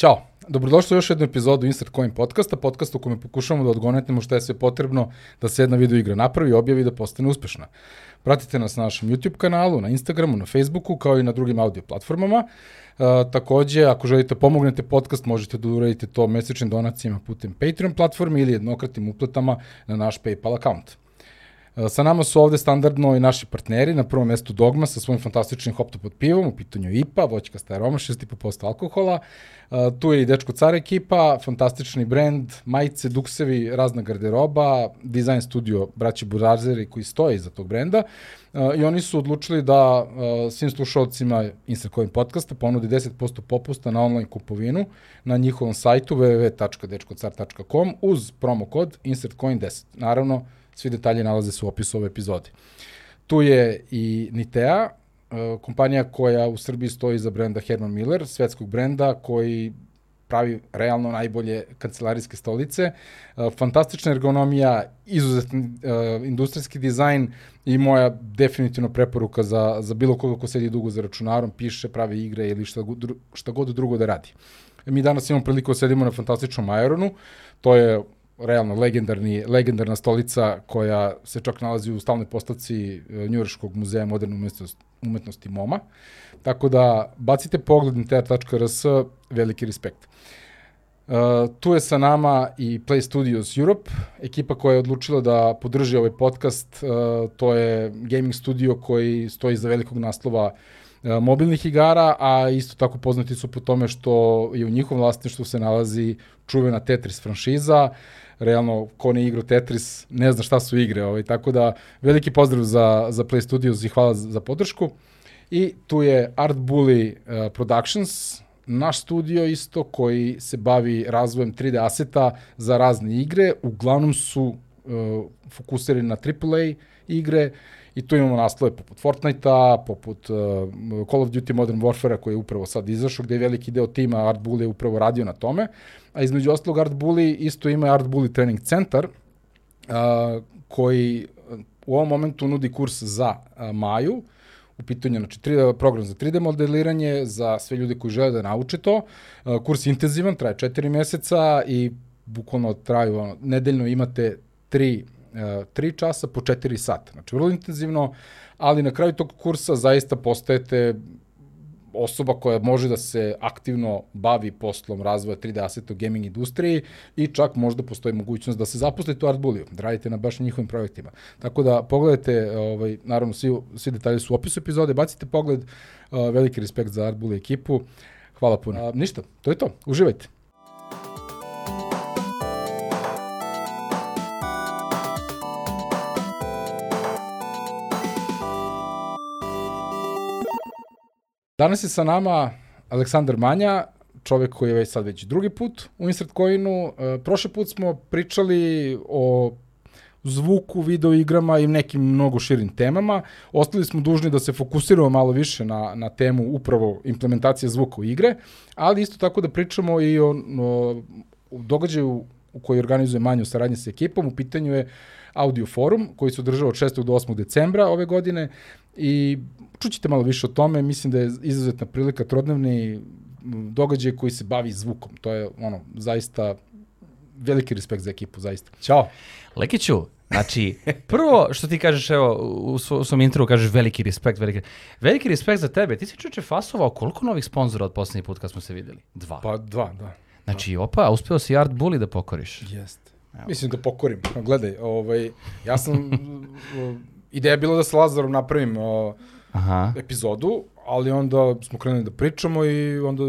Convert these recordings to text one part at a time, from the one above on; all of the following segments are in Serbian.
Ćao, dobrodošli u još jednu epizodu Insert Coin podcasta, podcasta u kome pokušavamo da odgonetnemo šta je sve potrebno da se jedna video igra napravi, objavi i da postane uspešna. Pratite nas na našem YouTube kanalu, na Instagramu, na Facebooku, kao i na drugim audio platformama. Uh, takođe, ako želite da pomognete podcast, možete da uradite to mesečnim donacijama putem Patreon platforme ili jednokratnim uplatama na naš PayPal account. Sa nama su ovde standardno i naši partneri, na prvom mestu Dogma sa svojim fantastičnim hoptopod pivom, u pitanju IPA, voćkasta aroma, 6,5% alkohola. Tu je i Dečko Car ekipa, fantastični brend, majice, duksevi, razna garderoba, design studio braći Burazeri koji stoje iza tog brenda. I oni su odlučili da svim slušalcima Instacoin podcasta ponudi 10% popusta na online kupovinu na njihovom sajtu www.dečkocar.com uz promo kod InsertCoin10. Naravno, Svi detalji nalaze se u opisu ove epizode. Tu je i Nitea, e, kompanija koja u Srbiji stoji za brenda Herman Miller, svetskog brenda koji pravi realno najbolje kancelarijske stolice. E, fantastična ergonomija, izuzetni uh, industrijski dizajn i moja definitivno preporuka za, za bilo koga ko sedi dugo za računarom, piše, pravi igre ili šta, šta god drugo da radi. Mi danas imamo priliku da sedimo na fantastičnom Aeronu, to je realno legendarni, legendarna stolica koja se čak nalazi u stalnoj postavci e, Njureškog muzeja moderne umetnosti, umetnosti MOMA. Tako da bacite pogled na teatr.rs, veliki respekt. Uh, tu je sa nama i Play Studios Europe, ekipa koja je odlučila da podrži ovaj podcast. Uh, to je gaming studio koji stoji za velikog naslova uh, mobilnih igara, a isto tako poznati su po tome što je u njihovom vlasništvu se nalazi čuvena Tetris franšiza. Uh, realno ko ne igra Tetris ne zna šta su igre, ovaj, tako da veliki pozdrav za, za Play Studios i hvala za, za podršku. I tu je Art Bully uh, Productions, naš studio isto koji se bavi razvojem 3D aseta za razne igre, uglavnom su uh, fokusirani na AAA igre i tu imamo naslove poput Fortnite-a, poput uh, Call of Duty Modern Warfare-a koji je upravo sad izašao, gde je veliki deo tima Art Bully upravo radio na tome, a između ostalog Art Bully isto ima Art Bully Training Center, uh, koji u ovom momentu nudi kurs za uh, Maju, u pitanju, znači 3D, program za 3D modeliranje, za sve ljude koji žele da nauče to. Uh, kurs je intenzivan, traje 4 meseca i bukvalno traju, ono, nedeljno imate 3 3 časa po 4 sata. Znači, vrlo intenzivno, ali na kraju tog kursa zaista postajete osoba koja može da se aktivno bavi poslom razvoja 3D aseta u gaming industriji i čak možda postoji mogućnost da se zaposlite u Artbuliju, da radite na baš njihovim projektima. Tako da pogledajte, ovaj, naravno svi, svi detalji su u opisu epizode, bacite pogled, uh, veliki respekt za Artbuliju ekipu, hvala puno. Uh, ništa, to je to, uživajte. Danas je sa nama Aleksandar Manja, čovek koji je već sad već drugi put u Insert Coinu. E, prošli put smo pričali o zvuku, video igrama i nekim mnogo širim temama. Ostali smo dužni da se fokusiramo malo više na, na temu upravo implementacije zvuka u igre, ali isto tako da pričamo i o, o, o događaju u koji organizuje Manju saradnje sa ekipom. U pitanju je Audio Forum koji se održava od 6. do 8. decembra ove godine i čućite malo više o tome, mislim da je izuzetna prilika trodnevni događaj koji se bavi zvukom. To je ono, zaista veliki respekt za ekipu, zaista. Ćao. Lekiću, Znači, prvo što ti kažeš, evo, u, svo, u svom intro kažeš veliki respekt, veliki, veliki respekt za tebe. Ti si čuče fasovao koliko novih sponzora od poslednji put kad smo se videli? Dva. Pa dva, da. Znači, opa, uspeo si Art Bully da pokoriš. Jeste. Mislim da pokorim. Gledaj, ovaj, ja sam, ideja je bila da sa Lazarom napravim uh, Aha. epizodu, ali onda smo krenuli da pričamo i onda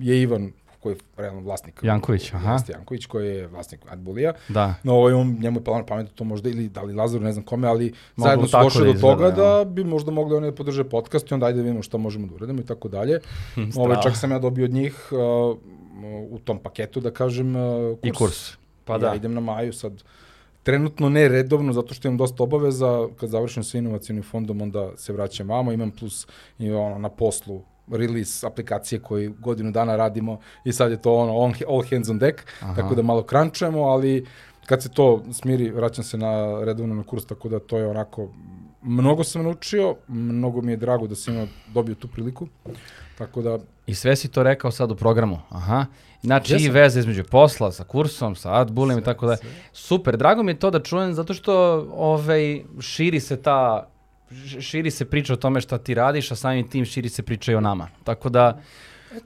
je Ivan koji je realno vlasnik. Janković, aha. Jeste Janković koji je vlasnik Adbulija. Da. No, ovaj, on, njemu je palo na pamet to možda, ili da li Lazar, ne znam kome, ali Mogu zajedno su došli da do toga da bi možda mogli oni da podrže podcast i onda ajde da vidimo šta možemo da uradimo i tako dalje. ovaj, čak sam ja dobio od njih uh, u tom paketu, da kažem, uh, kurs. I kurs. Pa da. Ja idem na Maju sad trenutno ne redovno, zato što imam dosta obaveza, kad završim sa inovacijnim fondom, onda se vraćam vamo, imam plus i ono, na poslu release aplikacije koji godinu dana radimo i sad je to ono on, all hands on deck, Aha. tako da malo krančujemo, ali kad se to smiri, vraćam se na redovno na kurs, tako da to je onako, mnogo sam naučio, mnogo mi je drago da sam imao, dobio tu priliku. Tako da, I sve si to rekao sad u programu. Aha. Znači i veze između posla, sa kursom, sa adbulem i tako da. Super, drago mi je to da čujem zato što ovaj, širi se ta širi se priča o tome šta ti radiš, a samim tim širi se priča i o nama. Tako da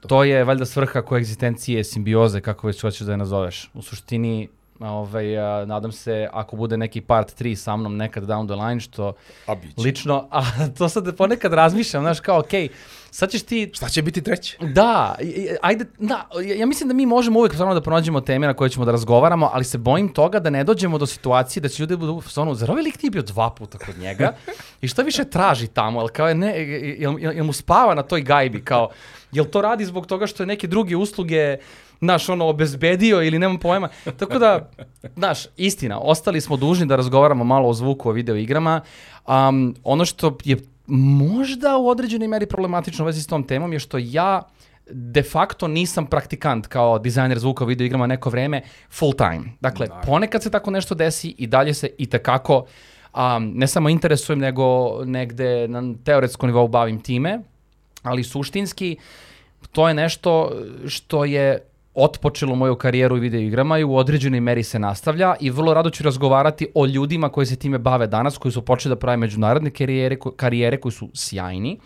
to je valjda svrha koegzistencije, simbioze, kako već hoćeš da je nazoveš. U suštini, ovaj, a, nadam se, ako bude neki part 3 sa mnom nekad down the line, što a biće. lično, a to sad ponekad razmišljam, znaš, kao, okej, sad ćeš ti Šta će biti treće? da, ajde, da, ja- mislim da mi možemo uvijek stvarno da pronađemo teme na koje ćemo da razgovaramo, ali se bojim toga da ne dođemo do situacije da će ljudi budu u fazonu, zar ovaj lik nije bio dva puta kod njega? I šta više traži tamo? Jel, kao je ne, jel, jel, jel mu spava na toj gajbi? Kao, jel to radi zbog toga što je neke druge usluge naš ono obezbedio ili nemam pojma. Tako da, znaš, istina, ostali smo dužni da razgovaramo malo o zvuku, o video igrama. Um, ono što je možda u određenoj meri problematično u vezi s tom temom je što ja de facto nisam praktikant kao dizajner zvuka u video igrama neko vreme full time. Dakle, ponekad se tako nešto desi i dalje se i tekako um, ne samo interesujem, nego negde na teoretskom nivou bavim time, ali suštinski to je nešto što je otpočelo moju karijeru u video igrama i u određenoj meri se nastavlja i vrlo rado ću razgovarati o ljudima koji se time bave danas, koji su počeli da prave međunarodne karijere, karijere koji su sjajni.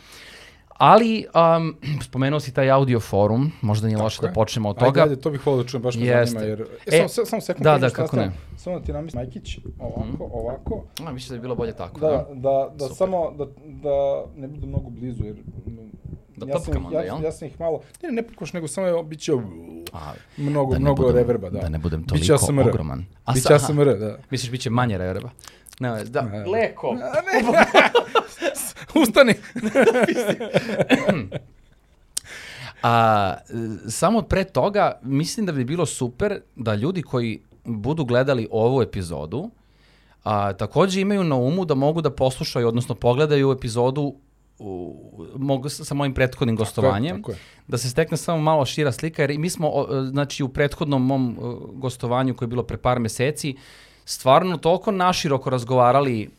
Ali, um, spomenuo si taj audio forum, možda nije loše je. da počnemo od Ajde, toga. ajde, to bih volio da čujem, baš me Jeste. zanima, jer... E, E, samo, samo, sekund, da, da, kako ne. Samo da ti namislim, Majkić, ovako, ovako, A, mislim da bi bilo bolje tako. da, Da, da, da samo, da, da ne budu mnogo blizu, jer... Da ja sam, onda, ja, jel? ja sam ih malo, ne, ne pukvaš, nego samo je, bit će A, mnogo, da ne mnogo budem- reverba, da. da ne budem toliko ASMR. ogroman. A Biće sa- ASMR, da. Misliš biće manje reverba? Ne, da, Ne. leko. Ustani! A, samo pre toga, mislim da bi bilo super da ljudi koji budu gledali ovu epizodu, a, takođe imaju na umu da mogu da poslušaju, odnosno pogledaju epizodu u, mogu, sa sa mojim prethodnim gostovanjem, tako je. da se stekne samo malo šira slika, jer mi smo, e, znači, u prethodnom mom e, gostovanju koje je bilo pre par meseci, stvarno toliko naširoko razgovarali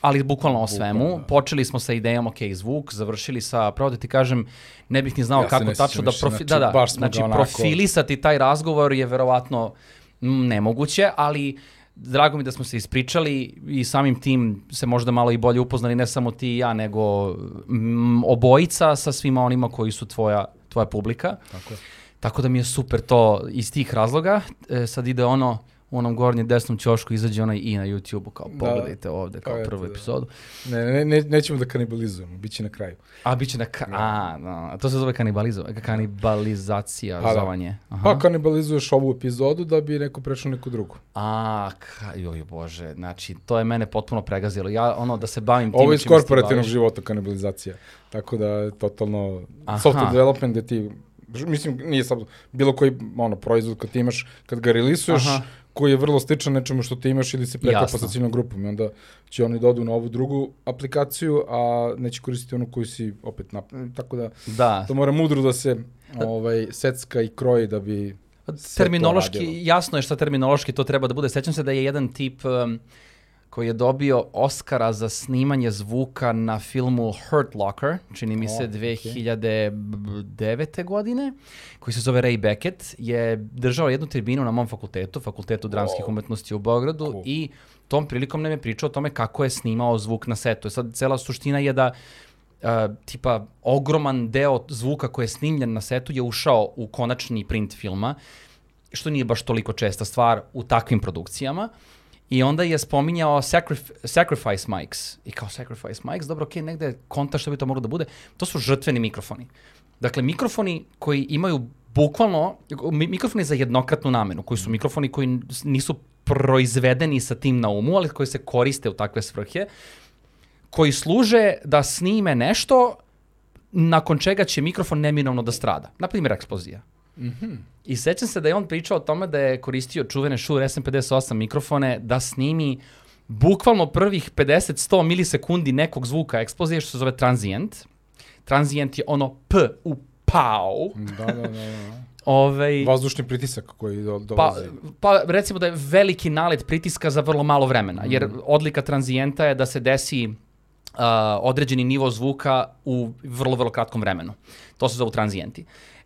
ali bukvalno o svemu. da. Počeli smo sa idejom, ok, zvuk, završili sa, pravo da ti kažem, ne bih ni znao Ja kako tačno da, profi, znači, da, da, znači onako- profilisati taj razgovor je verovatno nemoguće, ali drago mi da smo se ispričali i samim tim se možda malo i bolje upoznali, ne samo ti i ja, nego mm, obojica sa svima onima koji su tvoja, tvoja publika. Tako je. Tako da mi je super to iz tih razloga. E, sad ide ono, u onom gornjem desnom ćošku izađe onaj i na YouTube-u, kao Da. pogledajte ovde, kao prvu da. epizodu. Ne, ne, ne, nećemo da kanibalizujemo, bit će na kraju. A, bit će na... Ka a, da, to se zove kanibalizo, kanibalizacija, Pa da. zovanje. Aha. Pa kanibalizuješ ovu epizodu da bi neko prešao neku drugu. A, ka, joj bože, znači, to je mene potpuno pregazilo. Ja, ono, da se bavim tim... Ovo je iz korporativnog života kanibalizacija. Tako da je totalno Aha. software development gde ti mislim nije sad bilo koji ono proizvod kad ti imaš kad ga releasuješ Aha. Koji je vrlo sličan nečemu što ti imaš ili se preklapa sa ciljnom grupom i onda će oni da odu na ovu drugu aplikaciju, a neće koristiti onu koju si opet nap... Tako da Da, to mora mudro da se ovaj, secka i kroji da bi to terminološki, jasno je šta terminološki to treba da bude. Sećam se da je jedan tip um, koji je dobio Oscara za snimanje zvuka na filmu Hurt Locker, čini mi se O, okej. 2009. godine, koji se zove Ray Beckett, je držao jednu tribinu na mom fakultetu, fakultetu dramskih umetnosti u Beogradu Cool. i tom prilikom nam je pričao o tome kako je snimao zvuk na setu. Sad, cela suština je da uh, tipa ogroman deo zvuka koji je snimljen na setu je ušao u konačni print filma, što nije baš toliko česta stvar u takvim produkcijama. I onda je spominjao sacrif sacrifice mics. I kao sacrifice mics, dobro, okej, negde je konta što bi to moglo da bude. To su žrtveni mikrofoni. Dakle, mikrofoni koji imaju bukvalno, mi- mikrofoni za jednokratnu namenu, koji su mikrofoni koji nisu proizvedeni sa tim na umu, ali koji se koriste u takve svrhe, koji služe da snime nešto nakon čega će mikrofon neminovno da strada. Naprimjer, eksplozija. I sećam se da je on pričao o tome da je koristio čuvene Shure SM58 mikrofone da snimi bukvalno prvih 50-100 milisekundi nekog zvuka eksplozije što se zove transient. Transient je ono P u pau. Da, da, da, da. Ovaj, Vazdušni pritisak koji do, pa, dolazi. pa recimo da je veliki nalet pritiska za vrlo malo vremena, jer odlika tranzijenta je da se desi a, određeni nivo zvuka u vrlo, vrlo kratkom vremenu. To se zovu tranzijenti.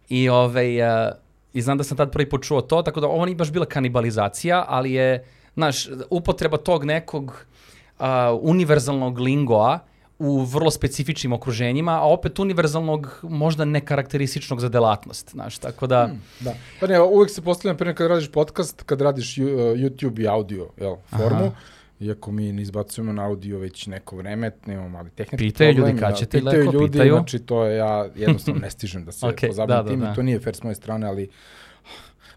I, ovaj, a, I znam da sam tad prvi put čuo to, tako da ovo nije baš bila kanibalizacija, ali je, znaš, upotreba tog nekog a, univerzalnog lingoa u vrlo specifičnim okruženjima, a opet univerzalnog, možda nekarakterističnog za delatnost, znaš, tako da... Hmm, da. Pa ne, uvek se postavljam, prije kad radiš podcast, kad radiš YouTube i audio, jel, formu, Aha iako mi ne izbacujemo na audio već neko vreme, nemamo mali tehnički pitaju problem. Ljudi, kad ćete pitaju ljudi, pitaju. znači to je, ja jednostavno ne stižem da se okay, pozabavim da, tim, da, da. to nije fair s moje strane, ali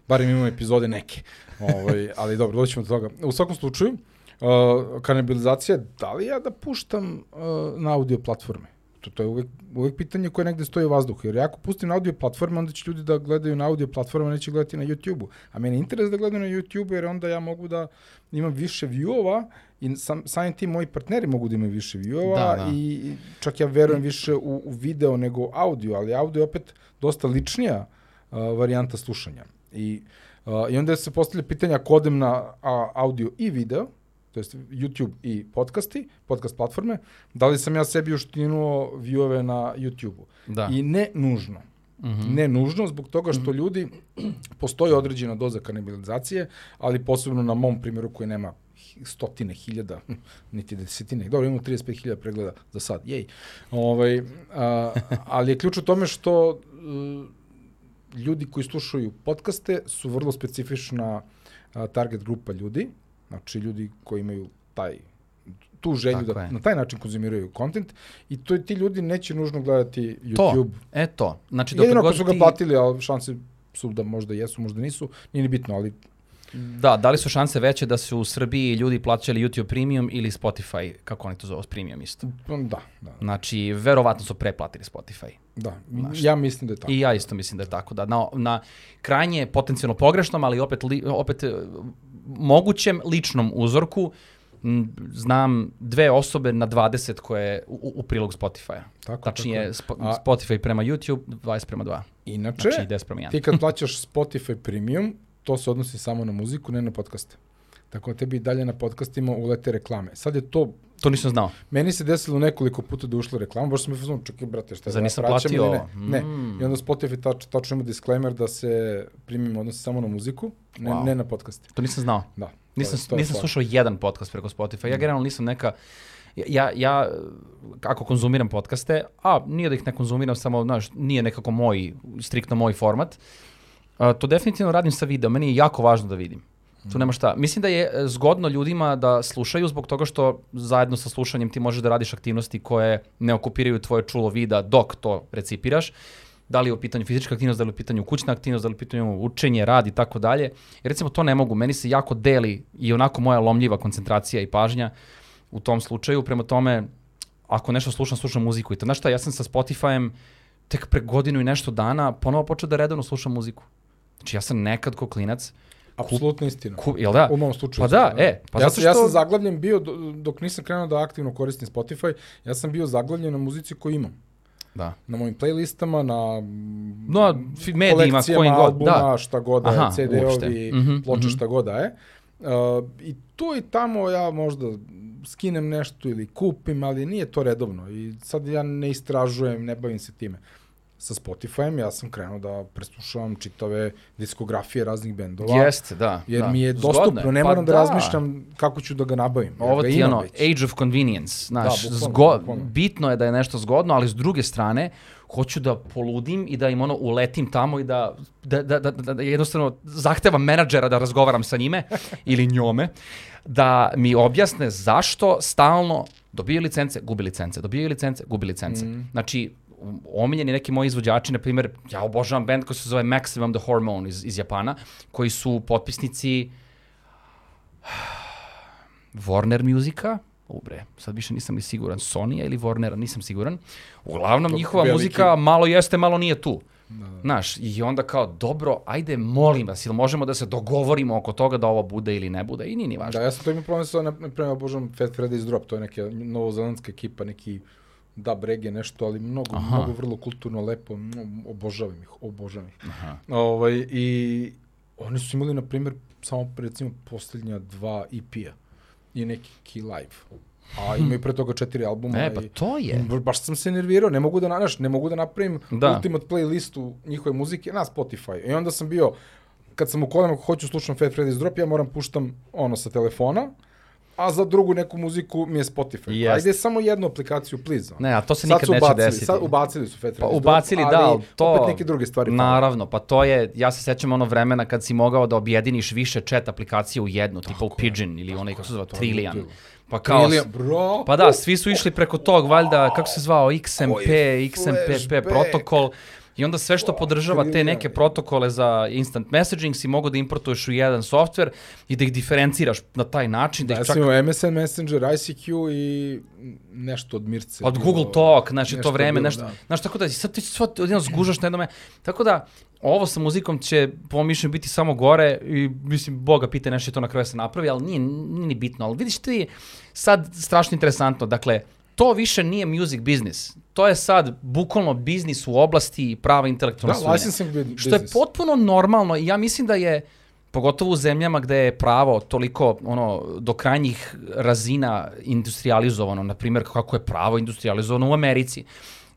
barem imamo epizode neke. ovaj, ali dobro, doćemo do toga. U svakom slučaju, uh, kanibalizacija, da li ja da puštam uh, na audio platforme? To, to je uvek, uvek pitanje koje negde stoji u vazduhu. Jer ako pustim na audio platforme, onda će ljudi da gledaju na audio platforme, neće gledati na YouTube-u. A meni je interes da gledaju na YouTube-u, jer onda ja mogu da imam više view-ova i sam, samim tim moji partneri mogu da imaju više view-ova da, da. i čak ja verujem više u, u video nego audio, ali audio je opet dosta ličnija uh, varijanta slušanja. I, uh, I onda se postavlja pitanja ako odem na a, audio i video, to jest YouTube i podcasti, podcast platforme, da li sam ja sebi uštinuo viewove na YouTube-u. Da. I ne nužno. Mm -hmm. Ne nužno, zbog toga što mhm. ljudi, postoji određena doza kanibalizacije, ali posebno na mom primjeru koji nema stotine hiljada, niti desetine, dobro, imamo 35 hiljada pregleda za sad, jej. Ovaj, a, ali je ključ u tome što uh, ljudi koji slušaju podcaste su vrlo specifična a, target grupa ljudi, Znači, ljudi koji imaju taj tu želju Tako da je. na taj način konzumiraju kontent i to ti ljudi neće nužno gledati YouTube. To, e to. Znači, Jedino ako su ga ti... platili, ali šanse su da možda jesu, možda nisu, nije ni bitno, ali Da, da li su šanse veće da su u Srbiji ljudi plaćali YouTube Premium ili Spotify, kako oni to zove, Premium isto? Da, da. Znači, verovatno su preplatili Spotify. Da, Znaš, ja mislim da je tako. I ja isto mislim da je tako, da. Na, na krajnje potencijalno pogrešnom, ali opet, li, opet mogućem ličnom uzorku znam dve osobe na 20 koje u, u prilog Spotify-a. Tako, Tačnije, tako. Spo, A, Spotify prema YouTube, 20 prema 2. Inače, znači, 10 prema 1. ti kad plaćaš Spotify Premium, to se odnosi samo na muziku, ne na podcaste. Tako da tebi dalje na podcastima ulete reklame. Sad je to... To nisam znao. Meni se desilo nekoliko puta da ušla reklama, baš sam mi fazon, čekaj brate, šta Zar nisam platio? Ne, ne. Mm. I onda Spotify tač, tačno ima disclaimer da se primim odnosi samo na muziku, ne, wow. ne na podcaste. To nisam znao. Da. Nisam, to je, to nisam slušao jedan podcast preko Spotify. Ja mm. generalno nisam neka... Ja, ja, ako konzumiram podcaste, a nije da ih ne konzumiram, samo, znaš, nije nekako moj, striktno moj format, a, to definitivno radim sa video. Meni je jako važno da vidim. Tu nema šta. Mislim da je e, zgodno ljudima da slušaju zbog toga što zajedno sa slušanjem ti možeš da radiš aktivnosti koje ne okupiraju tvoje čulo vida dok to recipiraš. Da li je u pitanju fizička aktivnost, da li je u pitanju kućna aktivnost, da li je u pitanju učenje, rad i tako dalje. Jer recimo to ne mogu. Meni se jako deli i onako moja lomljiva koncentracija i pažnja u tom slučaju. Prema tome, ako nešto slušam, slušam muziku. I to, znaš šta, ja sam sa Spotify-em tek pre godinu i nešto dana ponovo počeo da redovno slušam muziku. Znači ja sam nekad ko klinac, Apsolutno istina. Ku, jel da? U mom slučaju. Pa da, da, e. Pa ja, zato što... ja sam zaglavljen bio, dok nisam krenuo da aktivno koristim Spotify, ja sam bio zaglavljen na muzici koju imam. Da. Na mojim playlistama, na no, medijima, kojim god, albuma, da. šta god da je, CD-ovi, mm -hmm, ploče, mm -hmm. šta god da je. Uh, I tu i tamo ja možda skinem nešto ili kupim, ali nije to redovno. I sad ja ne istražujem, ne bavim se time sa Spotify-em, ja sam krenuo da preslušavam čitave diskografije raznih bendova. Jeste, da. Jer da. mi je dostupno, Zgodne. ne pa moram pa da, da razmišljam kako ću da ga nabavim. Ovo ti je ono, age of convenience. Znaš, da, bukvalno, bukvalno. bitno je da je nešto zgodno, ali s druge strane, hoću da poludim i da im ono uletim tamo i da, da, da, da, da, da jednostavno zahtevam menadžera da razgovaram sa njime ili njome, da mi objasne zašto stalno dobijaju licence, gubi licence, dobijaju licence, gubi licence. Mm. Znači, omiljeni neki moji izvođači, na primjer, ja obožavam band koji se zove Maximum the Hormone iz, iz Japana, koji su potpisnici Warner Musika, ubre, sad više nisam li siguran, Sonija ili Warnera, nisam siguran. Uglavnom, njihova veliki... muzika malo jeste, malo nije tu. Da. Znaš, i onda kao, dobro, ajde, molim vas, ili možemo da se dogovorimo oko toga da ovo bude ili ne bude, i nije ni važno. Da, ja sam to imao problem sa, na primjer, obožavam Fat Freddy's Drop, to je neka novozelandska ekipa, neki da brege nešto, ali mnogo, Aha. mnogo vrlo kulturno, lepo, obožavam ih, obožavam ih. Aha. Ovaj, I oni su imali, na primjer, samo recimo poslednja dva EP-a i neki Key Live. A imaju pre toga četiri albuma. E, pa to je. i Baš sam se nervirao, ne mogu da, znaš, ne mogu da napravim Da. ultimate playlistu njihove muzike na Spotify. I onda sam bio, kad sam u kolima, ako hoću slušam Fat Freddy's Drop, ja moram puštam ono sa telefona, a za drugu neku muziku mi je Spotify. Jest. Ajde samo jednu aplikaciju, please. Ne, a to se Sad nikad neće ubacili, desiti. Sad ubacili su Fat Pa ubacili, ali da, ali to... opet neke druge stvari. Naravno, pa to je, ja se sećam ono vremena kad si mogao da objediniš više chat aplikacije u jednu, tipa u Pigeon ili onaj, kako se zove, Trillian. Pa kao, Trillian, bro. pa da, svi su išli preko tog, valjda, kako se zvao, XMP, XMPP protokol. I onda sve što podržava te neke protokole za instant messaging si mogo da importuješ u jedan software i da ih diferenciraš na taj način, da, Da, ja ih čak MSN Messenger, ICQ i nešto od Mirce. Od bilo- Google Talk, znači nešto to vreme, bilo, nešto, da. znaš, tako da sad ti sve odjedno zgužaš na jednome. Tako da, ovo sa muzikom će, po mišljenju, biti samo gore i, mislim, Boga pita nešto će to na kraju se napravi, ali nije, nije ni bitno. Ali vidiš ti, sad strašno interesantno, dakle, to više nije music business. To je sad bukvalno biznis u oblasti prava intelektualne Da, svojine. Što je potpuno normalno i ja mislim da je pogotovo u zemljama gde je pravo toliko ono do krajnjih razina industrializovano, na primjer kako je pravo industrializovano u Americi.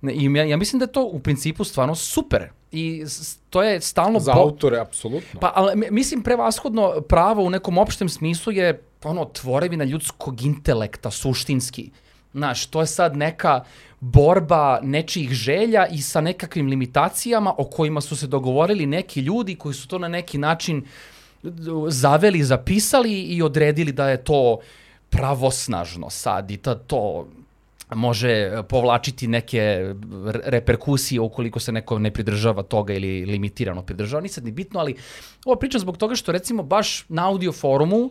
I ja, ja mislim da je to u principu stvarno super. I to je stalno Za autore, apsolutno. Pa, ali, mi- mislim, prevashodno pravo u nekom opštem smislu je ono, tvorevina ljudskog intelekta, suštinski. Znaš, to je sad neka borba nečijih želja i sa nekakvim limitacijama o kojima su se dogovorili neki ljudi koji su to na neki način zaveli, zapisali i odredili da je to pravosnažno sad i da to može povlačiti neke re- reperkusije ukoliko se neko ne pridržava toga ili limitirano pridržava. Nije sad ni bitno, ali ovo pričam zbog toga što recimo baš na audio forumu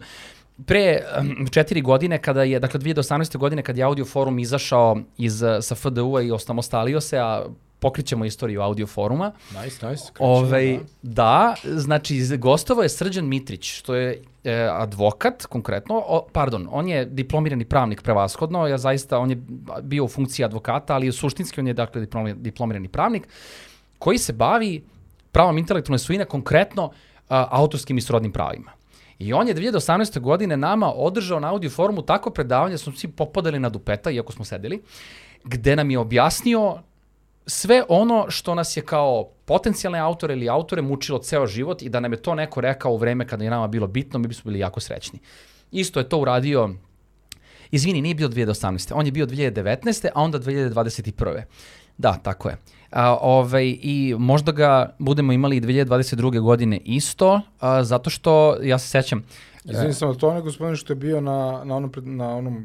pre em, četiri godine kada je, dakle 2018. godine kad je audio forum izašao iz, eh, sa FDU-a i ostamostalio se, a pokrićemo istoriju audio foruma. Nice, nice. krećemo, Ovaj, da. da, znači gostovao je Srđan Mitrić, što je e, advokat konkretno, o, pardon, on je diplomirani pravnik prevashodno, ja zaista, on je bio u funkciji advokata, ali suštinski on je dakle diplomi- diplomirani pravnik, koji se bavi pravom intelektualne svojine, konkretno a, autorskim i srodnim pravima. I on je 2018. godine nama održao na audio forumu tako predavanje da smo svi popadali na dupeta, iako smo sedeli, gde nam je objasnio sve ono što nas je kao potencijalne autore ili autore mučilo ceo život i da nam je to neko rekao u vreme kada je nama bilo bitno, mi bismo bili jako srećni. Isto je to uradio, izvini, nije bio 2018. On je bio 2019. a onda 2021. Da, tako je. A, ovaj, I možda ga budemo imali i 2022. godine isto, a, zato što, ja se sećam, Izvini samo, to onaj gospodin što je bio na, na, onom, pred- na onom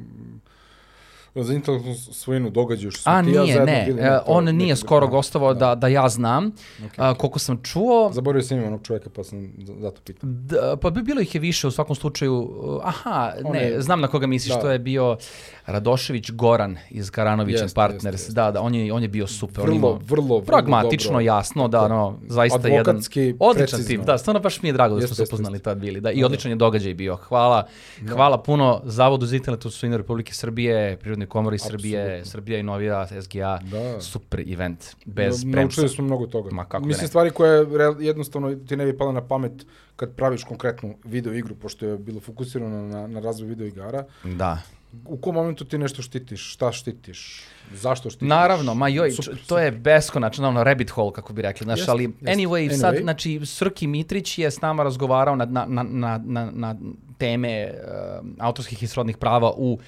za intelektualnu svojinu događaju što a ti ja ne, bili e, to, on nije skoro da, gostovao da, da ja znam, a, koliko sam čuo, Zaboravio sam ime onog čovjeka, pa sam zato pitao. Da, pa bi bilo ih je više u svakom slučaju. Aha, On ne, je- znam na koga misliš, da. to je bio Radošević Goran iz Karanović Jeste, and Partners. jeste, jeste. Da, da, on je, on je bio super. on Vrlo, imao- vrlo, vrlo pragmatično, dobro. jasno, da, no, zaista jedan odličan precizno. tip. Da, stvarno baš mi je drago da smo se upoznali tad bili. Da, I odličan je događaj bio. Hvala, hvala puno Zavodu za internetu svojine Republike Srbije, Prirodnoj komori Srbije, Apsolutno. Srbija i Novija, SGA. Da. Super event, bez No, premca. Naučili smo mnogo toga. Ma, kako da Mislim, stvari koje jednostavno ti ne bi pala na pamet kad praviš konkretnu video igru, pošto je bilo fokusirano na, na razvoj video igara. Da. U kom momentu ti nešto štitiš? Šta štitiš? Zašto štitiš? Naravno, ma joj, Super, to je beskonačno, ono, rabbit hole, kako bi rekli, znaš, Jeste, ali jeste. anyway, sad, Anyway. znači, Srki Mitrić je s nama razgovarao na, na, na, na, na, teme uh, autorskih i srodnih prava u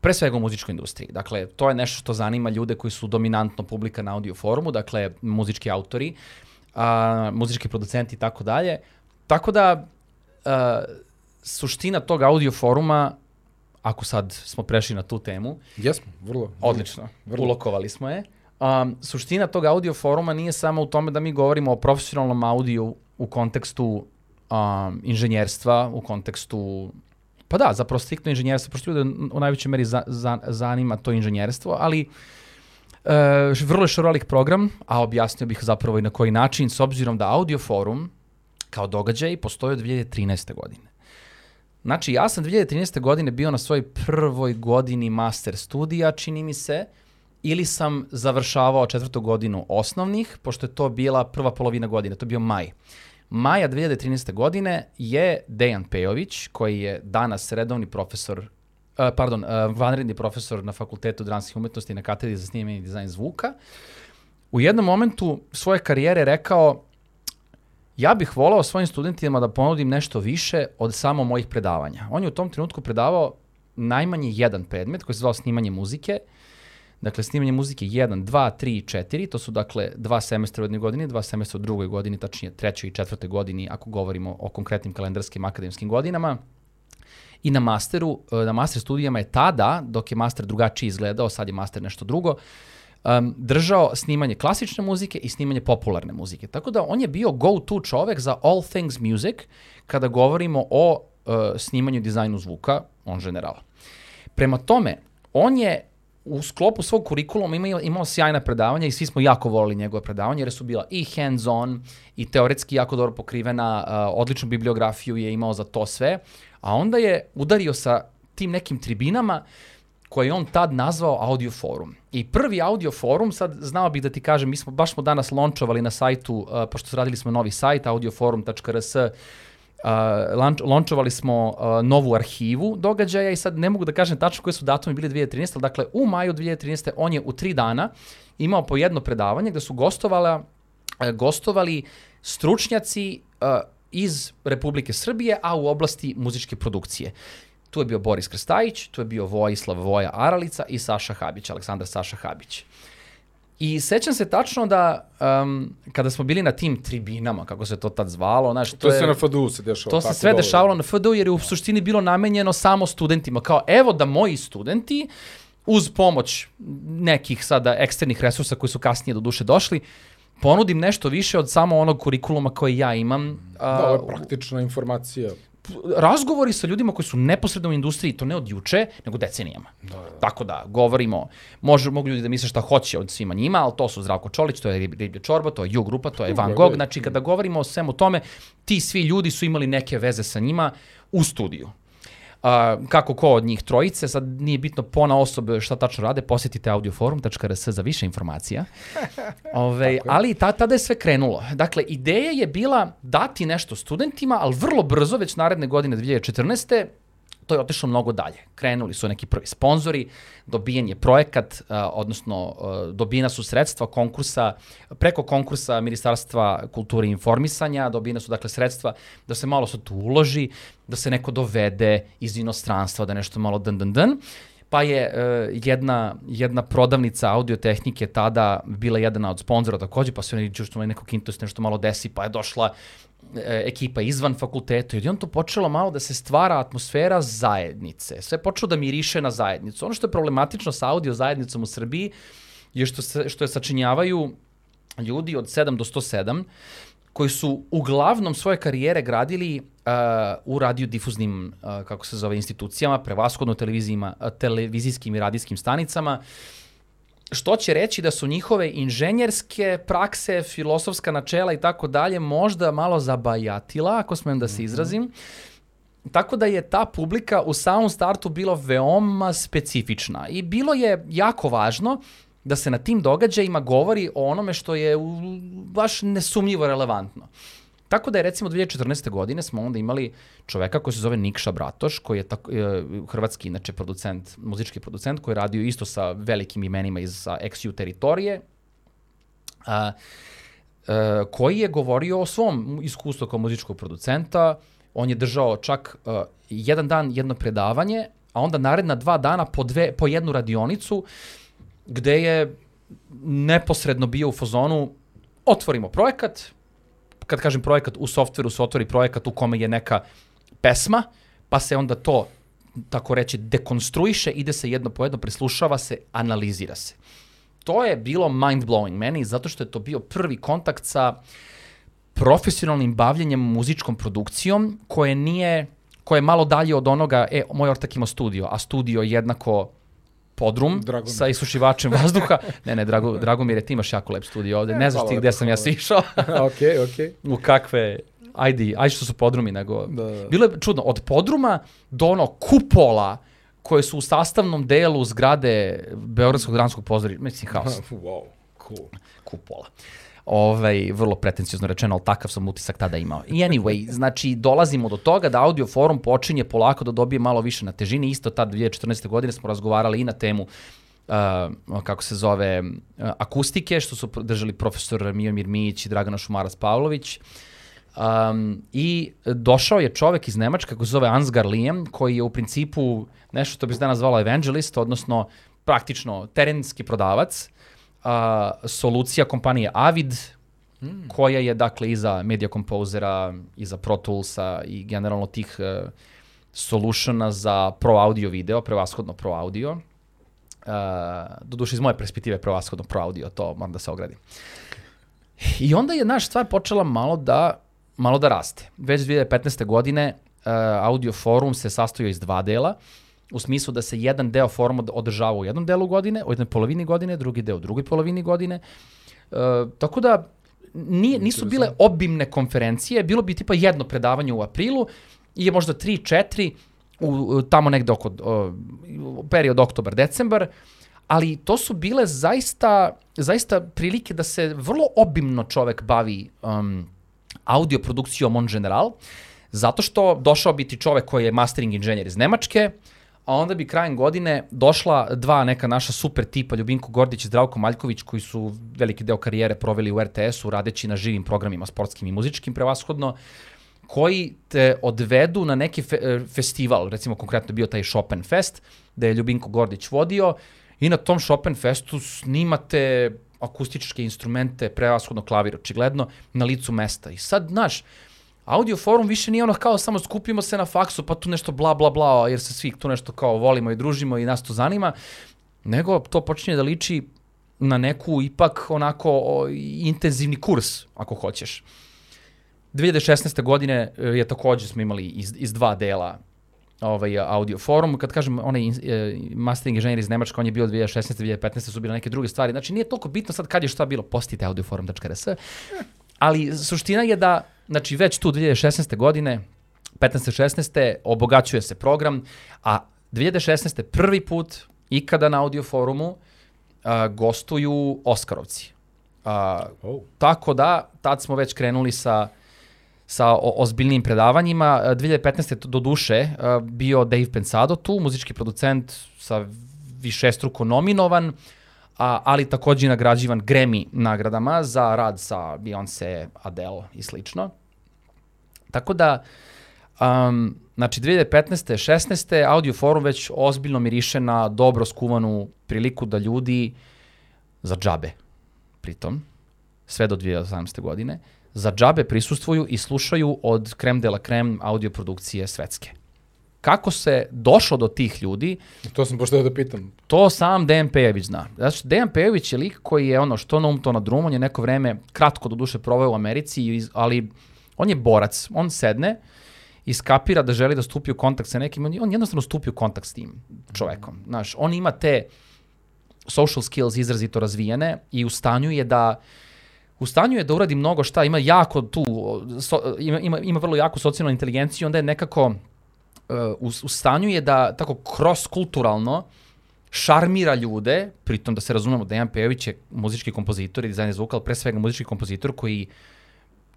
pre svega u muzičkoj industriji. Dakle, to je nešto što zanima ljude koji su dominantno publika na audio forumu, dakle, muzički autori, a, muzički producenti i tako dalje. Tako da, a, suština tog audio foruma, ako sad smo prešli na tu temu, Jesmo, vrlo. Odlično, vrlo. ulokovali smo je. Um, suština tog audio foruma nije samo u tome da mi govorimo o profesionalnom audiju u kontekstu um, inženjerstva, u kontekstu Pa da, zapravo striktno inženjerstvo, pošto ljude u najvećoj meri za, za, zanima to inženjerstvo, ali e, vrlo je šarolik program, a objasnio bih zapravo i na koji način, s obzirom da Audio Forum kao događaj postoji od 2013. godine. Znači, ja sam 2013. godine bio na svojoj prvoj godini master studija, čini mi se, ili sam završavao četvrtu godinu osnovnih, pošto je to bila prva polovina godine, to bio maj. Maja 2013. godine je Dejan Pejović, koji je danas redovni profesor uh, pardon, uh, vanredni profesor na Fakultetu dramskih umetnosti na katedri za snimanje i dizajn zvuka, u jednom momentu svoje karijere rekao ja bih volao svojim studentima da ponudim nešto više od samo mojih predavanja. On je u tom trenutku predavao najmanje jedan predmet koji se zvao snimanje muzike. Dakle, snimanje muzike 1, 2, 3 i 4, to su dakle dva semestra u jednoj godini, dva semestra u drugoj godini, tačnije trećoj i četvrtoj godini ako govorimo o konkretnim kalendarskim akademskim godinama. I na masteru, na master studijama je tada, dok je master drugačije izgledao, sad je master nešto drugo, um, držao snimanje klasične muzike i snimanje popularne muzike. Tako da on je bio go-to čovek za all things music kada govorimo o uh, snimanju i dizajnu zvuka, on generala. Prema tome, on je u sklopu svog kurikuluma imao, imao sjajna predavanja i svi smo jako volili njegove predavanja jer su bila i hands-on i teoretski jako dobro pokrivena, uh, odličnu bibliografiju je imao za to sve, a onda je udario sa tim nekim tribinama koje je on tad nazvao audio forum. I prvi audio forum, sad znao bih da ti kažem, mi smo, baš smo danas lončovali na sajtu, uh, pošto radili smo novi sajt, audioforum.rs, uh, lončovali smo uh, novu arhivu događaja i sad ne mogu da kažem tačno koje su datumi bili 2013, ali dakle u maju 2013. on je u tri dana imao po jedno predavanje gde su gostovala, uh, gostovali stručnjaci uh, iz Republike Srbije, a u oblasti muzičke produkcije. Tu je bio Boris Krstajić, tu je bio Vojislav Voja Aralica i Saša Habić, Aleksandar Saša Habić. I sećam se tačno da um, kada smo bili na tim tribinama, kako se to tad zvalo, znaš, to, To, je, se na FDU se dešava. to se sve dole. dešavalo na FDU jer je u suštini bilo namenjeno samo studentima. Kao evo da moji studenti uz pomoć nekih sada eksternih resursa koji su kasnije do duše došli, ponudim nešto više od samo onog kurikuluma koji ja imam. Da, ovo je praktična informacija. Razgovori sa ljudima koji su neposredno u industriji, to ne od juče, nego decenijama. Da, da. Tako da, govorimo, može, mogu ljudi da misle šta hoće od svima njima, ali to su Zdravko Čolić, to je Rib- Riblja Čorba, to je Ju Grupa, to je Van Gogh. da. Znači, kada govorimo o svemu tome, ti svi ljudi su imali neke veze sa njima u studiju. Uh, kako ko od njih trojice, sad nije bitno pona osobe šta tačno rade, posjetite audioforum.rs za više informacija. Ove, ali ta, tada je sve krenulo. Dakle, ideja je bila dati nešto studentima, ali vrlo brzo, već naredne godine 2014 to je otišlo mnogo dalje. Krenuli su neki prvi sponzori, dobijen je projekat, a, odnosno a, dobijena su sredstva konkursa, preko konkursa Ministarstva kulture i informisanja, dobijena su dakle sredstva da se malo sad tu uloži, da se neko dovede iz inostranstva, da nešto malo dan dan dan. Pa je e, jedna, jedna prodavnica audiotehnike tada bila jedna od sponzora takođe, pa se oni što neko kintos nešto malo desi, pa je došla e, ekipa izvan fakulteta i on to počelo malo da se stvara atmosfera zajednice. Sve je počelo da miriše na zajednicu. Ono što je problematično sa audio zajednicom u Srbiji je što, se, što je sačinjavaju ljudi od 7 do 107 koji su uglavnom svoje karijere gradili uh, u radiodifuznim, uh, kako se zove, institucijama, prevashodno televizijima, uh, televizijskim i radijskim stanicama, što će reći da su njihove inženjerske prakse, filosofska načela i tako dalje možda malo zabajatila, ako smem da se izrazim. Tako da je ta publika u samom startu bila veoma specifična i bilo je jako važno da se na tim događajima govori o onome što je baš nesumnjivo relevantno. Tako da je recimo 2014. godine smo onda imali čoveka koji se zove Nikša Bratoš, koji je tako, e, hrvatski inače producent, muzički producent, koji je radio isto sa velikim imenima iz XU teritorije, a, e, koji je govorio o svom iskustvu kao muzičkog producenta. On je držao čak e, jedan dan jedno predavanje, a onda naredna dva dana po, dve, po jednu radionicu, gde je neposredno bio u fazonu otvorimo projekat, kad kažem projekat u softveru se otvori projekat u kome je neka pesma, pa se onda to tako reći dekonstruiše, ide se jedno po jedno, preslušava se, analizira se. To je bilo mind blowing meni zato što je to bio prvi kontakt sa profesionalnim bavljenjem muzičkom produkcijom koje nije koje je malo dalje od onoga, e, moj ortak ima studio, a studio je jednako podrum Drago mi. sa isušivačem vazduha. Ne, ne, drago, drago mi je, jer ti imaš jako lep studio ovde. Ne znaš ti gde sam ja sišao, okej, okej. u kakve, ajde, ajde što su podrumi, nego... Da, da. Bilo je čudno, od podruma do ono kupola koje su u sastavnom delu zgrade Beogradskog dramskog pozorišta, mislim, haos wow, cool. kupola. Ovaj, vrlo pretencijozno rečeno, ali takav sam utisak tada imao. I anyway, znači dolazimo do toga da audio forum počinje polako da dobije malo više na težini. Isto tad 2014. godine smo razgovarali i na temu uh, kako se zove, uh, akustike, što su držali profesor Mijomir Mijić i Dragana Šumaras Pavlović. Um, I došao je čovek iz Nemačka, kako se zove Ansgar Liam, koji je u principu nešto što bi se danas zvala evangelist, odnosno praktično terenski prodavac, a, solucija kompanije Avid, mm. koja je dakle iza Media Composera, iza Pro Toolsa i generalno tih uh, solutiona za pro audio video, prevashodno pro audio. Uh, doduše iz moje perspektive prevashodno pro audio, to moram da se ogradim. I onda je naš stvar počela malo da malo da raste. Već 2015. godine uh, Audio Forum se sastojio iz dva dela. Uh, u smislu da se jedan deo foruma održava u jednom delu godine, u jednoj polovini godine, drugi deo u drugoj polovini godine. E, tako da nije, nisu bile obimne konferencije, bilo bi tipa jedno predavanje u aprilu i je možda 3-4 u, tamo negde oko uh, period oktobar-decembar, ali to su bile zaista, zaista prilike da se vrlo obimno čovek bavi um, audio produkcijom on general, zato što došao biti čovek koji je mastering inženjer iz Nemačke, uh, a onda bi krajem godine došla dva neka naša super tipa, Ljubinko Gordić i Zdravko Maljković, koji su veliki deo karijere proveli u RTS-u, radeći na živim programima, sportskim i muzičkim prevashodno, koji te odvedu na neki fe, e, festival, recimo konkretno bio taj Chopin Fest, da je Ljubinko Gordić vodio, i na tom Chopin Festu snimate akustičke instrumente, prevashodno klavir, očigledno, na licu mesta. I sad, znaš, Audio forum više nije ono kao samo skupimo se na faksu pa tu nešto bla bla bla jer se svi tu nešto kao volimo i družimo i nas to zanima, nego to počinje da liči na neku ipak onako intenzivni kurs ako hoćeš. 2016. godine e, je takođe smo imali iz, iz dva dela ovaj audio forum. Kad kažem onaj e, mastering inženjer iz Nemačka, on je bio 2016. 2015. su bile neke druge stvari. Znači nije toliko bitno sad kad je šta bilo, postite audioforum.rs. Ali suština je da Znači, već tu 2016. godine, 15. 16. obogaćuje se program, a 2016. prvi put ikada na audio forumu a, gostuju Oskarovci. A, oh. Tako da, tad smo već krenuli sa sa o, ozbiljnim predavanjima. 2015. do duše bio Dave Pensado tu, muzički producent sa višestruko nominovan, a, ali takođe nagrađivan Grammy nagradama za rad sa Beyoncé, Adele i slično. Tako da, um, znači 2015. 16. Audio Forum već ozbiljno miriše na dobro skuvanu priliku da ljudi za džabe, pritom, sve do 2018. godine, za džabe prisustvuju i slušaju od krem de la krem audio produkcije svetske. Kako se došlo do tih ljudi? To sam pošto da pitam. To sam Dejan Pejević zna. Znači, Dejan Pejević je lik koji je ono što na um to na drum, on je neko vreme kratko do duše proveo u Americi, ali on je borac. On sedne i skapira da želi da stupi u kontakt sa nekim, on jednostavno stupi u kontakt s tim čovekom. Znaš, on ima te social skills izrazito razvijene i u stanju je da u stanju je da uradi mnogo šta, ima jako tu, so, ima, ima, ima vrlo jaku socijalnu inteligenciju, onda je nekako u, u stanju je da tako cross-kulturalno šarmira ljude, pritom da se razumemo, Dejan Pejović je muzički kompozitor i dizajner zvuka, ali pre svega muzički kompozitor koji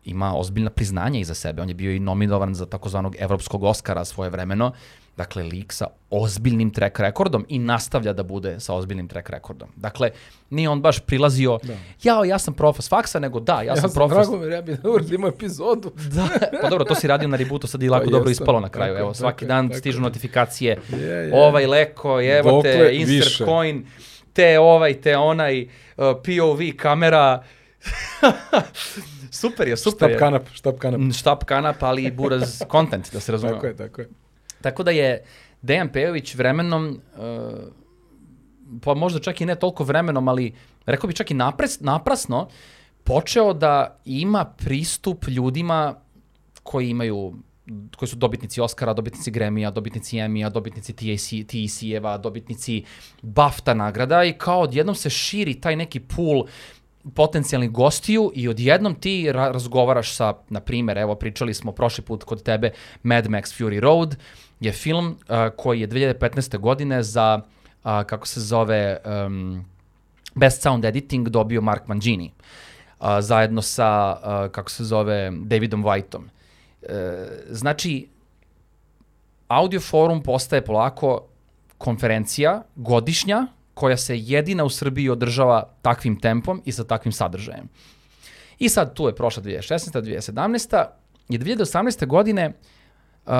ima ozbiljna priznanja iza sebe. On je bio i nominovan za takozvanog evropskog Oscara svoje vremeno. Dakle, lik sa ozbiljnim track rekordom i nastavlja da bude sa ozbiljnim track rekordom. Dakle, nije on baš prilazio, da. jao, ja sam profes faksa, nego da, ja, ja sam, profes... Ja sam Dragomir, ja bih da uradimo epizodu. da, pa dobro, to si radio na rebootu, sad i lako pa dobro jesam. ispalo na kraju. Tako, Evo, svaki tako, dan tako. stižu notifikacije. Je, je. Ovaj leko, evo te, insert više. coin, te ovaj, te onaj, uh, POV kamera. super je, super štab je. kanap, štab kanap. Štab kanap, ali buraz content, da se razumemo. tako je, tako je. Tako da je Dejan Pejović vremenom, uh, pa možda čak i ne toliko vremenom, ali rekao bi čak i napres, naprasno, počeo da ima pristup ljudima koji imaju koji su dobitnici Oscara, dobitnici Grammy-a, dobitnici Emmy-a, dobitnici TEC-eva, dobitnici BAFTA nagrada i kao odjednom se širi taj neki pool potencijalnih gostiju i odjednom ti ra razgovaraš sa, na primjer, evo pričali smo prošli put kod tebe, Mad Max Fury Road je film uh, koji je 2015. godine za, uh, kako se zove, um, Best Sound Editing dobio Mark Mangini. a, zajedno sa, a, kako se zove, Davidom Whiteom. E, znači, audio forum postaje polako konferencija godišnja koja se jedina u Srbiji održava takvim tempom i sa takvim sadržajem. I sad tu je prošla 2016. 2017. I 2018. godine uh,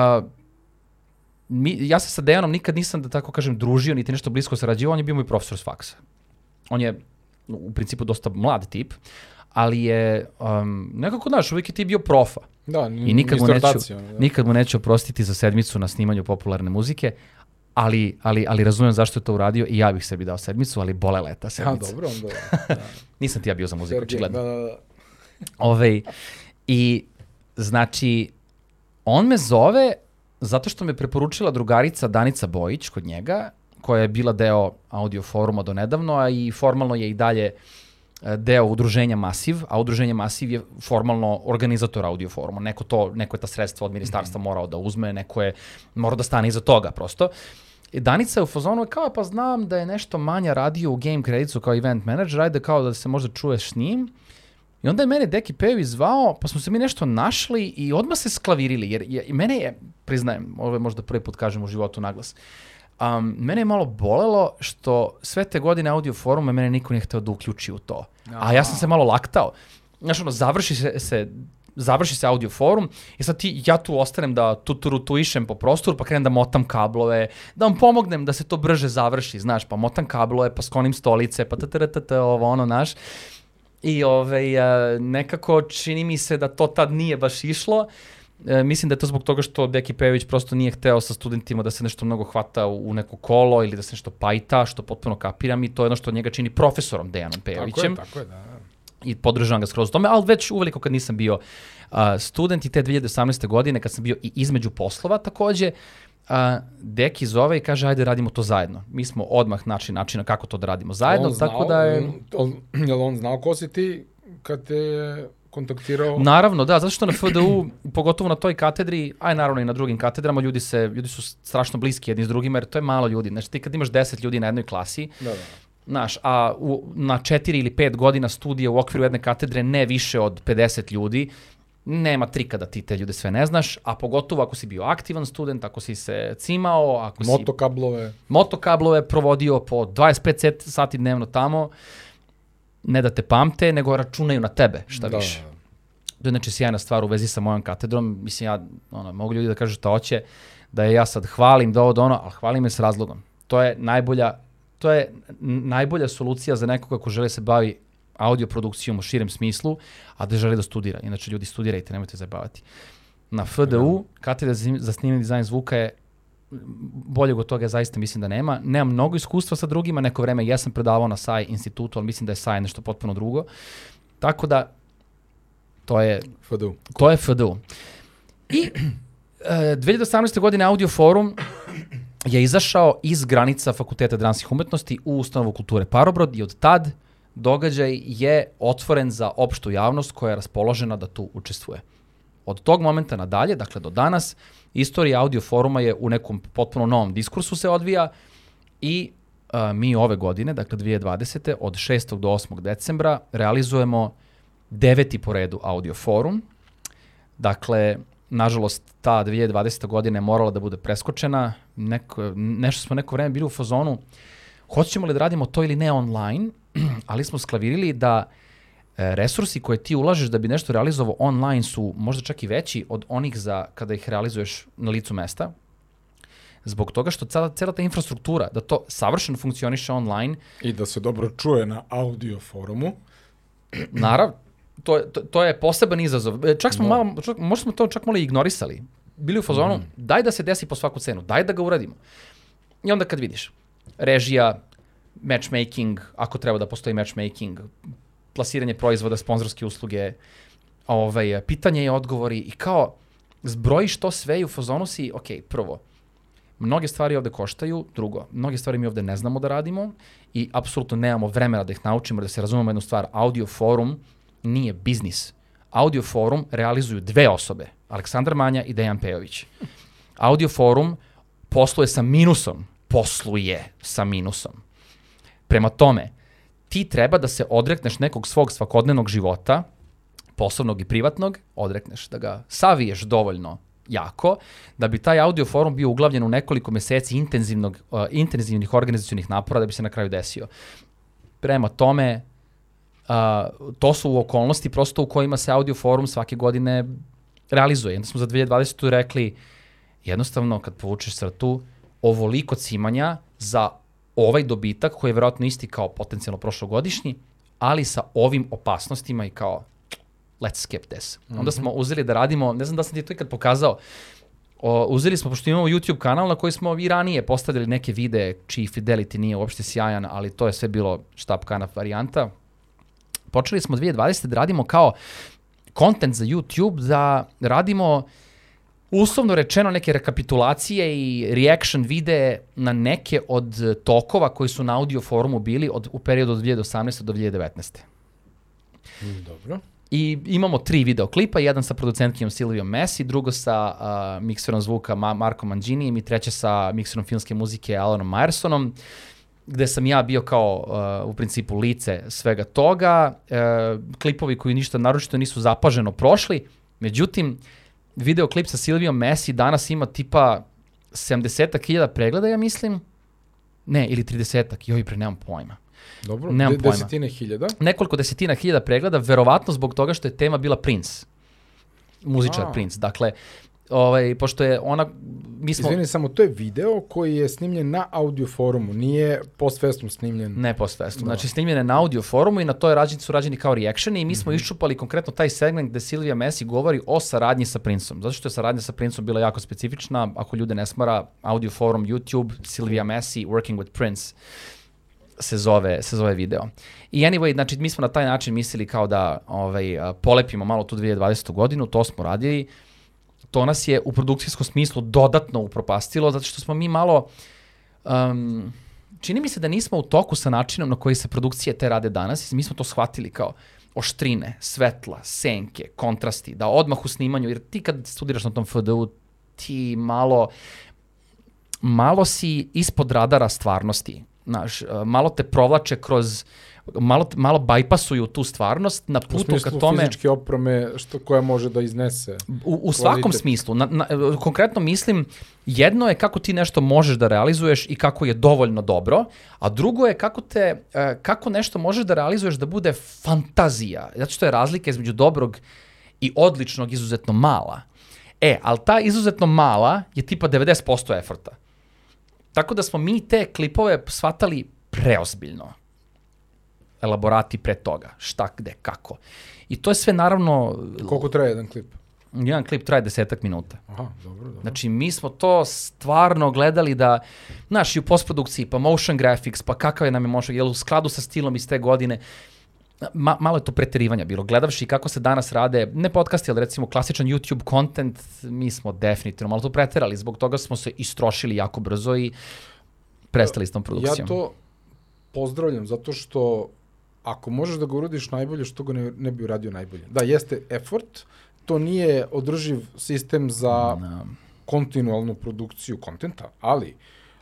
mi, ja se sa Dejanom nikad nisam, da tako kažem, družio, niti nešto blisko sarađivao, on je bio moj profesor s faksa. On je u principu dosta mlad tip, ali je um, nekako, znaš, uvijek je ti bio profa. Da, I nikad mu, neću, da. nikad mu neću oprostiti za sedmicu na snimanju popularne muzike, ali, ali, ali razumem zašto je to uradio i ja bih sebi dao sedmicu, ali bolela je ta Ja, sedmica. dobro, onda. Da. Nisam ti ja bio za muziku, očigledno. Da, da, da. Ove, I znači, on me zove zato što me preporučila drugarica Danica Bojić kod njega, koja je bila deo audio foruma do nedavno, a i formalno je i dalje e, deo udruženja Masiv, a udruženje Masiv je formalno organizator audio foruma. Neko, to, neko je ta sredstva od ministarstva morao da uzme, neko je morao da stane iza toga prosto. I Danica je u fazonu kao, pa znam da je nešto manja radio u Game Creditsu kao event manager, ajde kao da se možda čuješ s njim. I onda je mene Deki Pejović zvao, pa smo se mi nešto našli i odmah se sklavirili, jer je, i mene je, priznajem, ovo je možda prvi put kažem u životu naglas, um, mene je malo bolelo što sve te godine audio foruma mene niko nije hteo da uključi u to. A ja sam se malo laktao. Znaš, ono, završi se, se završi se audio forum i sad ti, ja tu ostanem da tuturutuišem po prostoru, pa krenem da motam kablove, da vam pomognem da se to brže završi, znaš, pa motam kablove, pa sklonim stolice, pa ttrtt, ovo ono, znaš. I ovaj, a, nekako čini mi se da to tad nije baš išlo. E, mislim da je to zbog toga što Deki Pejović prosto nije hteo sa studentima da se nešto mnogo hvata u, u neko kolo ili da se nešto pajta, što potpuno kapiram i to je ono što njega čini profesorom Dejanom Tako je, Pejovićem tako je, da. I podržavam ga skroz u tome, ali već uveliko kad nisam bio uh, student i te 2018. godine, kad sam bio i između poslova takođe, uh, Deki zove i kaže ajde radimo to zajedno. Mi smo odmah našli načina kako to da radimo zajedno, On tako znao, da je... on- Jel on znao ko si ti kad te je kontaktirao? Naravno, da, zato što na FDU, pogotovo na toj katedri, a i naravno i na drugim katedrama, ljudi, se, ljudi su strašno bliski jedni s drugima, jer to je malo ljudi. Znači ti kad imaš 10 ljudi na jednoj klasi, Da, da. Znaš, a u, na četiri ili pet godina studija u okviru jedne katedre ne više od 50 ljudi, nema trika da ti te ljude sve ne znaš, a pogotovo ako si bio aktivan student, ako si se cimao, ako si Motokablove. motokablove provodio po 25 set- sati dnevno tamo, ne da te pamte, nego računaju na tebe, šta da, više. To je znači sjajna stvar u vezi sa mojom katedrom. Mislim, ja, ono, mogu ljudi da kažu šta hoće, da je ja sad hvalim da ovo da ono, ali hvalim je s razlogom. To je najbolja, to je najbolja solucija za nekoga ko želi se bavi audio produkcijom u širem smislu, a da želi da studira. Inače, ljudi studirajte, nemojte zabavati. Na FDU, katedra za snimanje dizajn zvuka je boljeg od toga ja zaista mislim da nema. Nemam mnogo iskustva sa drugima, neko vreme jesam predavao na SAI institutu, ali mislim da je SAI nešto potpuno drugo. Tako da, to je FDU. to je FDU. I e, 2018. godine Audio Forum je izašao iz granica Fakulteta dramskih umetnosti u ustanovu kulture Parobrod i od tad događaj je otvoren za opštu javnost koja je raspoložena da tu učestvuje. Od tog momenta nadalje, dakle do danas, istorija audio foruma je u nekom potpuno novom diskursu se odvija i a, mi ove godine, dakle 2020. od 6. do 8. decembra realizujemo deveti po redu audio forum. Dakle, nažalost, ta 2020. godina je morala da bude preskočena. Neko, nešto smo neko vreme bili u fazonu, hoćemo li da radimo to ili ne online, ali smo sklavirili da e, resursi koje ti ulažeš da bi nešto realizovao online su možda čak i veći od onih za kada ih realizuješ na licu mesta. Zbog toga što cela, cela ta infrastruktura, da to savršeno funkcioniše online, I da se dobro čuje na audio forumu. Naravno, to, to, to je poseban izazov. E, Čak smo Da. malo, čak, možda smo to čak malo i ignorisali. Bili u fazonu, daj da se desi po svaku cenu, daj da ga uradimo. I onda kad vidiš, režija, matchmaking, ako treba da postoji matchmaking, plasiranje proizvoda, sponzorske usluge, ovaj, pitanje i odgovori i kao zbrojiš to sve i u fazonu si, ok, prvo, mnoge stvari ovde koštaju, drugo, mnoge stvari mi ovde ne znamo da radimo i apsolutno nemamo vremena da ih naučimo, da se razumemo jednu stvar, audio forum nije biznis. Audio forum realizuju dve osobe, Aleksandar Manja i Dejan Pejović. Audio forum posluje sa minusom, posluje sa minusom. Prema tome, ti treba da se odrekneš nekog svog svakodnevnog života, poslovnog i privatnog, odrekneš, da ga saviješ dovoljno jako, da bi taj audio forum bio uglavljen u nekoliko meseci intenzivnog, uh, intenzivnih organizacionih napora da bi se na kraju desio. Prema tome, uh, to su okolnosti prosto u kojima se audio forum svake godine realizuje. Onda smo za 2020. rekli, jednostavno kad povučeš crtu, ovoliko cimanja za ovaj dobitak koji je verovatno isti kao potencijalno prošlogodišnji, ali sa ovim opasnostima i kao let's skip this. Mm -hmm. Onda smo uzeli da radimo, ne znam da sam ti to ikad pokazao, o, uzeli smo, pošto imamo YouTube kanal na koji smo i ranije postavljali neke videe čiji fidelity nije uopšte sjajan, ali to je sve bilo štab kanal varijanta. Počeli smo 2020. da radimo kao content za YouTube, da radimo uslovno rečeno neke rekapitulacije i reaction videe na neke od tokova koji su na audio forumu bili od, u periodu od 2018. do 2019. Dobro. I imamo tri videoklipa, jedan sa producentkinjom Silvijom Messi, drugo sa uh, mikserom zvuka Ma Marko Manginijem i treće sa mikserom filmske muzike Alanom Myersonom, gde sam ja bio kao uh, u principu lice svega toga. Uh, klipovi koji ništa naročito nisu zapaženo prošli, međutim, videoklip sa Silvijom Messi danas ima tipa 70.000 pregleda, ja mislim. Ne, ili 30-ak, joj pre, nemam pojma. Dobro, Nemam de, pojma. desetine hiljada. nekoliko desetina hiljada pregleda, verovatno zbog toga što je tema bila Prince. Muzičar A. Prince. Dakle, ovaj, pošto je ona, mi smo... Izvini, samo to je video koji je snimljen na audio forumu, nije post festum snimljen. Ne post festum. Da. Znači, snimljene na audio forumu i na to je rađeni, su rađeni kao reactioni i mi smo iščupali konkretno taj segment gde Silvija Messi govori o saradnji sa Princom. Zato što je saradnja sa Princom bila jako specifična. Ako ljude ne smara, audio forum, YouTube, Silvija Messi, Working with Prince se zove, se zove video. I anyway, znači mi smo na taj način mislili kao da ovaj, polepimo malo tu 2020. godinu, to smo radili. To nas je u produkcijskom smislu dodatno upropastilo, zato što smo mi malo... Um, čini mi se da nismo u toku sa načinom na koji se produkcije te rade danas. Mi smo to shvatili kao oštrine, svetla, senke, kontrasti, da odmah u snimanju, jer ti kad studiraš na tom FDU, ti malo, malo si ispod radara stvarnosti. Znaš, uh, malo te provlače kroz, malo, malo bajpasuju tu stvarnost na putu ka tome... fizičke opreme što, koja može da iznese. U, u svakom kvalitet. smislu. Na, na, konkretno mislim, jedno je kako ti nešto možeš da realizuješ i kako je dovoljno dobro, a drugo je kako, te, e, kako nešto možeš da realizuješ da bude fantazija. Zato što je razlika između dobrog i odličnog izuzetno mala. E, ali ta izuzetno mala je tipa 90% eforta. Tako da smo mi te klipove shvatali preozbiljno. Elaborati pre toga. Šta, gde, kako. I to je sve naravno Koliko traje jedan klip? jedan klip traje desetak minuta. Aha, dobro, dobro. Znači, mi smo to stvarno gledali da, znaš, i u postprodukciji, pa motion graphics, pa kakav je nam je motion, jel u skladu sa stilom iz te godine, Ma, malo je to preterivanja bilo. Gledavši kako se danas rade, ne podcasti, ali recimo klasičan YouTube content, mi smo definitivno malo to preterali. Zbog toga smo se istrošili jako brzo i prestali s tom produkcijom. Ja to pozdravljam zato što ako možeš da ga uradiš najbolje, što ga ne, ne bi uradio najbolje. Da, jeste effort, to nije održiv sistem za Da. kontinualnu produkciju kontenta, ali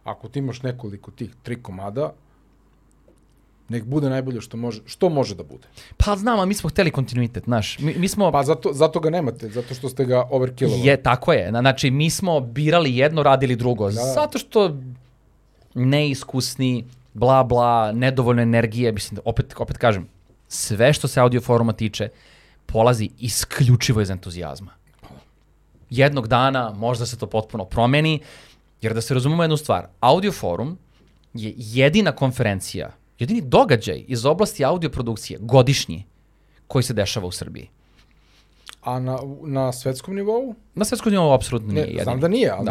ako ti imaš nekoliko tih tri komada, nek bude najbolje što može, što može da bude. Pa znam, ali mi smo hteli kontinuitet, znaš. Mi, mi smo... Pa zato, zato ga nemate, zato što ste ga overkillovali. Je, tako je. Na- Znači, mi smo birali jedno, radili drugo. Da. Zato što neiskusni, bla, bla, nedovoljno energije, mislim, da opet, opet kažem, sve što se audio foruma tiče, polazi isključivo iz entuzijazma. Jednog dana možda se to potpuno promeni, jer da se razumemo jednu stvar, audio forum je jedina konferencija, jedini događaj iz oblasti audio produkcije, godišnji, koji se dešava u Srbiji. A na, na svetskom nivou? Na svetskom nivou apsolutno Ne, nije jedini. znam da nije, ali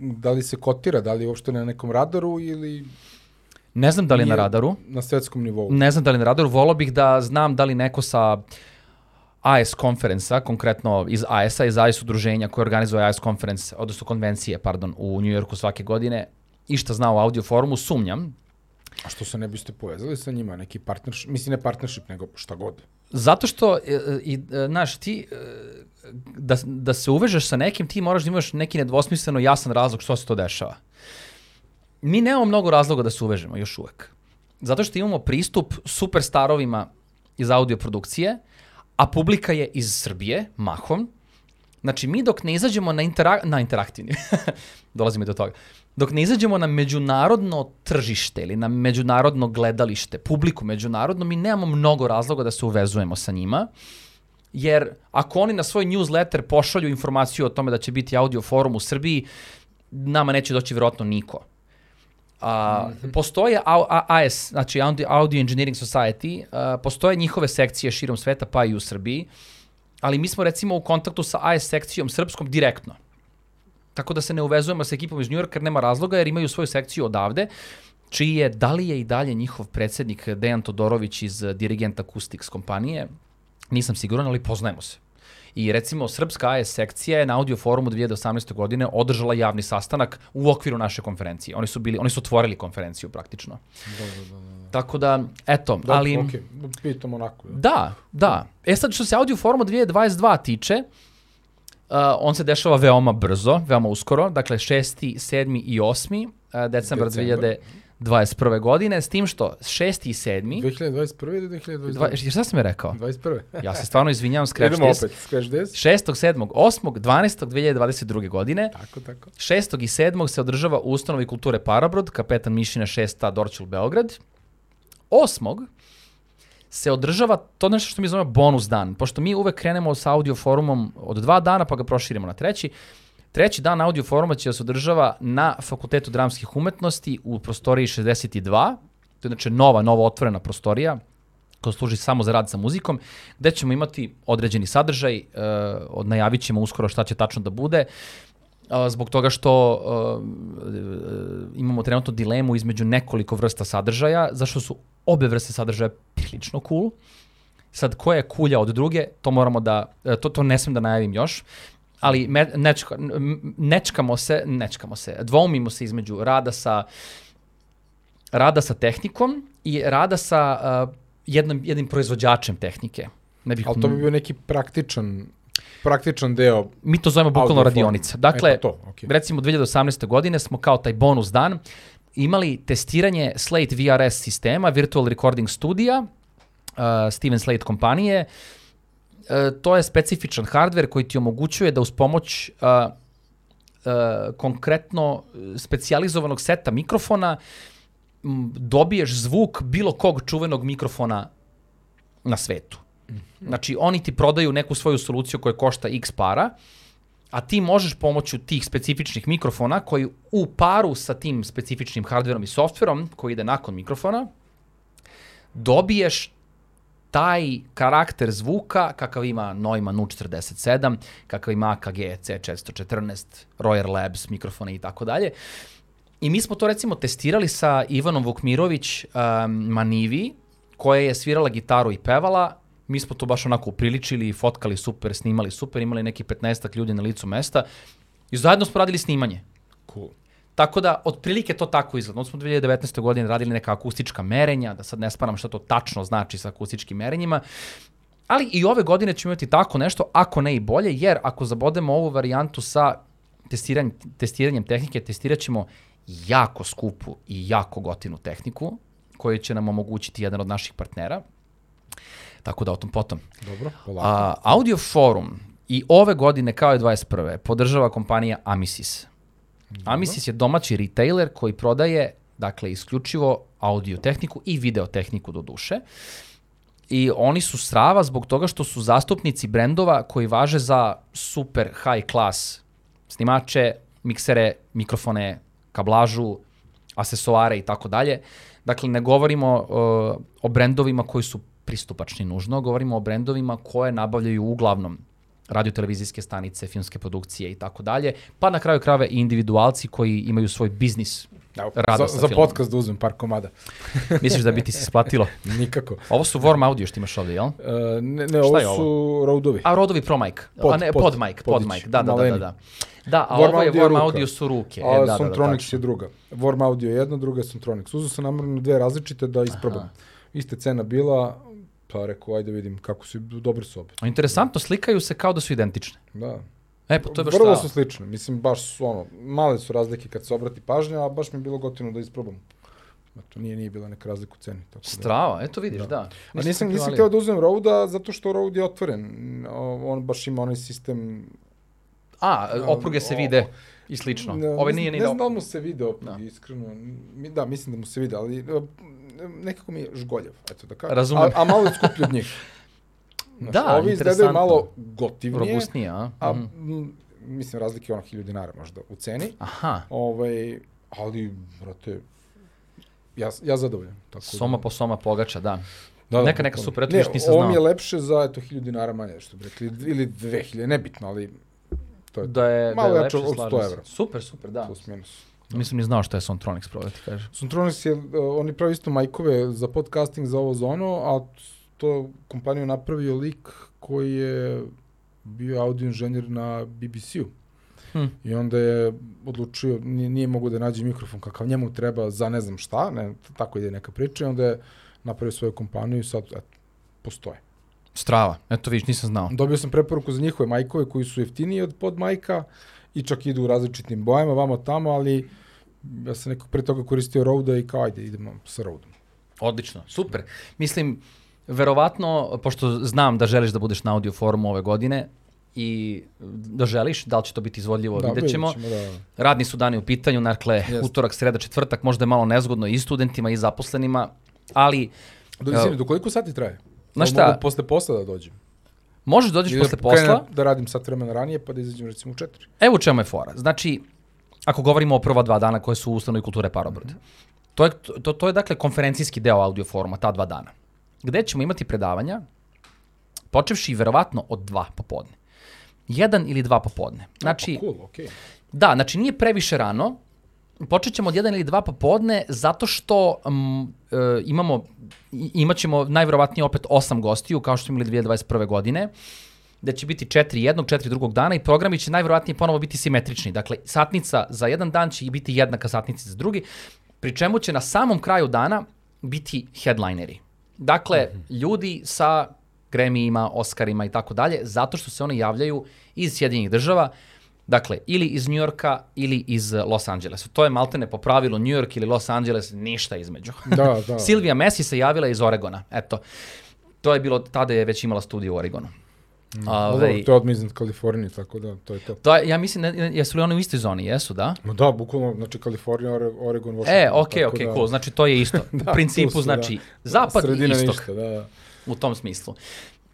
da. li se kotira, da li uopšte na nekom radaru ili Ne znam da li je na radaru. na svetskom nivou? Ne znam da li je na radaru. Volao bih da znam da li neko sa AS konferensa, konkretno iz AS-a, iz AS udruženja koje organizuje AS konferens, odnosno konvencije, pardon, u New Yorku svake godine, i šta zna o audio forumu, sumnjam. A što se ne biste povezali sa njima, neki partnership, mislim ne partnership, nego šta god. Zato što, e, e, i, e, znaš, ti, e, da, da se uvežeš sa nekim, ti moraš da imaš neki nedvosmisleno jasan razlog što se to dešava. Mi nemamo mnogo razloga da se uvežemo, još uvek. Zato što imamo pristup superstarovima iz audio produkcije, a publika je iz Srbije, mahom. Znači, mi dok ne izađemo na, intera na interaktivni, dolazimo i do toga, dok ne izađemo na međunarodno tržište ili na međunarodno gledalište, publiku međunarodno, mi nemamo mnogo razloga da se uvezujemo sa njima. Jer ako oni na svoj newsletter pošalju informaciju o tome da će biti audio forum u Srbiji, nama neće doći vjerojatno niko. A, mm -hmm. Postoje AS, znači Audio Engineering Society, a, postoje njihove sekcije širom sveta, pa i u Srbiji, ali mi smo recimo u kontaktu sa AS sekcijom srpskom direktno. Tako da se ne uvezujemo sa ekipom iz New Yorka nema razloga jer imaju svoju sekciju odavde čiji je, da li je i dalje njihov predsednik Dejan Todorović iz Dirigent Acoustics kompanije, nisam siguran, ali poznajemo se. I recimo Srpska AS sekcija je na audio forumu 2018. godine održala javni sastanak u okviru naše konferencije. Oni su bili, oni su otvorili konferenciju praktično. Da, da, da. da. Tako da, eto, Dobro, ali... ok, pitam onako. Da, da. E sad, što se audio foruma 2022 tiče, uh, on se dešava veoma brzo, veoma uskoro, dakle 6., 7. i 8. Uh, decembar, decembar. 2000 21. godine, s tim što 6. i 7. 2021. ili 2022? Dva, šta sam je rekao? 21. ja se stvarno izvinjavam, Scratch Idemo opet, Scratch Days. 6. 7. 8. 12. 2022. godine. Tako, tako. 6. i 7. se održava u ustanovi kulture Parabrod, kapetan Mišina 6. Dorčul Beograd. 8 se održava to nešto što mi zovemo bonus dan, pošto mi uvek krenemo sa audio forumom od dva dana pa ga proširimo na treći. Treći dan audio foruma će da se održava na Fakultetu dramskih umetnosti u prostoriji 62, to je znači nova, nova otvorena prostorija, koja služi samo za rad sa muzikom, gde ćemo imati određeni sadržaj, uh, najavit ćemo uskoro šta će tačno da bude, uh, zbog toga što uh, imamo trenutno dilemu između nekoliko vrsta sadržaja, zašto su obe vrste sadržaja prilično cool. Sad, koja je kulja od druge, to moramo da, to, to ne smem da najavim još, ali me, nečka, nečkamo se, nečkamo se, dvoumimo se između rada sa, rada sa tehnikom i rada sa uh, jednom, jednim proizvođačem tehnike. Ne bih, Ali to bi bio neki praktičan praktičan deo Mi to zovemo bukvalno radionica. Dakle, Eto, to, okay. recimo 2018. godine smo kao taj bonus dan imali testiranje Slate VRS sistema, Virtual Recording Studija, uh, Steven Slate kompanije, uh, to je specifičan hardware koji ti omogućuje da uz pomoć uh, uh, konkretno specijalizovanog seta mikrofona m, dobiješ zvuk bilo kog čuvenog mikrofona na svetu. Znači, oni ti prodaju neku svoju soluciju koja košta x para, a ti možeš pomoću tih specifičnih mikrofona koji u paru sa tim specifičnim hardverom i softverom koji ide nakon mikrofona, dobiješ taj karakter zvuka kakav ima Neumann U47, kakav ima AKG C414, Royer Labs, mikrofone i tako dalje. I mi smo to recimo testirali sa Ivanom Vukmirović um, Manivi, koja je svirala gitaru i pevala. Mi smo to baš onako upriličili, fotkali super, snimali super, imali neki 15 ljudi na licu mesta i zajedno smo radili snimanje. Cool. Tako da, otprilike to tako izgleda. Onda smo 2019. godine radili neka akustička merenja, da sad ne sparam šta to tačno znači sa akustičkim merenjima, ali i ove godine ćemo imati tako nešto, ako ne i bolje, jer ako zabodemo ovu varijantu sa testiranjem, testiranjem tehnike, testirat ćemo jako skupu i jako gotinu tehniku, koju će nam omogućiti jedan od naših partnera. Tako da o tom potom. Dobro, polako. A, Audio Forum i ove godine, kao i 21. podržava kompanija Amisis. Amisis je domaći retailer koji prodaje dakle isključivo audio tehniku i video tehniku do duše. I oni su strava zbog toga što su zastupnici brendova koji važe za super high class snimače, miksere, mikrofone, kablažu, asesoare i tako dalje. Dakle, ne govorimo uh, o brendovima koji su pristupačni nužno, govorimo o brendovima koje nabavljaju uglavnom radiotelevizijske stanice, filmske produkcije i tako dalje, pa na kraju krave i individualci koji imaju svoj biznis rada za, za podcast da uzmem par komada. Misliš da bi ti se isplatilo? Nikako. Ovo su Warm Audio što imaš ovde, jel? Uh, ne, ne ovo, ovo su Rodeovi. A Rodeovi Pro Mic. Pod, a ne, pod, pod mic, pod mic. Da, da, da, da, da. Da, a Warm ovo je Warm ruka. Audio su ruke. A e, da, Sontronics da, da, je druga. Warm Audio je jedna, druga je Sontronics. Uzeo sam namjerno dve različite da isprobam. Aha. Iste cena bila, Pa rekao, ajde vidim kako su, dobri su obe. Interesantno, slikaju se kao da su identične. Da. E, pa to je baš Vrlo su slične, mislim, baš su ono, male su razlike kad se obrati pažnja, a baš mi je bilo gotivno da isprobam. Eto, nije, nije bila neka razlika u ceni. Tako da. Strava, eto vidiš, da. A nisam, nisam provalio. hteo da uzmem Roda zato što Road je otvoren. On baš ima onaj sistem... A, opruge se vide i slično. Ne, Ove ne, nije ni ne da... znam da mu se vide opruge, Da. iskreno. Da, mislim da mu se vide, ali nekako mi je žgoljav, eto da kažem. Razumem. A, a malo je skuplji od njih. Znaš, Da, ovi izgledaju malo gotivnije, Robustnije, a? a Mhm. m, mislim razlike je ono 1000 dinara možda u ceni. Aha, Ovaj, ali, brate, ja, ja zadovoljan. Tako soma da, po soma pogača, da. da, da, neka, neka super, eto Ne, viš, nisam ovo mi je znao. lepše za, eto, 1000 dinara manje, što bi rekli, ili 2000, nebitno, ali to je Da je, Malo da je jače od 100 slažem se. evra. Super, super, da. plus minus. Nisam ni znao što je Sontronics, pravo da ti kažem. Suntronis je, uh, oni pravi isto majkove za podcasting za ovo zono, a to kompaniju napravio lik koji je bio audio inženjer na BBC-u. Hm. I onda je odlučio, nije, nije mogu da nađe mikrofon kakav njemu treba za ne znam šta, ne, tako ide neka priča, i onda je napravio svoju kompaniju i sad, eto, postoje. Strava, eto viš, nisam znao. Dobio sam preporuku za njihove majkove koji su jeftiniji od pod majka i čak idu u različitim bojama, vamo tamo, ali ja sam nekog pre toga koristio Roda i kao, ajde, idemo sa Rodom. Odlično, super. Mislim, verovatno, pošto znam da želiš da budeš na audio forumu ove godine i da želiš, da li će to biti izvodljivo, da, vidjet ćemo. da. Radni su dani u pitanju, dakle, Jeste. utorak, sreda, četvrtak, možda je malo nezgodno i studentima i zaposlenima, ali Do, Evo. izvini, do koliko sati traje? Jel šta? Mogu posle posla da dođem. možeš dođeš Ili posle da posla. Da radim sat vremena ranije, pa da izađem recimo u četiri. Evo u čemu je fora. Znači, ako govorimo o prva dva dana koje su u ustanovi kulture Parobrod, to je, to, to je dakle konferencijski deo audio foruma, ta dva dana, gde ćemo imati predavanja, počevši verovatno od dva popodne. Jedan ili dva popodne. Znači, Pa, cool, okej. Da, znači nije previše rano. Počet ćemo od jedan ili dva popodne zato što mm, e, imamo, imat ćemo najverovatnije opet osam gostiju kao što smo imali 2021. godine gde će biti četiri jednog, četiri drugog dana i programi će najverovatnije ponovo biti simetrični. Dakle, satnica za jedan dan će biti jednaka satnici za drugi, pri čemu će na samom kraju dana biti headlineri. Dakle, ljudi sa Grammy-ima, Oscarima i tako dalje, zato što se one javljaju iz Sjedinjenih država, dakle, ili iz New Yorka ili iz Los Angelesa. To je maltene po pravilu New York ili Los Angeles, ništa između. Da, da. Silvia Messi se javila iz Oregona, eto. To je bilo, tada je već imala studiju u Oregonu. No, Ovaj, dobro, to je odmah iznad Kalifornije, tako da, to je to. To je, ja mislim, ne, jesu li oni u istoj zoni? Jesu, da? No da, bukvalno, znači Kalifornija, Ore- Oregon, Washington. E, okej, tako okej, da- cool. Znači, to je isto. Da, u principu, su, znači, da. zapad i istok. ništa, da, da. U tom smislu.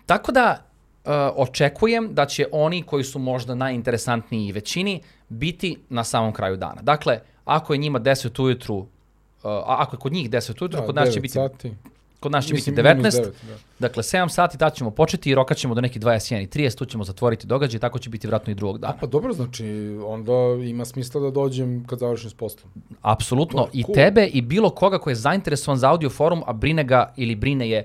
Tako da, uh, očekujem da će oni koji su možda najinteresantniji većini biti na samom kraju dana. Dakle, ako je njima 10 ujutru, uh, ako je kod njih 10 ujutru, Da, kod nas će biti, Sati. Kod nas će Mislim, biti 19. minus devet, da. Dakle, 7 sati tad ćemo početi i rokat ćemo do nekih 21 i 30, tu ćemo zatvoriti događaj, tako će biti vratno i drugog dana. Pa dobro, znači, onda ima smisla da dođem kad završim s poslom. Apsolutno. To je I cool. tebe i bilo koga ko je zainteresovan za audio forum, a brine ga ili brine je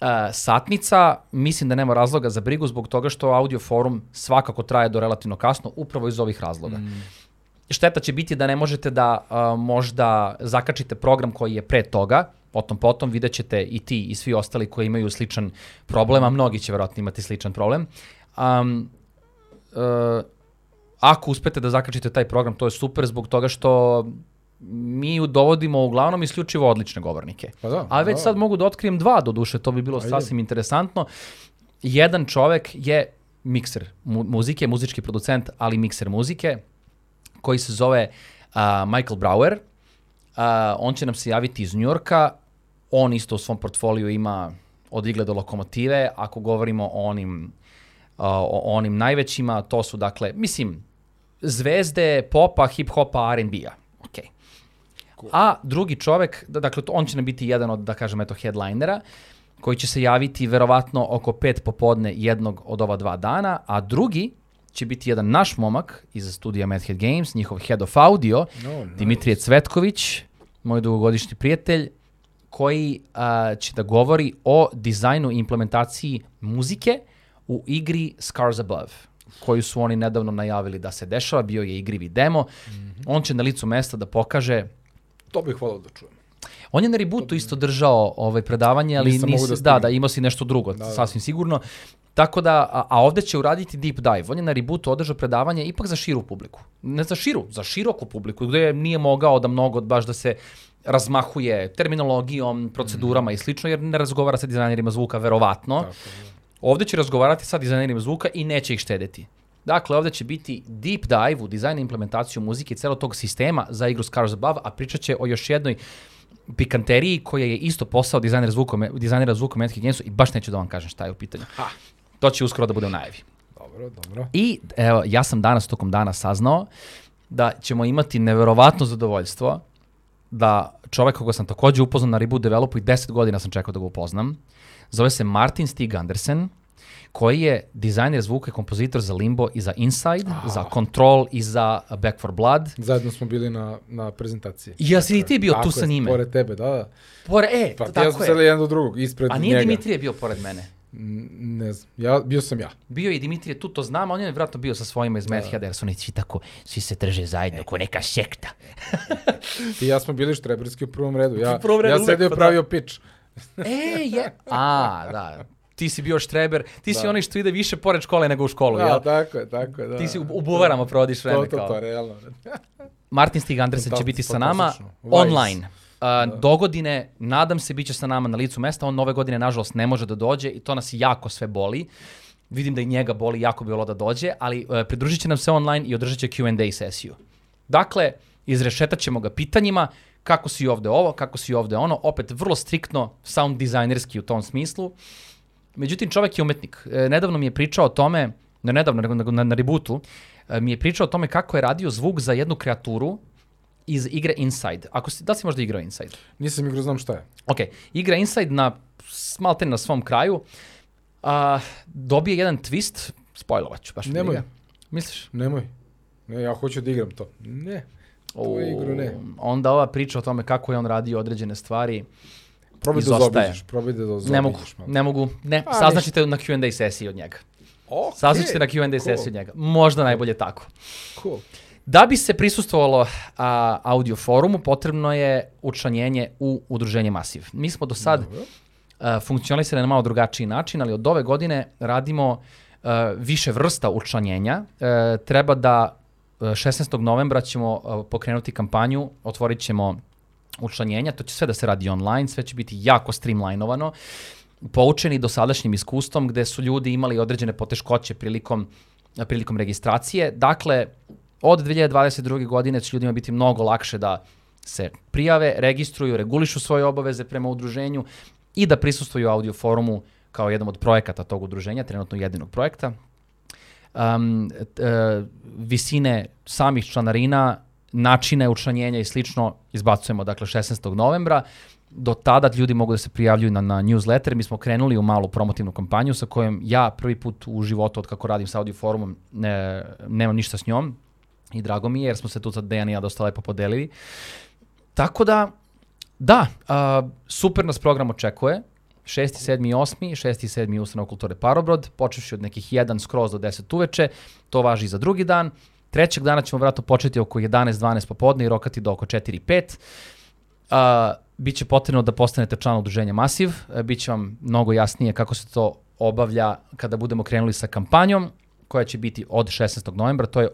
uh, satnica, mislim da nema razloga za brigu zbog toga što audio forum svakako traje do relativno kasno, upravo iz ovih razloga. Mm. Šteta će biti da ne možete da uh, možda zakačite program koji je pre toga, potom potom vidjet ćete i ti i svi ostali koji imaju sličan problem, a mnogi će verovatno imati sličan problem. Um, uh, ako uspete da zakačite taj program, to je super zbog toga što mi dovodimo uglavnom isključivo odlične govornike. Pa da. A već da. sad mogu da otkrijem dva do duše, to bi bilo Ajde. sasvim interesantno. Jedan čovek je mikser mu muzike, muzički producent, ali mikser muzike, koji se zove uh, Michael Brower. Uh, on će nam se javiti iz Njorka. On isto u svom portfoliju ima od igle do lokomotive. Ako govorimo o onim, o onim najvećima, to su dakle, mislim, zvezde popa, hip-hopa, R&B-a. Okay. A drugi čovek, da- dakle, on će nam biti jedan od, da kažem, eto, headlinera, koji će se javiti verovatno oko pet popodne jednog od ova dva dana, a drugi će biti jedan naš momak iz studija Madhead Games, njihov head of audio, No, nice. Dimitrije Cvetković, moj dugogodišnji prijatelj, koji a, će da govori o dizajnu i implementaciji muzike u igri Scars Above koju su oni nedavno najavili da se dešava, bio je igrivi demo. On će na licu mesta da pokaže To bih volao da čujem. On je na rebootu isto držao ovaj predavanje, ali Nisam nisi, mogu da da, da, imao si nešto drugo, Da, da. sasvim sigurno. Tako da, a, a ovde će uraditi deep dive. On je na rebootu održao predavanje ipak za širu publiku. Ne za širu, za široku publiku, gde nije mogao da mnogo baš da se razmahuje terminologijom, procedurama i slično, jer ne razgovara sa dizajnerima zvuka, verovatno. Tako, da. Ovde će razgovarati sa dizajnerima zvuka i neće ih štediti. Dakle, ovde će biti deep dive u dizajn i implementaciju muzike i celog tog sistema za igru Scars Above, a pričat će o još jednoj pikanteriji koja je isto posao dizajnera zvuka, dizajnera zvuka u Magic Gamesu i baš neću da vam kažem šta je u pitanju. Ha. To će uskoro da bude u najavi. Dobro, dobro. I evo, ja sam danas tokom dana saznao da ćemo imati neverovatno zadovoljstvo da čovek koga sam takođe upoznao na Reboot Developu i 10 godina sam čekao da ga upoznam, zove se Martin Stig Andersen, koji je dizajner zvuka i kompozitor za Limbo i za Inside, Ah. za Control i za Back for Blood. Zajedno smo bili na, na prezentaciji. I ja si i ti bio Tako tu je, sa njime. Pored tebe, da, da. Pore, e, Pa ti ja tako smo je. sedeli jedan do drugog, ispred A nije njega. Dimitrije bio pored mene. Ne znam, ja, bio sam ja. Bio je Dimitrije tu, to znam, on je vjerojatno bio sa svojima iz Methheada, jer su oni svi tako, svi se drže zajedno, ko neka sekta. I ja smo bili štreberski u prvom redu. Ja, prvom redu ja uvek, sedio pa da. pravio pitch. E, je. A, da. Ti si bio štreber, ti si Da. onaj što ide više pored škole nego u školu, Da, jel? tako je, tako je, da. Ti si u, u buvarama provodiš vreme To, to, to, realno. Martin Stig Andersen će Fantastično, biti sa nama fantastično. Wise. online. Uh, do godine, nadam se, bit će sa nama na licu mesta. On nove godine, nažalost, ne može da dođe i to nas jako sve boli. Vidim da i njega boli, jako bi volao da dođe, ali uh, pridružit će nam se online i održat će Q&A sesiju. Dakle, izrešetat ćemo ga pitanjima, kako si ovde ovo, kako si ovde ono, opet vrlo striktno sound dizajnerski u tom smislu. Međutim, čovek je umetnik. E, nedavno mi je pričao o tome, ne nedavno, nego nego na, na rebootu, e, mi je pričao o tome kako je radio zvuk za jednu kreaturu iz igre Inside. Ako si, da li si možda igrao Inside? Nisam igrao, znam šta je. Ok, igra Inside na smalte na svom kraju, a, dobije jedan twist, spojlovat ću, baš Nemoj. briga. Misliš? Nemoj. Ne, ja hoću da igram to. Ne. Tu igru ne. Onda ova priča o tome kako je on radio određene stvari, Probaj da zobiđeš, probaj da zobiđeš. ne mogu, ne mogu, ne, A, saznaćete na Q&A sesiji od njega. Okay. Saznaćete na Q&A sesiji od njega. Možda najbolje tako. Cool. Da bi se prisustvovalo a, audio forumu, potrebno je učlanjenje u udruženje Masiv. Mi smo do sad a, funkcionalisali na malo drugačiji način, ali od ove godine radimo a, više vrsta učlanjenja. E, treba da e, 16. novembra ćemo a, pokrenuti kampanju, otvorit ćemo učlanjenja, to će sve da se radi online, sve će biti jako streamlinovano, poučeni dosadašnjim iskustvom gde su ljudi imali određene poteškoće prilikom, prilikom registracije. Dakle, od 2022. godine će ljudima biti mnogo lakše da se prijave, registruju, regulišu svoje obaveze prema udruženju i da prisustvuju audio forumu kao jednom od projekata tog udruženja, trenutno jedinog projekta. Um, t- e, visine samih članarina, načine učlanjenja i slično izbacujemo dakle 16. novembra. Do tada ljudi mogu da se prijavljuju na, na newsletter. Mi smo krenuli u malu promotivnu kampanju sa kojom ja prvi put u životu od kako radim sa audio forumom ne, nemam ništa s njom i drago mi je jer smo se tu sad Dejan i ja dosta lepo podelili. Tako da, da, a, super nas program očekuje. 6. 7. 8. 6. 7. Ustanov kulture Parobrod, počevši od nekih 1 skroz do 10 uveče, to važi i za drugi dan. Trećeg dana ćemo vratno početi oko 11-12 popodne i rokati do oko 4-5. Uh, biće potrebno da postanete član udruženja Masiv, uh, bit će vam mnogo jasnije kako se to obavlja kada budemo krenuli sa kampanjom, koja će biti od 16. novembra, to je,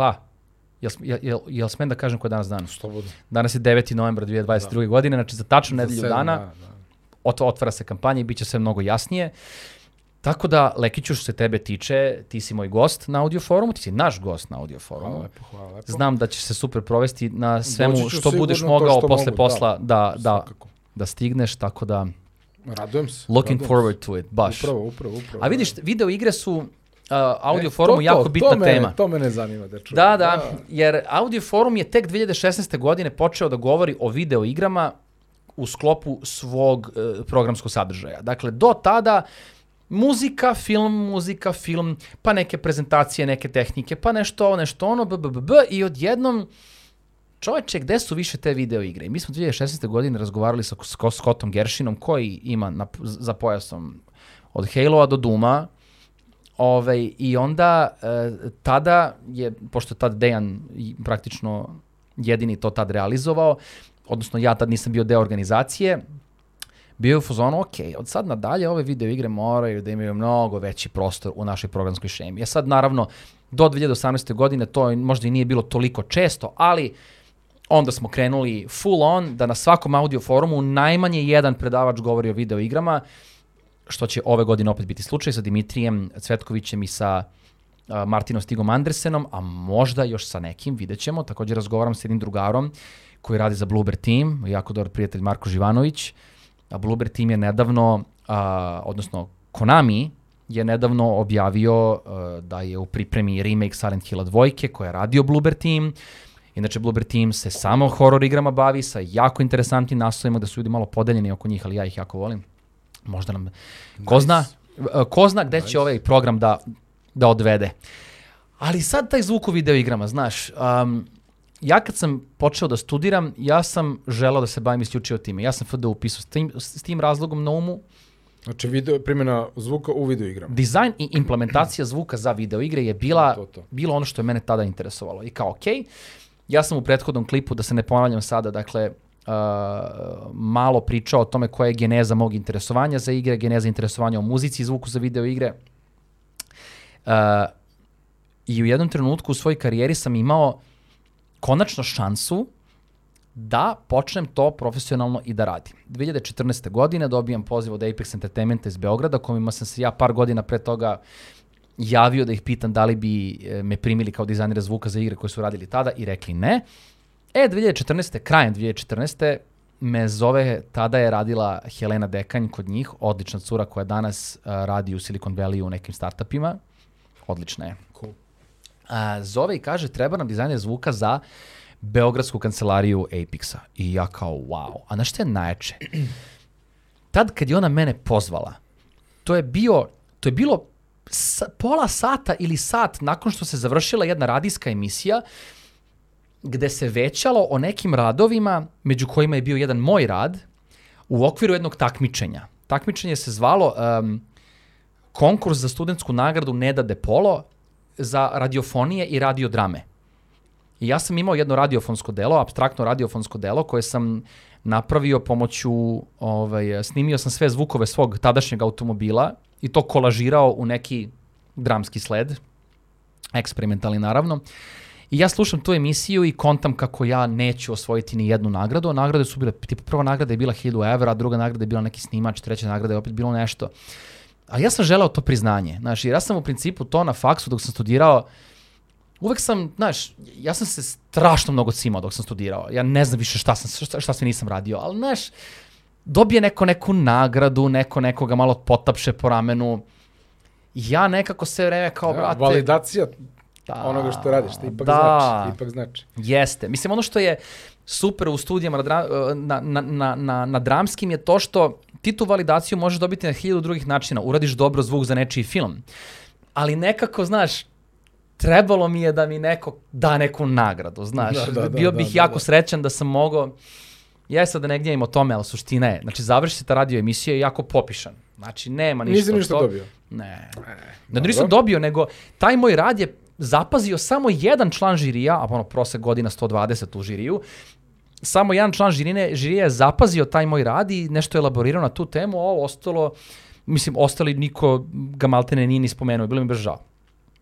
pa, jel, jel, jel, jel smem da kažem koji je danas dan? Slobodno. Danas je 9. novembar 2022. godine, znači za tačno nedelju dana Da, da. ot, otvara se kampanja i bit će sve mnogo jasnije. Tako da, Lekiću, što se tebe tiče, ti si moj gost na audio forumu, ti si naš gost na audio Hvala forumu. lepo, hvala lepo. Znam da će se super provesti na svemu što budeš mogao što posle mogu, posla da, da, Svakako. da stigneš, tako da Radujem se. looking radujem forward to it, se. baš. Upravo, upravo, upravo. A vidiš, video igre su audio E, forumu to, jako to, bitna to mene, tema. To mene zanima da čujem. Da, da, jer Audio Forum je tek 2016. godine počeo da govori o video igrama u sklopu svog e, programskog sadržaja. Dakle, do tada muzika, film, muzika, film, pa neke prezentacije, neke tehnike, pa nešto ovo, nešto ono, b, b, b, b, i odjednom čoveče, gde su više te video igre? I mi smo 2016. godine razgovarali sa Scottom Gershinom, koji ima na, za pojasom od Halo-a do Duma, Ovaj, I onda e, tada je, pošto tad Dejan praktično jedini to tad realizovao, odnosno ja tad nisam bio deo organizacije, bio je u fazonu, ok, od sad nadalje ove video igre moraju da imaju mnogo veći prostor u našoj programskoj šemi. Ja sad naravno, do 2018. godine to možda i nije bilo toliko često, ali onda smo krenuli full on da na svakom audio forumu najmanje jedan predavač govori o video igrama, što će ove godine opet biti slučaj sa Dimitrijem Cvetkovićem i sa Martinom Stigom Andersenom, a možda još sa nekim, vidjet ćemo. Takođe razgovaram sa jednim drugarom koji radi za Bluebird Team, jako dobar prijatelj Marko Živanović. A Bluebird Team je nedavno, uh, odnosno Konami je nedavno objavio uh, da je u pripremi remake Silent Hilla dvojke koja je radio Bluebird Team. Inače, Bluebird Team se samo horror igrama bavi sa jako interesantnim naslovima da su ljudi malo podeljeni oko njih, ali ja ih jako volim. Možda nam... Ko Nice. zna, uh, ko zna gde će ovaj program da, da odvede. Ali sad taj zvuk u video igrama, znaš, um, ja kad sam počeo da studiram, ja sam želeo da se bavim isključivo time. Ja sam FD upisao s tim, s tim razlogom na umu. Znači, video, primjena zvuka u video igrama. Dizajn i implementacija zvuka za video igre je bila, To, to. bilo ono što je mene tada interesovalo. I kao, okej, ja sam u prethodnom klipu, da se ne ponavljam sada, dakle, malo pričao o tome koja je geneza mog interesovanja za igre, geneza interesovanja o muzici i zvuku za video igre. Uh, I u jednom trenutku u svojoj karijeri sam imao konačno šansu da počnem to profesionalno i da radim. 2014. godine dobijam poziv od Apex Entertainmenta iz Beograda, kojima sam se ja par godina pre toga javio da ih pitam da li bi e, me primili kao dizajnera zvuka za igre koje su radili tada i rekli ne. E, 2014. krajem 2014. me zove, tada je radila Helena Dekanj kod njih, odlična cura koja danas uh, radi u Silicon Valley u nekim startupima. Odlična je. Cool. A, zove i kaže treba nam dizajner zvuka za Beogradsku kancelariju Apexa. I ja kao wow. A na što je najjače? Tad kad je ona mene pozvala, to je bio, to je bilo sa, pola sata ili sat nakon što se završila jedna radijska emisija gde se većalo o nekim radovima, među kojima je bio jedan moj rad, u okviru jednog takmičenja. Takmičenje se zvalo um, konkurs za studentsku nagradu Neda De Polo za radiofonije i radiodrame. I ja sam imao jedno radiofonsko delo, abstraktno radiofonsko delo koje sam napravio pomoću, ovaj, snimio sam sve zvukove svog tadašnjeg automobila i to kolažirao u neki dramski sled, eksperimentalni naravno. I ja slušam tu emisiju i kontam kako ja neću osvojiti ni jednu nagradu. A Nagrade su bile, tipa prva nagrada je bila 1000 evra, druga nagrada je bila neki snimač, treća nagrada je opet bilo nešto. A ja sam želeo to priznanje. Znaš, jer ja sam u principu to na faksu dok sam studirao, uvek sam, znaš, ja sam se strašno mnogo cimao dok sam studirao. Ja ne znam više šta, sam, šta, šta sve nisam radio, ali znaš, dobije neko neku nagradu, neko nekoga malo potapše po ramenu. Ja nekako sve vreme kao, Ja, brate... validacija da, onoga što radiš, to ipak da, znači. Ipak znači. Jeste. Mislim, ono što je super u studijama na, na, na, na, na, dramskim je to što ti tu validaciju možeš dobiti na hiljadu drugih načina. Uradiš dobro zvuk za nečiji film. Ali nekako, znaš, trebalo mi je da mi neko da neku nagradu, znaš. Da, da, da, Bio da, bih da, jako da. srećan da sam mogao Ja sad da ne gnjavim o tome, ali suština je, znači završi se ta radio emisija i jako popišan. Znači nema ništa. Nisi od ništa toga. dobio. Ne. E, Da nisam dobio, nego taj moj rad je zapazio samo jedan član žirija, a ono prosek godina 120 u žiriju, samo jedan član žirine, žirija je zapazio taj moj rad i nešto je elaborirao na tu temu, a ovo ostalo, mislim, ostali niko ga maltene nije ni spomenuo, bilo mi baš žao.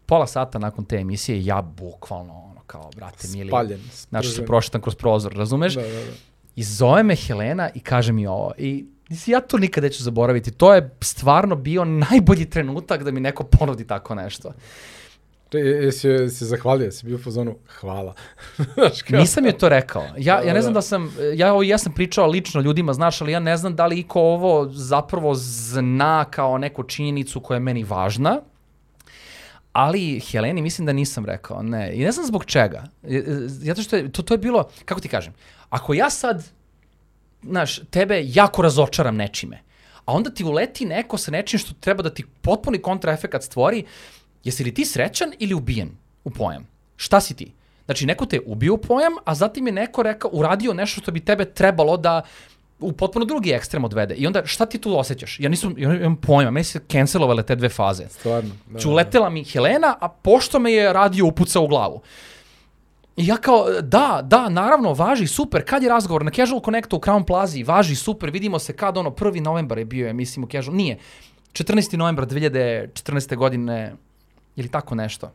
Pola sata nakon te emisije ja bukvalno, ono, kao, brate, mili, Spaljen. znači se prošetam kroz prozor, razumeš? Da, da, da. I zove me Helena i kaže mi ovo. I ja to nikad neću zaboraviti. To je stvarno bio najbolji trenutak da mi neko ponudi tako nešto. Če, jesi, jesi zahvalio, jesi bio u fazonu, hvala. Znaš, kao- Nisam joj to rekao. Ja, ja ne da, znam da. da sam, ja, ovo- ja sam pričao lično ljudima, znaš, ali ja ne znam da li iko ovo zapravo zna kao neku činjenicu koja je meni važna. Ali Heleni mislim da nisam rekao, ne. I ne znam zbog čega. E, e, Zato što je, to, to je bilo, kako ti kažem, ako ja sad, znaš, tebe jako razočaram nečime, a onda ti uleti neko sa nečim što treba da ti potpuni kontraefekat stvori, jesi li ti srećan ili ubijen u pojam? Šta si ti? Znači, neko te je ubio u pojam, a zatim je neko rekao, uradio nešto što bi tebe trebalo da u potpuno drugi ekstrem odvede. I onda šta ti tu osjećaš? Ja nisam, ja imam pojma, meni se cancelovale te dve faze. Stvarno. Da, Znači, uletela mi Helena, a pošto me je radio upucao u glavu. I ja kao, da, da, naravno, važi, super, kad je razgovor na Casual Connectu u Crown Plaza, važi, super, vidimo se kad ono, 1. novembar je bio, ja mislim, u Casual, nije, 14. novembar 2014. godine, ili tako nešto.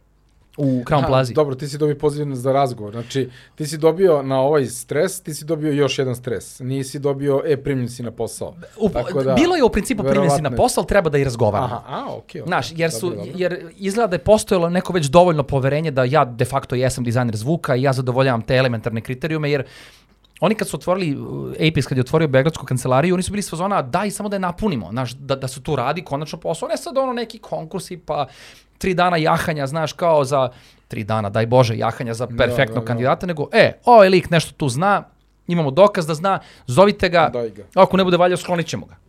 u Crown Plaza. Dobro, ti si dobio poziv za razgovor. Znači, ti si dobio na ovaj stres, ti si dobio još jedan stres. Nisi dobio, e, primljen si na posao. U, Tako da, bilo je u principu primjen si na posao, ali treba da i razgovaramo. Aha, a, okej. okej. Znaš, jer, su, Dobro, dobro. jer izgleda da je postojalo neko već dovoljno poverenje da ja de facto jesam dizajner zvuka i ja zadovoljavam te elementarne kriterijume, jer oni kad su otvorili, uh, Apis kad je otvorio Beogradsku kancelariju, oni su bili s fazona, daj samo da je napunimo, znaš, da, da se tu radi konačno posao, ne sad ono neki konkursi, pa tri dana jahanja, znaš, kao za, tri dana, daj Bože, jahanja za perfektnog da, da. kandidata, nego, e, ovaj lik nešto tu zna, imamo dokaz da zna, zovite ga, ga. ako ne bude valja, sklonit ćemo ga.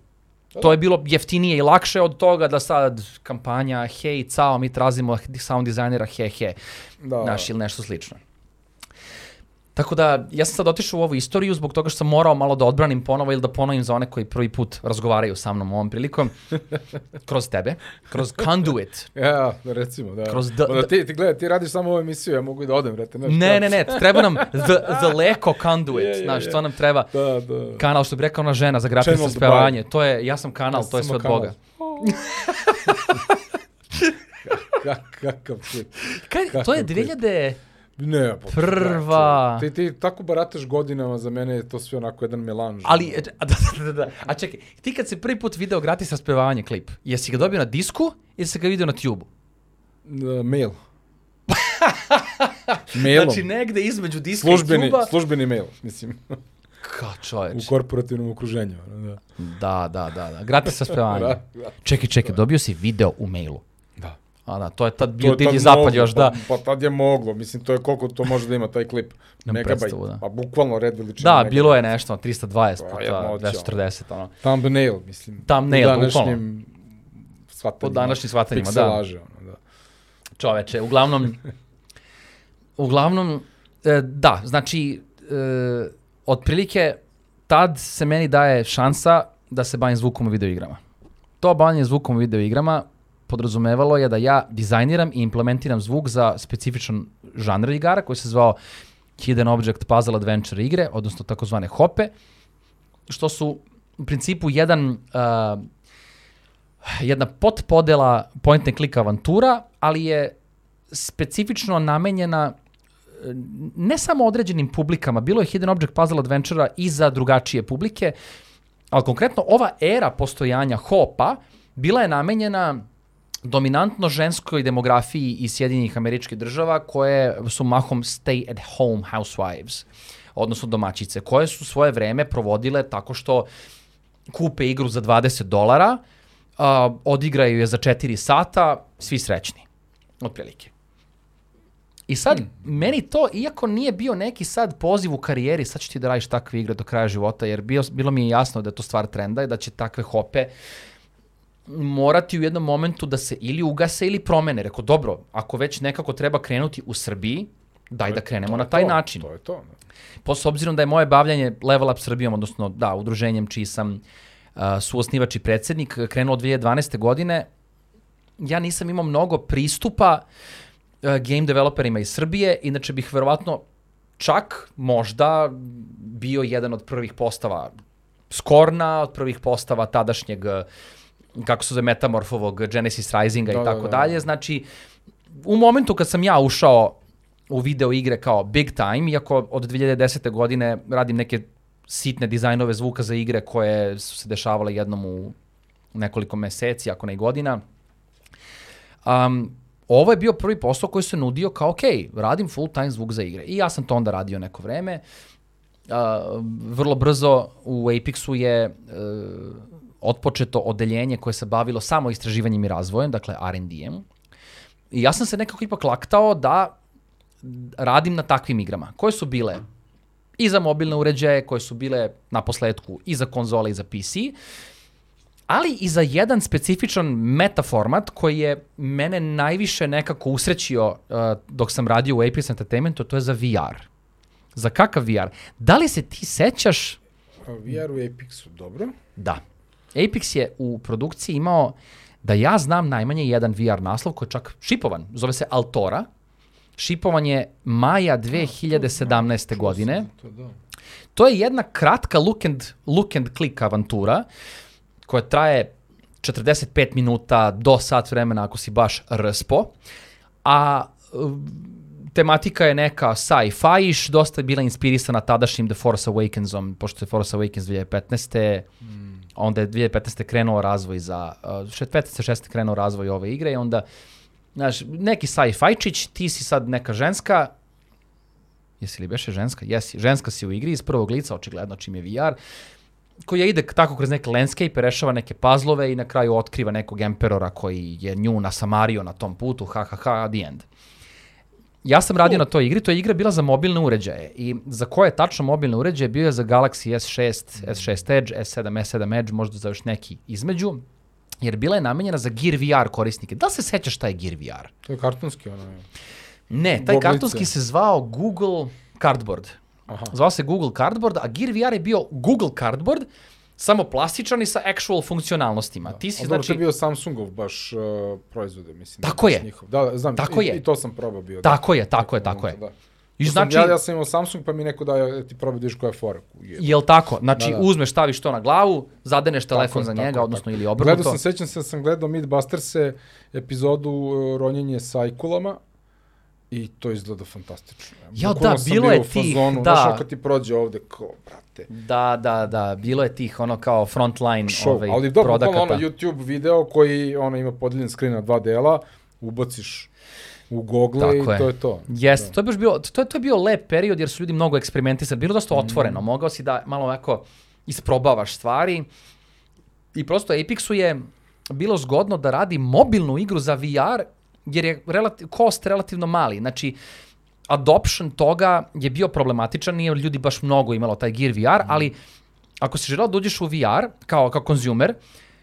To je bilo jeftinije i lakše od toga da sad kampanja, hej, cao, mi trazimo sound dizajnera, he, he, Da. znaš, ili nešto slično. Tako da, ja sam sad otišao u ovu istoriju zbog toga što sam morao malo da odbranim ponovo ili da ponovim za one koji prvi put razgovaraju sa mnom ovom prilikom. Kroz tebe, kroz Conduit. Ja, recimo, da. Kroz d- Onda ti, ti gledaj, ti radiš samo ovu emisiju, ja mogu i da odem, znaš, Ne, kao- ne, ne, treba nam the, the Leko Conduit, Je, je, znaš, je. to nam treba. Da, da. Kanal, što bi rekao ona žena za Channel spevanje. To je, ja sam kanal, Ja to je sve od kanal. Boga. Kak, kakav shit. Kaj, to je klip. 2000... Ne, pa, Prva. Ti, ti tako barataš godinama, za mene je to sve onako jedan melanž. Ali, e, a, da, da, da, da. a čekaj, ti kad si prvi put video gratis raspevanje klip, jesi ga dobio na disku ili si ga video na tubu? Da, mail. Mailom. Znači negde između diska službeni, i tuba. službeni mail, mislim, Ka u čoveč. korporativnom okruženju. Da. Da, da, da, da. Gratis raspevanje. Da, da. Čekaj, čekaj, dobio si video u mailu. A da, to je tad bio divlji zapad moglo, još, da. Pa, pa tad je moglo, mislim, to je koliko to može da ima taj klip. Megabajt, predstavu, da. Pa bukvalno red veličina. Da, megabajt. bilo je nešto, 320 Pa, puta jednoća, 240, ono. Thumbnail, mislim. Thumbnail, u današnjim shvatanjima. Po današnjim shvatanjima, da. Pikselaže, ono, da. Čoveče, uglavnom, uglavnom, e, da, znači, e, otprilike, tad se meni daje šansa da se bavim zvukom u videoigrama. To bavljanje zvukom u videoigrama podrazumevalo je da ja dizajniram i implementiram zvuk za specifičan žanr igara koji se zvao Hidden Object Puzzle Adventure igre, odnosno takozvane hope, što su u principu jedan uh, jedna potpodela point and click avantura, ali je specifično namenjena e, ne samo određenim publikama, bilo je Hidden Object Puzzle Adventure i za drugačije publike, ali konkretno ova era postojanja hopa bila je namenjena dominantno ženskoj demografiji iz Sjedinjenih američkih država koje su mahom stay at home housewives, odnosno domaćice, koje su svoje vreme provodile tako što kupe igru za 20 dolara, a, odigraju je za 4 sata, svi srećni, otprilike. I sad, meni to, iako nije bio neki sad poziv u karijeri, sad ću ti da radiš takve igre do kraja života, jer bio, bilo mi je jasno da je to stvar trenda i da će takve hope morati u jednom momentu da se ili ugase ili promene. Rekao, dobro, ako već nekako treba krenuti u Srbiji, daj da krenemo To na taj to, način. To je to. da. Po s obzirom da je moje bavljanje Level Up Srbijom, odnosno da, udruženjem čiji sam uh, suosnivač i predsednik, krenuo od 2012. godine, ja nisam imao mnogo pristupa uh, game developerima iz Srbije, inače bih verovatno čak možda bio jedan od prvih postava Skorna, od prvih postava tadašnjeg uh, kako se zove Metamorfovog Genesis Risinga Da, i da, tako da. dalje. Znači, u momentu kad sam ja ušao u video igre kao big time, iako od 2010. godine radim neke sitne dizajnove zvuka za igre koje su se dešavale jednom u nekoliko meseci, ako ne i godina. Um, ovo je bio prvi posao koji se nudio kao, ok, radim full time zvuk za igre. I ja sam to onda radio neko vreme. Uh, vrlo brzo u Apexu je uh, otpočeto odeljenje koje se bavilo samo istraživanjem i razvojem, dakle R&D-em. I ja sam se nekako ipak laktao da radim na takvim igrama, koje su bile i za mobilne uređaje, koje su bile na posledku i za konzole i za PC, ali i za jedan specifičan metaformat koji je mene najviše nekako usrećio uh, dok sam radio u Apex Entertainmentu, to je za VR. Za kakav VR? Da li se ti sećaš VR u Apexu, dobro. Da. Apex je u produkciji imao, da ja znam, najmanje jedan VR naslov koji je čak šipovan. Zove se Altora. Šipovan je maja 2017. godine. To, da. To je jedna kratka look and, look and click avantura koja traje 45 minuta do sat vremena ako si baš rspo. A tematika je neka sci-fi-iš, dosta je bila inspirisana tadašnjim The Force Awakensom, pošto je Force Awakens 2015. Mm. Onda je 2015. krenuo razvoj za, uh, 15. 16. krenuo razvoj ove igre i onda, znaš, neki sci-fi-čić, ti si sad neka ženska, jesi li beše ženska? Jesi, ženska si u igri iz prvog lica, očigledno čim je VR, koja ide tako kroz neke landscape, rešava neke pazlove i na kraju otkriva nekog emperora koji je nju nasamario na tom putu, ha ha ha, the end. Ja sam radio na toj igri, to je igra bila za mobilne uređaje i za koje tačno mobilne uređaje bio je za Galaxy S6, S6 Edge, S7, S7 Edge, možda za još neki između, jer bila je namenjena za Gear VR korisnike. Da li se sećaš šta je Gear VR? To je kartonski ono. Ne, taj Boglice. kartonski se zvao Google Cardboard. Aha. Zvao se Google Cardboard, a Gear VR je bio Google Cardboard, samo plastičan i sa actual funkcionalnostima. Ti si, A dobro, to znači, je bio Samsungov baš uh, proizvode, mislim. Tako je. Njihov. Da, da, znam, Tako i, je. i to sam probao bio. Tako je, tako je, tako je. Da. I znači, ja, ja sam imao Samsung, pa mi neko da ja ti probao da koja je fora. Je. jel tako? Znači, Da, da. uzmeš, staviš to na glavu, zadeneš telefon je, za tako njega, je, odnosno tako. ili obrnuto. Gledao sam, sećam se da sam gledao Mythbusters epizodu uh, Ronjenje sajkulama i to izgleda fantastično. Ja, Bukvalno da, bilo je tih, fazonu, da. Znaš, kad ti prođe ovde, kao, brate, Da, da, da, bilo je tih ono kao frontline show. ovaj, Ali dobro, bukvalno produkata. ono YouTube video koji ono, ima podeljen screen na dva dela, ubaciš u Google Tako i je. to je to. Jeste, to je baš bio, to je, to je bio lep period jer su ljudi mnogo eksperimentisali, bilo dosta otvoreno, Mm. mogao si da malo ovako isprobavaš stvari i prosto Apexu je bilo zgodno da radi mobilnu igru za VR jer je relati, cost relativno mali, znači adoption toga je bio problematičan, nije ljudi baš mnogo imalo taj Gear VR, Mm. ali ako si želeo da uđeš u VR kao, kao konzumer,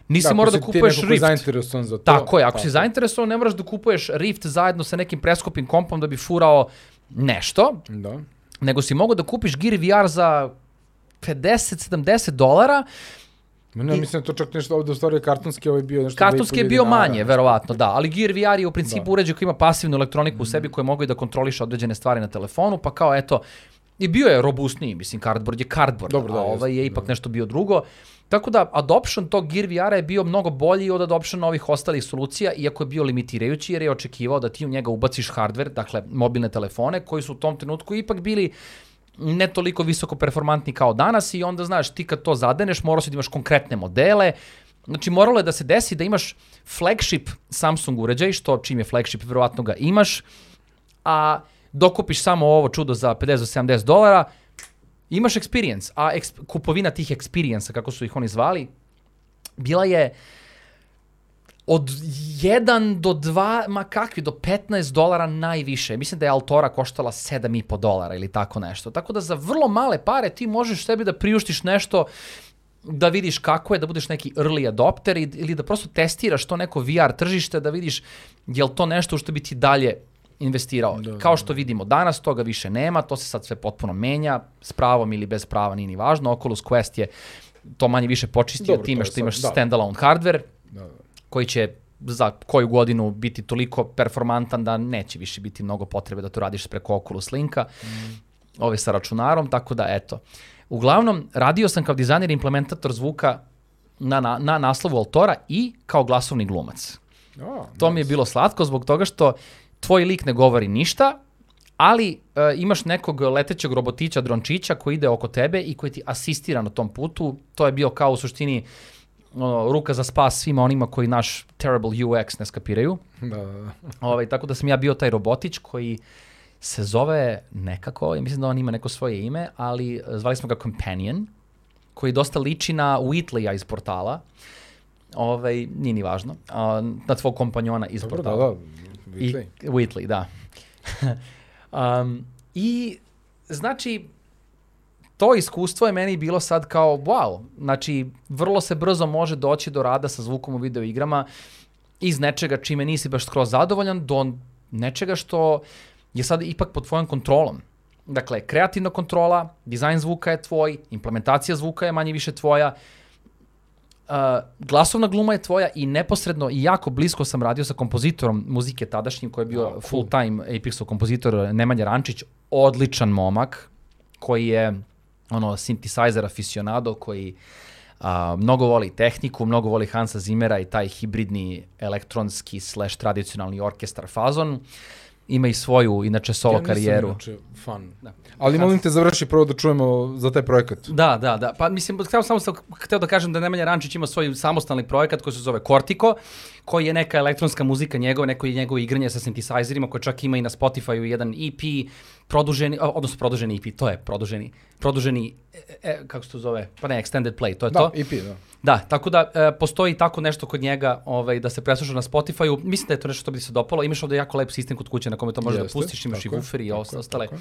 nisi ako morao da kupuješ Rift. zainteresovan za to. Tako je, ako si zainteresovan, ne moraš da kupuješ Rift zajedno sa nekim preskupim kompom da bi furao nešto, Da. nego si mogao da kupiš Gear VR za 50-70 dolara. Ne, I- mislim da to čak nešto ovde u stvari kartonski ovaj bio nešto Kartonski je 2.500 bio manje, verovatno, da, ali Gear VR je u principu Da. Mhm. uređaj koji ima pasivnu elektroniku u sebi koji mogu da kontroliše određene stvari na telefonu, pa kao eto, i bio je robustniji, mislim, cardboard je cardboard, Dobro, da, a ovaj je jeste, ipak da. nešto bio drugo. Tako da, adoption tog Gear VR-a je bio mnogo bolji od adoption ovih ostalih solucija, iako je bio limitirajući, jer je očekivao da ti u njega ubaciš hardware, dakle, mobilne telefone, koji su u tom trenutku ipak bili ne toliko visoko performantni kao danas i onda, znaš, ti kad to zadeneš, morao si da imaš konkretne modele, Znači, moralo je da se desi da imaš flagship Samsung uređaj, što čim je flagship, verovatno ga imaš, a dokupiš samo ovo čudo za 50 do 70 dolara, imaš experience, a eks, kupovina tih experience kako su ih oni zvali, bila je od 1 do 2, ma kakvi, do 15 dolara najviše. Mislim da je Altora koštala 7,5 dolara ili tako nešto. Tako da za vrlo male pare ti možeš sebi da priuštiš nešto da vidiš kako je, da budeš neki early adopter ili da prosto testiraš to neko VR tržište, da vidiš je li to nešto u što bi ti dalje investirao. Da, Kao što vidimo danas, toga više nema, to se sad sve potpuno menja, s pravom ili bez prava nije ni važno. Oculus Quest je to manje više počistio Dobro, time što imaš da. standalone hardware, Da, da. Koji će za koju godinu biti toliko performantan da neće više biti mnogo potrebe da to radiš preko Oculus Linka, mm. ove sa računarom, tako da eto. Uglavnom, radio sam kao dizajner i implementator zvuka na, na, na naslovu Altora i kao glasovni glumac. A, To mi je bilo slatko zbog toga što tvoj lik ne govori ništa, ali e, imaš nekog letećeg robotića, drončića koji ide oko tebe i koji ti asistira na tom putu. To je bio kao u suštini ono, ruka za spas svima onima koji naš terrible UX ne skapiraju. Da, da, da. Ovaj, tako da sam ja bio taj robotić koji se zove nekako, ja mislim da on ima neko svoje ime, ali e, zvali smo ga Companion, koji dosta liči na Whitleya iz portala. Ovaj, nije ni važno. A, na tvog kompanjona iz Dobro, da, portala. da. I, Whitley. Whitley, da. um, I, znači, to iskustvo je meni bilo sad kao, wow, znači, vrlo se brzo može doći do rada sa zvukom u video igrama iz nečega čime nisi baš skroz zadovoljan do nečega što je sad ipak pod tvojom kontrolom. Dakle, kreativna kontrola, dizajn zvuka je tvoj, implementacija zvuka je manje više tvoja, Uh, glasovna gluma je tvoja i neposredno i jako blisko sam radio sa kompozitorom muzike tadašnjim koji je bio cool. full time Apexov kompozitor Nemanja Rančić, odličan momak koji je ono synthesizer aficionado koji a, mnogo voli tehniku, mnogo voli Hansa Zimmera i taj hibridni elektronski slash tradicionalni orkestar fazon. ima i svoju, inače, solo ja karijeru. inače fan. Da. Ali molim te završi prvo da čujemo za taj projekat. Da, da, da. Pa mislim, hteo, samo sam hteo da kažem da Nemanja Rančić ima svoj samostalni projekat koji se zove Kortiko, koji je neka elektronska muzika njegova, neko je njegovo igranje sa synthesizerima, koje čak ima i na Spotify-u jedan EP, produženi, odnosno produženi EP, to je produženi, produženi, e, e, kako se to zove, pa ne, extended play, to je Da, to. EP, da. Da, tako da e, postoji tako nešto kod njega ovaj, da se presluša na Spotify-u. Mislim da je to nešto što bi se dopalo. Imaš ovde jako lep sistem kod kuće na kome to možeš da pustiš, imaš i woofer i ostale, tako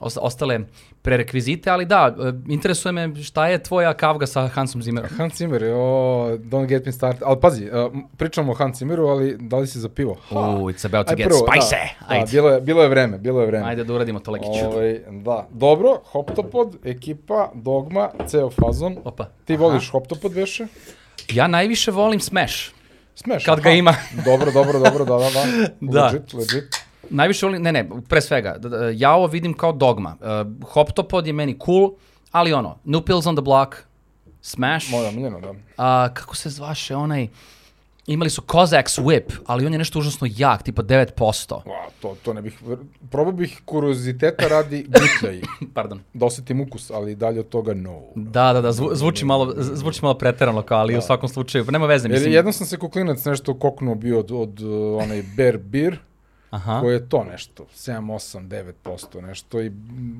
ostale prerekvizite, ali da, e, interesuje me šta je tvoja kavga sa Hansom Zimmerom. Hans Zimmer, o, don't get me started. Ali pazi, uh, pričamo o Hans Zimmeru, ali da li si za pivo? Ha. Oh, it's about to Aj, get prvo, spicy. Da, da, Ajde. bilo, je, bilo je vreme, bilo je vreme. Ajde da uradimo to Lekiću. Ovaj, da. Dobro, Hoptopod, ekipa, Dogma, ceo fazon. Opa. Ti Aha. voliš Hoptopod veše? Ja najviše volim Smash. Smeš. Kad ga ima. dobro, dobro, dobro, da, da, da. Da. Legit, legit. Najviše volim, ne, ne, pre svega, ja ovo vidim kao dogma. Uh, Hoptopod je meni cool, ali ono, New Pills on the Block, Smash, Moja miljena, da. a, kako se zvaše onaj, imali su Kozak's Whip, ali on je nešto užasno jak, tipa 9%. Wow, to, to ne bih... Probao bih kurioziteta radi glitljaj. Pardon. da osetim ukus, ali dalje od toga no. Da, da, da, zvu, zvuči malo, zvuči malo preterano kao, ali u svakom slučaju, nema veze, Jer mislim. jednom sam se kuklinac nešto koknuo bio od, od uh, onaj Bear Beer, Aha. koji je to nešto, 7, 8, 9% nešto i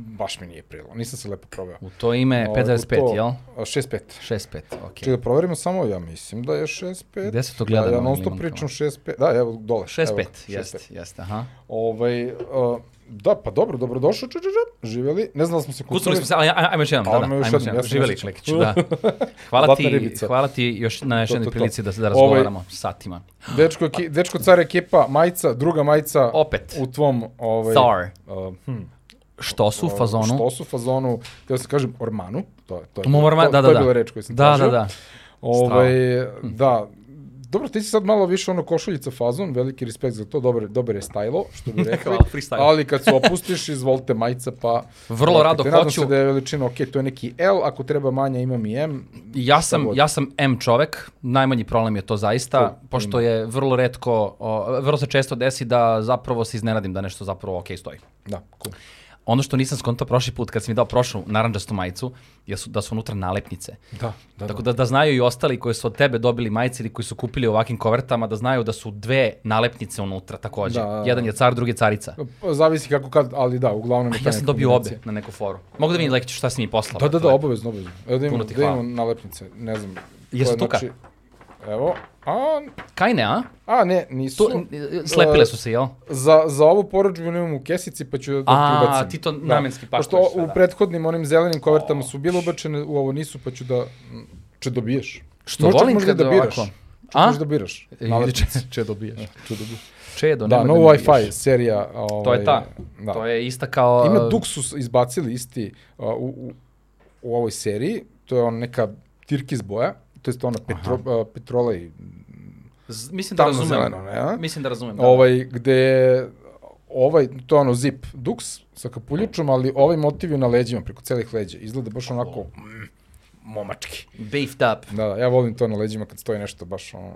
baš mi nije prilo. Nisam se lepo proveo. U to ime Ovaj, u 5,5, to- jel? a, 6,5. 6,5, okej. Čekaj da proverimo samo, ja mislim da je 6,5. Gde se to gleda Ja, na ja non stop pričam 6,5. Da, evo dole. 6,5, evo, jeste, 6,5. jeste, aha. Ovaj, uh, da, pa dobro, dobrodošao, ču, ču, živjeli. Ne znam da smo se Kucnuli kucali. smo se, ali aj- ajmo još jednom, da, da, Ajmo još Živeli, osjećam. Klekiću, da. Hvala ti, hvala ti još na još To, jednoj to, to. prilici da, da Ovaj- razgovaramo satima. Dečko, eki- dečko car ekipa, majica, druga majica Opet, u tvom... Ovaj, Thar, Uh, hm, što su u fazonu? Što su u fazonu, htio se kažem, ormanu. To, to, je, Morma- to, da, to da, je da. bila reč koju sam Da, tražio. da, da. Ovaj, da, dobro, ti si sad malo više ono košuljica fazon, veliki respekt za to, dobar, dobar je stajlo, što bi rekli. Hvala, freestyle. Ali kad se opustiš, izvolite majica, pa... Vrlo rado Nadam hoću. se da je veličina, ok, to je neki L, ako treba manja, imam i M. Ja sam, ja sam M čovek, najmanji problem je to zaista, To pošto je vrlo redko, o, vrlo se često desi da zapravo se iznenadim da nešto zapravo ok stoji. Da, cool. Ono što nisam skontao prošli put kad sam mi dao prošlu naranđastu majicu, je su, da su unutra nalepnice. Da, da, Tako da, da znaju i ostali koji su od tebe dobili majice ili koji su kupili u ovakvim kovertama, da znaju da su dve nalepnice unutra takođe. Da, da, da. Jedan je car, drugi je carica. Pa, Zavisi kako kad, ali da, uglavnom je ta Ja sam dobio obe na neku foru. Mogu da vidim Lekiću šta si mi poslao? Da, da, da, obavezno, obavezno. Evo da imamo, ti da imamo hvala. nalepnice, ne znam. Jesu tuka? znači- Evo, a, Kaj ne, a? a ne, nisu. Tu, slepile su se, jel? Za, za ovu poručbinu imam u kesici, pa ću da A, ubacim. ti to namenski pakuješ Pošto u da. prethodnim onim zelenim kovertama su bile ubačene, u ovo nisu, pa ću da, m, će dobiješ. Što Možda- volim možda kad da biraš. ovako. A? možeš da biraš. E, Nalepnice. če, če dobiješ. Če dobiješ. Čedo, Da, no mi Wi-Fi serija. Ovaj, To je ta. Da. To je ista kao... Ima Duxus izbacili isti uh, u, u, u ovoj seriji. To je on neka tirkiz boja. To je ona petro, uh, petrola i Z- Mislim da razumem. zeleno, ne? Mislim da razumem. Da. Ovaj, gde ovaj, to je ono zip Dux sa kapuljučom, ali ovaj motiv je na leđima, preko celih leđa. Izgleda baš onako mm, momački. Beefed up. Da, da, ja volim to na leđima kad stoji nešto baš ono,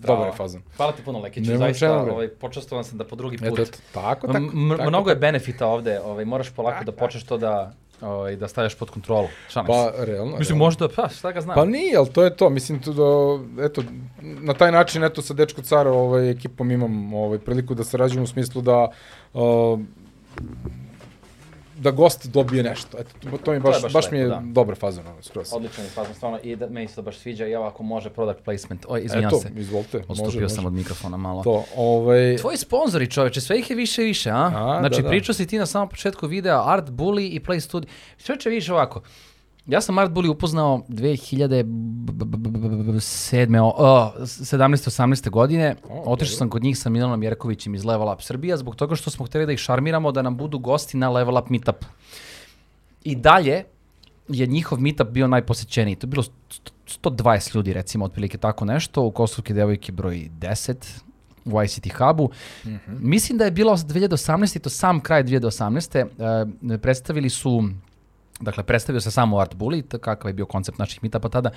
dobar je fazan. Hvala ti puno, Lekiću. Nema Zaista, ovaj, počastovan sam da po drugi put. Eto, tako, tako. M- tako, mnogo je tako. benefita ovde, ovaj, moraš polako da počneš to da, ovaj, da stavljaš pod kontrolu. Se. Pa, realno. Mislim, realno. možda, pa, šta ga znam. Pa nije, ali to je to. Mislim, tu da, eto, na taj način, eto, sa Dečko Cara ovaj, ekipom imam ovaj, priliku da sarađujem u smislu da uh, da gost dobije nešto. Eto, to, to mi baš, baš baš, mi je lepo, da. dobar fazon, ono, skroz. Odličan je fazon, stvarno, i da, meni se to baš sviđa i evo ako može product placement. Oj, izvinjam Eto, se. izvolite, može, Odstupio može. sam od mikrofona malo. To, ovaj, Tvoji sponzori, čoveče, sve ih je više i više, a? A, znači, da, da. pričao si ti na samom početku videa Art Bully i Play Studio. Čoveče, vidiš ovako, ja sam Art Bully upoznao 2007. o, o, 17. 18. godine. O, Otišao sam kod njih sa Milanom Jerkovićem iz Level Up Srbija zbog toga što smo hteli da ih šarmiramo da nam budu gosti na Level Up Meetup. I dalje je njihov meetup bio najposećeniji. To je bilo st- st- 120 ljudi, recimo, otprilike tako nešto. U Kosovke devojke broj 10 u ICT Hubu. Mislim da je bilo 2018. i to sam kraj 2018. E, predstavili su Dakle, predstavio se samo u Art Bully, t- kakav je bio koncept naših meetupa tada.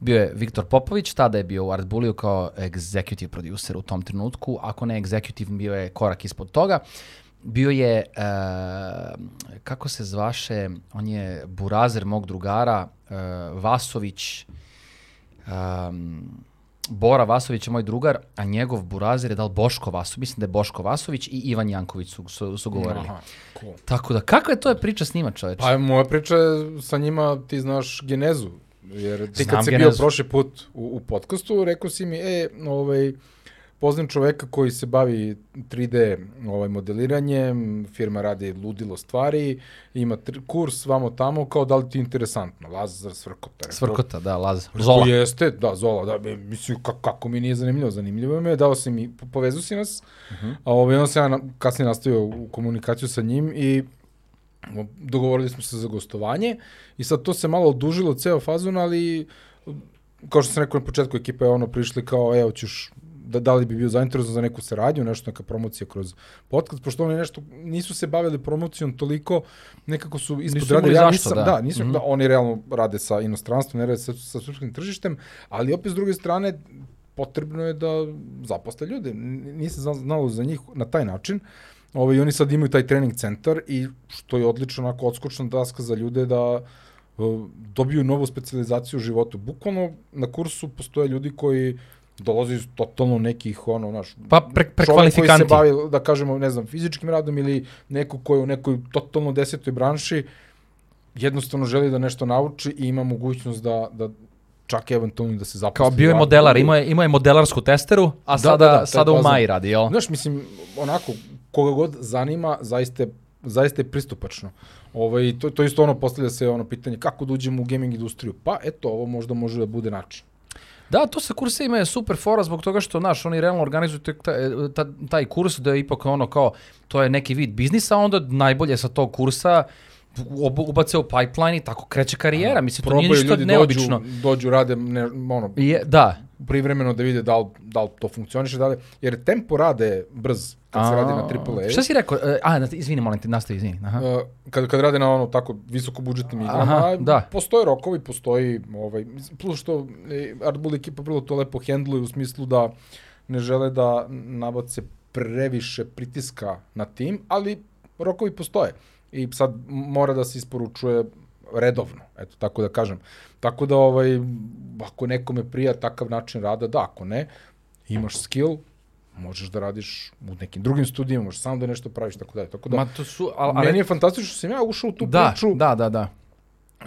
Bio je Viktor Popović, tada je bio u Art Bullyu kao executive producer u tom trenutku. Ako ne executive, bio je korak ispod toga. Bio je, e, kako se zvaše, on je burazer mog drugara, e, Vasović, um, Bora Vasović je moj drugar, a njegov burazer je dal Boško Vasović, mislim da je Boško Vasović i Ivan Janković su, su, su govorili. Aha, cool. Tako da, kakva je to priča s njima, čoveče? Pa moja priča je sa njima, ti znaš genezu. Jer ti Znam kad si genezu. bio prošli put u, u podcastu, rekao si mi, e, ovaj, poznam čoveka koji se bavi 3D ovaj, modeliranjem, firma radi ludilo stvari, ima kurs vamo tamo, kao da li ti je interesantno, Lazar Svrkota. Svrkota, da, Laz. Zola. Jeste, da, Zola, da, be, mislim, kako, kako mi nije zanimljivo, zanimljivo mi je, dao si mi, po- povezao si nas, uh -huh. a ovaj, onda sam ja na, kasnije nastavio u komunikaciju sa njim i dogovorili smo se za gostovanje i sad to se malo odužilo ceo fazon, ali kao što sam rekao na početku, ekipa je ono prišli kao, evo ćeš da, da li bi bio zainteresovan za neku saradnju, nešto neka promocija kroz podcast, pošto oni nešto nisu se bavili promocijom toliko, nekako su ispod Nisu imali Ja nisam, da. da, nisu, mm -hmm. da, oni realno rade sa inostranstvom, ne rade sa, sa srpskim tržištem, ali opet s druge strane potrebno je da zaposle ljude. Nisam zna- znalo za njih na taj način. Ovaj, oni sad imaju taj trening centar i što je odlično onako odskočna daska za ljude da uh, dobiju novu specializaciju u životu. Bukvalno na kursu postoje ljudi koji dolaze iz totalno nekih, ono, naš, Pa pre, čovjek koji prekvalifikanti. se bavi, da kažemo, ne znam, fizičkim radom ili neko ko je u nekoj totalno desetoj branši, jednostavno želi da nešto nauči i ima mogućnost da, da čak eventualno da se zaposli. Kao bio je modelar, imao je, imao je modelarsku testeru, a Da, sada, da, da, sada u. Maji radi, jel? Znaš, mislim, onako, koga god zanima, zaista, zaista je pristupačno. Ovaj, to, to isto ono, postavlja se ono pitanje, kako da uđemo u gaming industriju? Pa, eto, ovo možda može da bude način. Da, to sa kursevima je super fora zbog toga što, znaš, oni realno organizuju tek taj, ta, taj kurs da je ipak ono kao, to je neki vid biznisa, onda najbolje sa tog kursa ubace u pipeline i tako kreće karijera. Mislim, to nije Probaju ništa ljudi neobično. Dođu, dođu, rade, ne, ono, Je, da, privremeno da vide da li, da li to funkcioniše, da li, jer tempo rade je brz kad se radi na AAA. Šta si rekao? E, A, izvini, molim te, nastavi, izvini. Aha. Uh, kad, kad rade na ono tako visoko budžetnim igrama, Aha, da. postoje rokovi, postoji, ovaj, plus što e, Art Bull ekipa vrlo to lepo hendluje u smislu da ne žele da nabace previše pritiska na tim, ali rokovi postoje. I sad mora da se isporučuje redovno, eto tako da kažem. Tako da ovaj ako nekome prija takav način rada, da, ako ne, imaš skill, možeš da radiš u nekim drugim studijima, možeš sam da nešto praviš, tako dalje. Tako da, Ma to su, al, Meni ali, je fantastično što sam ja ušao u tu da, priču. da, da, da. Uh,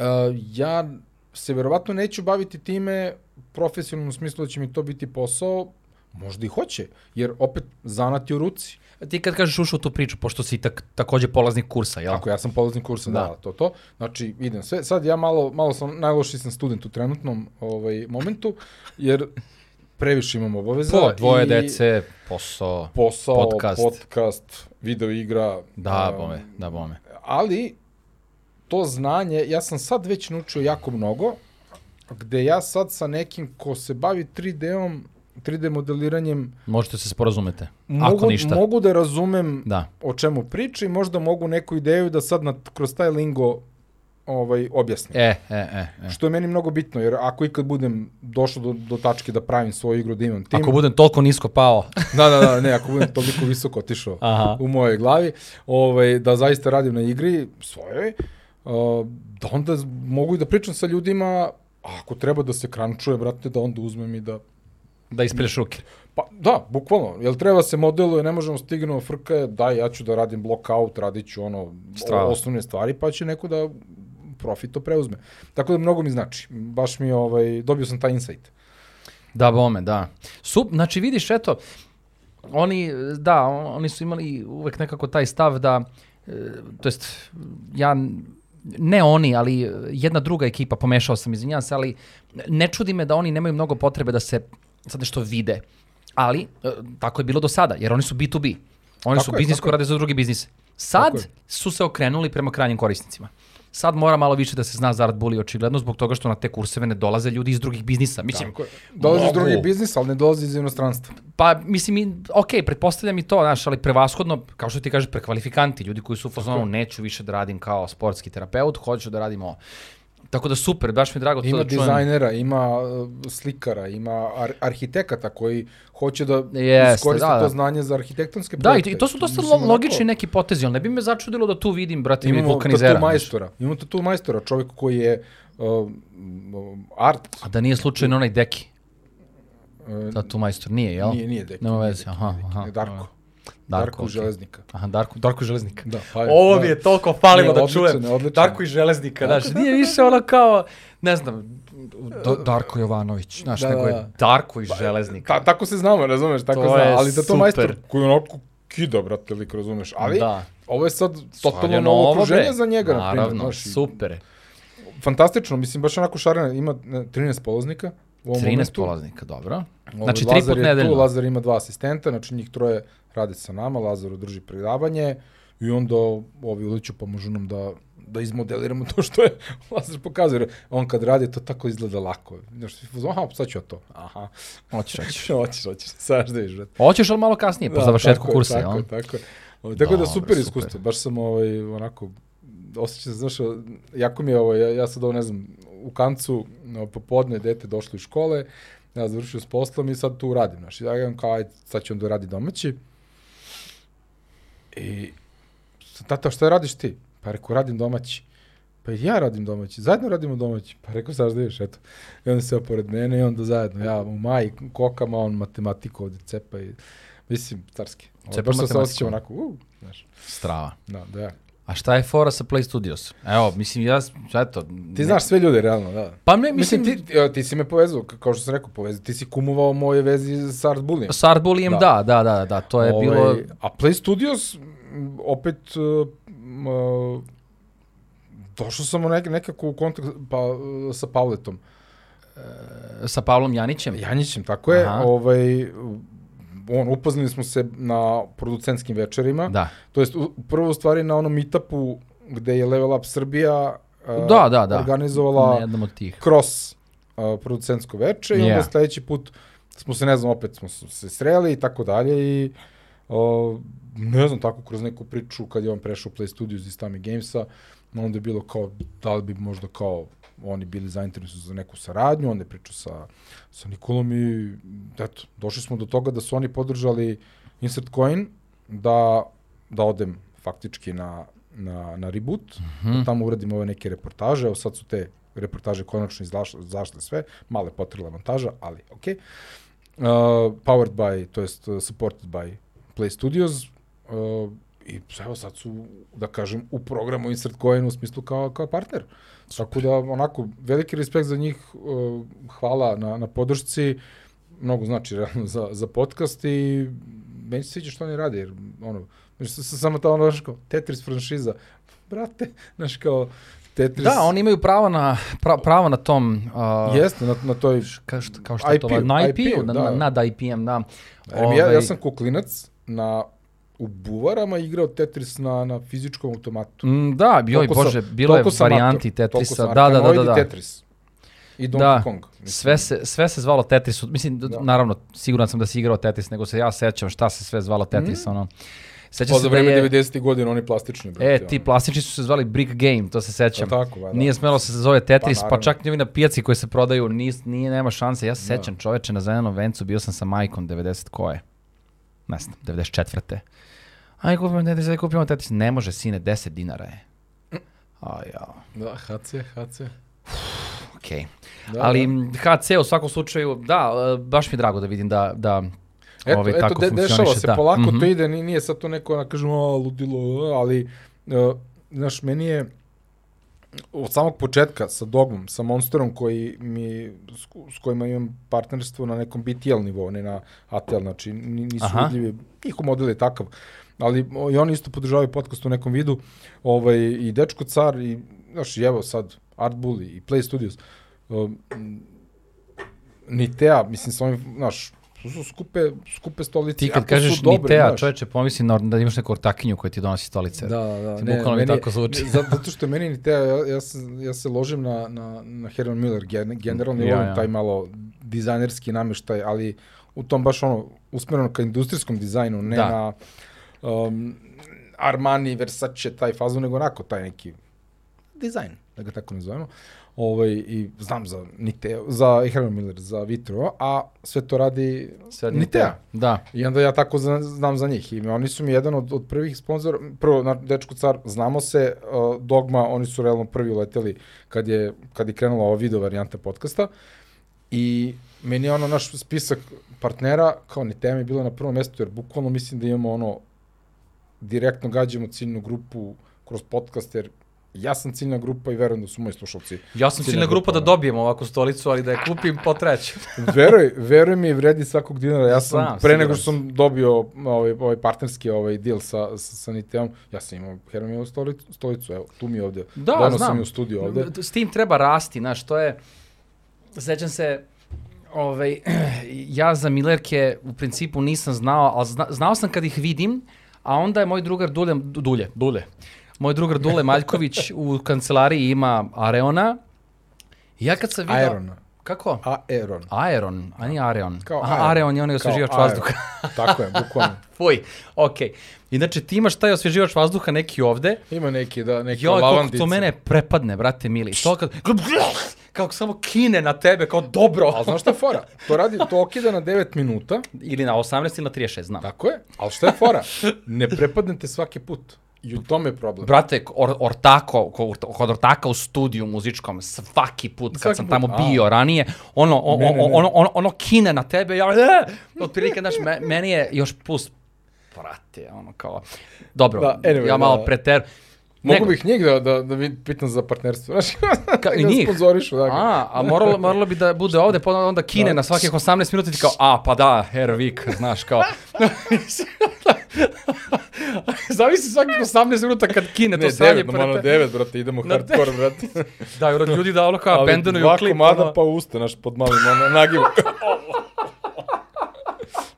ja se verovatno neću baviti time profesionalno u smislu da će mi to biti posao, možda i hoće, jer opet zanat je u ruci. Ti kad kažeš ušao u tu priču, pošto si tak, takođe polaznik kursa, jel? Tako, ja sam polaznik kursa, da. Da. to, to. Znači, idem sve. Sad ja malo, malo sam, najlošiji sam student u trenutnom ovaj, momentu, jer previše imam obaveza. Po, dvoje i dece, posao. Posao, podcast, podcast video igra. Da, um, bome, da, bome. ali to znanje, ja sam sad već naučio jako mnogo, gde ja sad sa nekim ko se bavi 3D-om, 3D modeliranjem, Možete se sporazumete. mogu, Ako ništa. mogu da razumem Da. o čemu priča i možda mogu neku ideju da sad na, kroz taj lingo ovaj, objasnim. E, e, e. e. Što je meni mnogo bitno, jer ako ikad budem došao do, do tačke da pravim svoju igru, da imam tim... Ako budem toliko nisko pao. Da, da, da, ne, ako budem toliko visoko otišao Aha. u mojoj glavi, ovaj, da zaista radim na igri svojoj, uh, da onda mogu i da pričam sa ljudima, ako treba da se krančuje, brate, da onda uzmem i da... Da ispelješ ruke. Pa da, bukvalno, jel treba se modeluje, ne možemo stignemo frka, daj, ja ću da radim blockout, radit ću ono, Strava. osnovne stvari, pa će neko da profit to preuzme. Tako da mnogo mi znači, baš mi, ovaj, dobio sam taj insight. Da, bome, da. Sup, znači vidiš, eto, oni, da, on- oni su imali uvek nekako taj stav da, e, to jest, ja, ne oni, ali jedna druga ekipa, pomešao sam, izvinjam se, ali ne čudi me da oni nemaju mnogo potrebe da se sad nešto vide. Ali, e, tako je bilo do sada, jer oni su B2B. Oni Tako su je, biznis koji rade za drugi biznis. Sad su se okrenuli prema krajnjim korisnicima. Sad mora malo više da se zna za Art Bully, očigledno, zbog toga što na te kurseve ne dolaze ljudi iz drugih biznisa. Mislim, Tako je. Dolazi iz drugih biznisa, ali ne dolazi iz inostranstva. Pa, mislim, ok, pretpostavljam i to, znaš, ali prevashodno, kao što ti kažeš, prekvalifikanti, ljudi koji su u fazonu, neću više da radim kao sportski terapeut, hoću da radim ovo. Tako da super, baš mi je drago to Ima da čujem. dizajnera, ima uh, slikara, ima ar arhitekata koji hoće da Jeste, iskoriste da, da. to znanje za arhitektonske Da, i, projekte. to su dosta lo, logični onako, neki potezi, ali ne bi me začudilo da tu vidim, brate, Imamo vulkanizera. tatu znaš. majstora. Imamo tatu majstora, čovjek koji je uh, um, art. A da nije slučajno onaj deki, Uh, tatu majstor, nije, jel? Nije, nije Deki. Nema veze, aha, aha, Darko. aha. Darko, Darko, okej. Železnika. Aha, Darko, Darko Železnika. Da, pa je, Ovo da. mi je toliko falilo Ne, da čujem. je, odličan. Darko i Železnika, znaš, nije više ono kao, ne znam, Do, Darko Jovanović, znaš, Da, nego da, je da. Darko i Železnika. Ta, tako se znamo, razumeš, tako To zna, je ali da to majstor koji onako kida, brate, lik, razumeš, ali Da. ovo je sad totalno novo okruženje za njega, na primjer, Naravno, super. fantastično, mislim, baš onako šarena, ima ne, 13 polaznika 13 momentu. polaznika, dobro. Ovaj, Znači, tri put je tu, nedeljno. Lazar ima dva asistenta, znači njih troje rade sa nama, Lazar održi predavanje i onda ovi uliću pomožu nam da da izmodeliramo to što je Lazar pokazuje. On kad radi, to tako izgleda lako. Znaš, fuzon, aha, sad ću ja to. Aha. Hoćeš, hoćeš. hoćeš, hoćeš. Sad da brate. Hoćeš, ali malo kasnije, po Da, završetku tako kursa, tako, je, Tako, je. Ovaj, tako da super super. iskustvo. Baš sam ovaj, onako, osjećam znaš, jako mi je ovo, ja, ja sad ovo ne znam, u kancu, popodne, dete došlo iz škole, ja završio s poslom i sad tu radim, znaš, ja imam kao, ajde, sad ću onda radi domaći. I, tata, šta radiš ti? Pa rekao, radim domaći. Pa i ja radim domaći, zajedno radimo domaći. Pa rekao, sad da vidiš, eto. I onda se pored mene i onda zajedno, ja u maji kokama, on matematiku ovde cepa i, mislim, carski. Cepa baš sam se matematiku. osjećam onako, uh, znaš, Strava. da, da. A šta je fora sa Play Studios? Evo, mislim, ja, eto... Ti ne- znaš sve ljude, realno, da. Pa ne, Mislim, mislim, ti, ti si me povezao, kao što sam rekao, povezao, ti si kumovao moje vezi sa Art Bullijem. s Art Bullijem, Da. da, da, da, da, to je Ovaj, bilo... A Play Studios, opet, uh, uh, došao sam u nek, nekako u kontakt pa, uh, sa Pavletom. Sa Pavlom Janićem. Janjićem, tako je. Aha. Ovaj, on, upoznali smo se na producentskim večerima. Da. To jest, prvo u stvari na onom meetupu gde je Level Up Srbija uh, Da, da, da. organizovala Na tih. kroz uh, producentsko veče i onda sledeći put smo se, ne znam, opet smo se sreli i tako dalje i uh, ne znam, tako kroz neku priču kad je on prešao u Play Studios iz Tami Gamesa, onda je bilo kao, da li bi možda kao oni bili zainteresovani za neku saradnju, onda je pričao sa, sa Nikolom i eto, došli smo do toga da su oni podržali Insert Coin da, da odem faktički na, na, na reboot, Mhm. da tamo uradim ove neke reportaže, evo sad su te reportaže konačno izašle, sve, male potrela montaža, ali okej. Uh, powered by, to jest uh, supported by Play Studios uh, i evo sad su, da kažem, u programu Insert Coin u smislu kao, kao partner. Tako da, onako, veliki respekt za njih, uh, hvala na, na podršci, mnogo znači realno za, za podcast i meni se sviđa što oni rade, jer ono, samo ta ono, kao Tetris franšiza, brate, znaš, kao Tetris... Da, oni imaju pravo na, pra, pravo na tom... Uh, Jeste, na, na toj... Kao što, kao što je to, na IP-u, IP-u, na, da. na, nad IP-em, da. Ovaj... Ja, Ovaj, ja sam kuklinac na u buvarama igrao Tetris na, na fizičkom automatu. Mm, da, Toliko sam- bože, bilo je varijanti mator, toliko Tetrisa. Da, da, da, da, da. Tetris. I Donkey Da, Kong. mislim. Sve se, sve se zvalo Tetris. Mislim, da. Da. naravno, siguran sam da si igrao Tetris, nego se ja sećam šta se sve zvalo Tetris, ono. Sećam Pa se za da vreme je... 90. godina oni plastični. Brate, E, ti plastični su se zvali Brick Game, to se sećam. Jel tako, ba, da. Nije smelo se zove Tetris, pa, naravno. čak ni ovi na pijaci koji se prodaju, nis, nije, nema šanse. Ja se sećam čoveče na zelenom vencu, bio sam sa majkom 90 koje? Ne znam, 94. Aj, kupimo Tetris, aj kupimo Tetris. Ne može, sine, 10 dinara je. Aj, jao. Da, HC, HC. Okej. Da, Ali da. HC u svakom slučaju, da, e, baš mi je drago da vidim da, da Eto, ovaj, eto tako de, dešava se, da. polako Mhm. to ide, ni- nije sad to neko, da kažemo, a, ludilo, ali, uh, znaš, meni je od samog početka sa Dogmom, sa Monsterom koji mi, s, ko- s kojima imam partnerstvo na nekom BTL nivou, ne na ATL, znači ni- nisu Aha. vidljivi, njihov model je takav, ali o, i oni isto podržavaju podcast u nekom vidu, ovaj, i Dečko Car, i, znaš, i evo sad, Art Bully i Play Studios, um, Nitea, mislim, sa ovim, znaš, To su skupe, skupe stolice. Ti kad kažeš su dobre, Nitea, znaš. čoveče, pomisli na, da imaš neku ortakinju koja ti donosi stolice. Da, da, Ti ne, bukvalno mi tako zvuči. za- Zato što meni ni te, ja, ja, se, ja se ložim na, na, na Herman Miller, gen, generalno Ja, ja, volim taj malo dizajnerski nameštaj, ali u tom baš ono, usmereno ka industrijskom dizajnu, ne Da. na um, Armani, Versace, taj fazon, nego onako taj neki dizajn, da ga tako nazovemo. Ovaj, I znam za, Nite, za Herman Miller, za Vitro, a sve to radi Sve Nitea. Da. I onda ja tako zna, znam za njih. I oni su mi jedan od, od prvih sponzora, prvo, na Dečko car, znamo se, uh, Dogma, oni su realno prvi uleteli kad je, kad je krenula ova video varijanta podcasta. I meni je ono naš spisak partnera, kao ni tema je bilo na prvom mestu, jer bukvalno mislim da imamo ono, direktno gađamo ciljnu grupu kroz podcast, jer ja sam ciljna grupa i verujem da su moji slušalci. Ja sam Ciljna ciljna grupa da grupa, dobijem ovakvu stolicu, ali da je kupim po treću. veruj, veruj mi, vredi svakog dinara. Ja sam, Znam, pre nego što sam dobio ovaj, ovaj partnerski ovaj deal sa, sa, sa Niteom, ja sam imao Hermiovu stolicu, stolicu, evo, tu mi je ovde. Da, Donao znam. sam je u studiju ovde. S tim treba rasti, znaš, to je... Sećam se, ovaj, ja za Millerke u principu nisam znao, ali zna, znao sam kad ih vidim, a onda je moj drugar Dulje, Dulje, Dulje, moj drugar Dule Maljković u kancelariji ima Areona. Ja kad sam vidio... Aerona. Kako? Aeron. Aeron, a nije Areon. Kao Aha, Aeron. Areon je onaj Kao osveživač vazduha. Tako je, bukvalno. Fuj, okej. Inače, ti imaš taj osveživač vazduha neki ovde, Ima neki, da, neki Joj, kako to mene prepadne, brate mili. To kad, kako samo kine na tebe, kao dobro. Ali znaš šta je fora? To radi, to okida na 9 minuta, Ili na 18 ili na 36, znam. tako je, ali šta je fora? Ne prepadnete svaki put. I u tome je problem. Brate, or, ortako, ko- kod ortaka u studiju muzičkom, svaki put kad Svaki sam put, tamo a. bio ranije, ono, o, Ne, ne, ne. ono, ono, ono kine na tebe, ja, e, otprilike, znaš, me, meni je još plus, brate, ono kao, dobro, Da, anyway, ja malo da. preter, Mogu nego- bih njih da, da, da vid- pitam za partnerstvo. Znaš, Ka- i da njih? sponzorišu, da. A, a moralo, moralo bi da bude ovde, pa onda kine Da. na svakih 18 minuta i ti kao, a, pa da, Hervik, znaš, kao. Zavisi svakih 18 minuta kad kine, to Ne, sranje. 9, normalno 9, brate, idemo Na hardcore, brate. Da, jer ljudi da ono kao Ali bendenuju dva klip. komada ono- pa usta, naš, pod malim nagivom.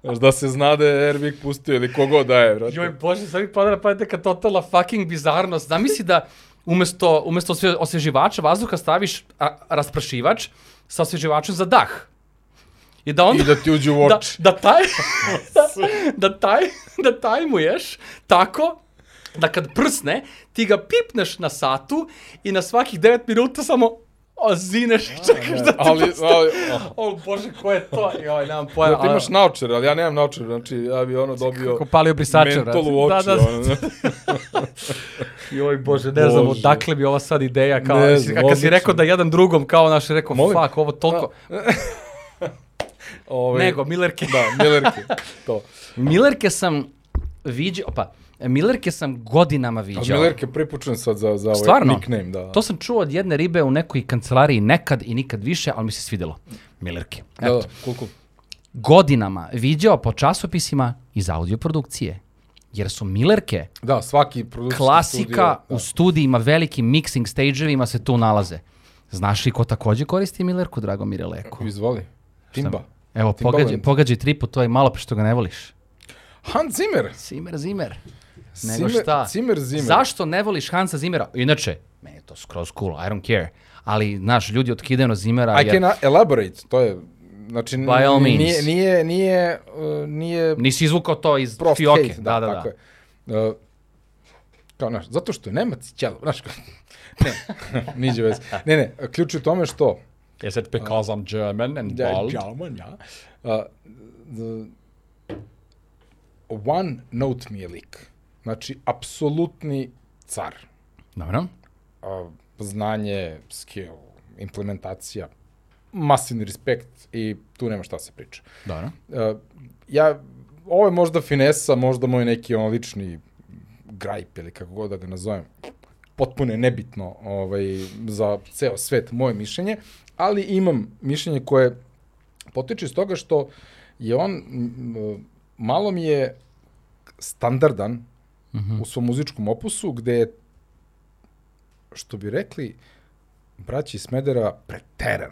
Znaš, da se zna da je Ervik pustio ili kogod da je, brate. Joj, bože, sad mi pada na pamet neka totalna fucking bizarnost. Zamisli da umesto, umesto osveživača vazduha staviš a, rasprašivač sa osveživačem za dah. I da onda... I da ti uđe u da, oči. da taj, da, da taj, da tajmuješ tako da kad prsne, ti ga pipneš na satu i na svakih 9 minuta samo ozineš i čekaš da ti ali, postane. ali, oh. O bože, ko je to? Joj, nemam pojma. Da ti imaš naučer, ali ja nemam naučer, znači ja bi ono dobio Kako palio brisače, brate. mentol u oči. Da, da, ono. Joj bože, ne znam Bože. odakle bi ova sad ideja, kao, Ne znam, kad si rekao da jedan drugom, kao naš, rekao, Molim? fuck, ovo toliko, Ovaj, nego, Millerke. Da, Millerke, to. Millerke sam viđao, pa, Millerke sam godinama A viđao. Millerke pripučujem sad za, za ovaj Stvarno? nickname, da. To sam čuo od jedne ribe u nekoj kancelariji nekad i nikad više, ali mi se svidelo. Millerke. da, Eto. da, cool, cool. Godinama viđao po časopisima iz audioprodukcije. Jer su Millerke Da, svaki klasika studio, u studijima, velikim mixing stage-evima se tu nalaze. Znaš li ko takođe koristi Millerku, Dragomire Leko? da. Izvoli. Timba. Evo, Timbaland. pogađaj, pogađaj tripu, to je malo pre što ga ne voliš. Hans Zimmer. Zimmer, Zimmer. Nego Zimmer, šta? Zimmer, Zimmer. Zašto ne voliš Hansa Zimmera? Inače, meni je to skroz cool, I don't care. Ali, znaš, ljudi otkidaju na Zimmera. I can elaborate, to je, znači, By all means. nije, nije, nije, uh, nije Nisi izvukao to iz prost fioke. case, Da, da, da. tako je. Uh, kao, znaš, zato što je Nemac i ćelo, znaš, kao, ne, niđe vez. Ne, ne, ključ je u tome što, Is it because I'm German and Ja, bald? German, ja. Uh, the, one note mi je lik. Znači, apsolutni car. Dobro. Uh, znanje, skill, implementacija, masivni respekt i tu nema šta se priča. Dobro. Ja, ovo je možda finesa, možda moj neki ono lični grajp ili kako god da ga nazovem. Potpuno je nebitno ovaj, za ceo svet moje mišljenje, ali imam mišljenje koje potiče iz toga što je on, malo mi je standardan mm -hmm. u svom muzičkom opusu, gde je, što bi rekli, braći Smedera, preteran.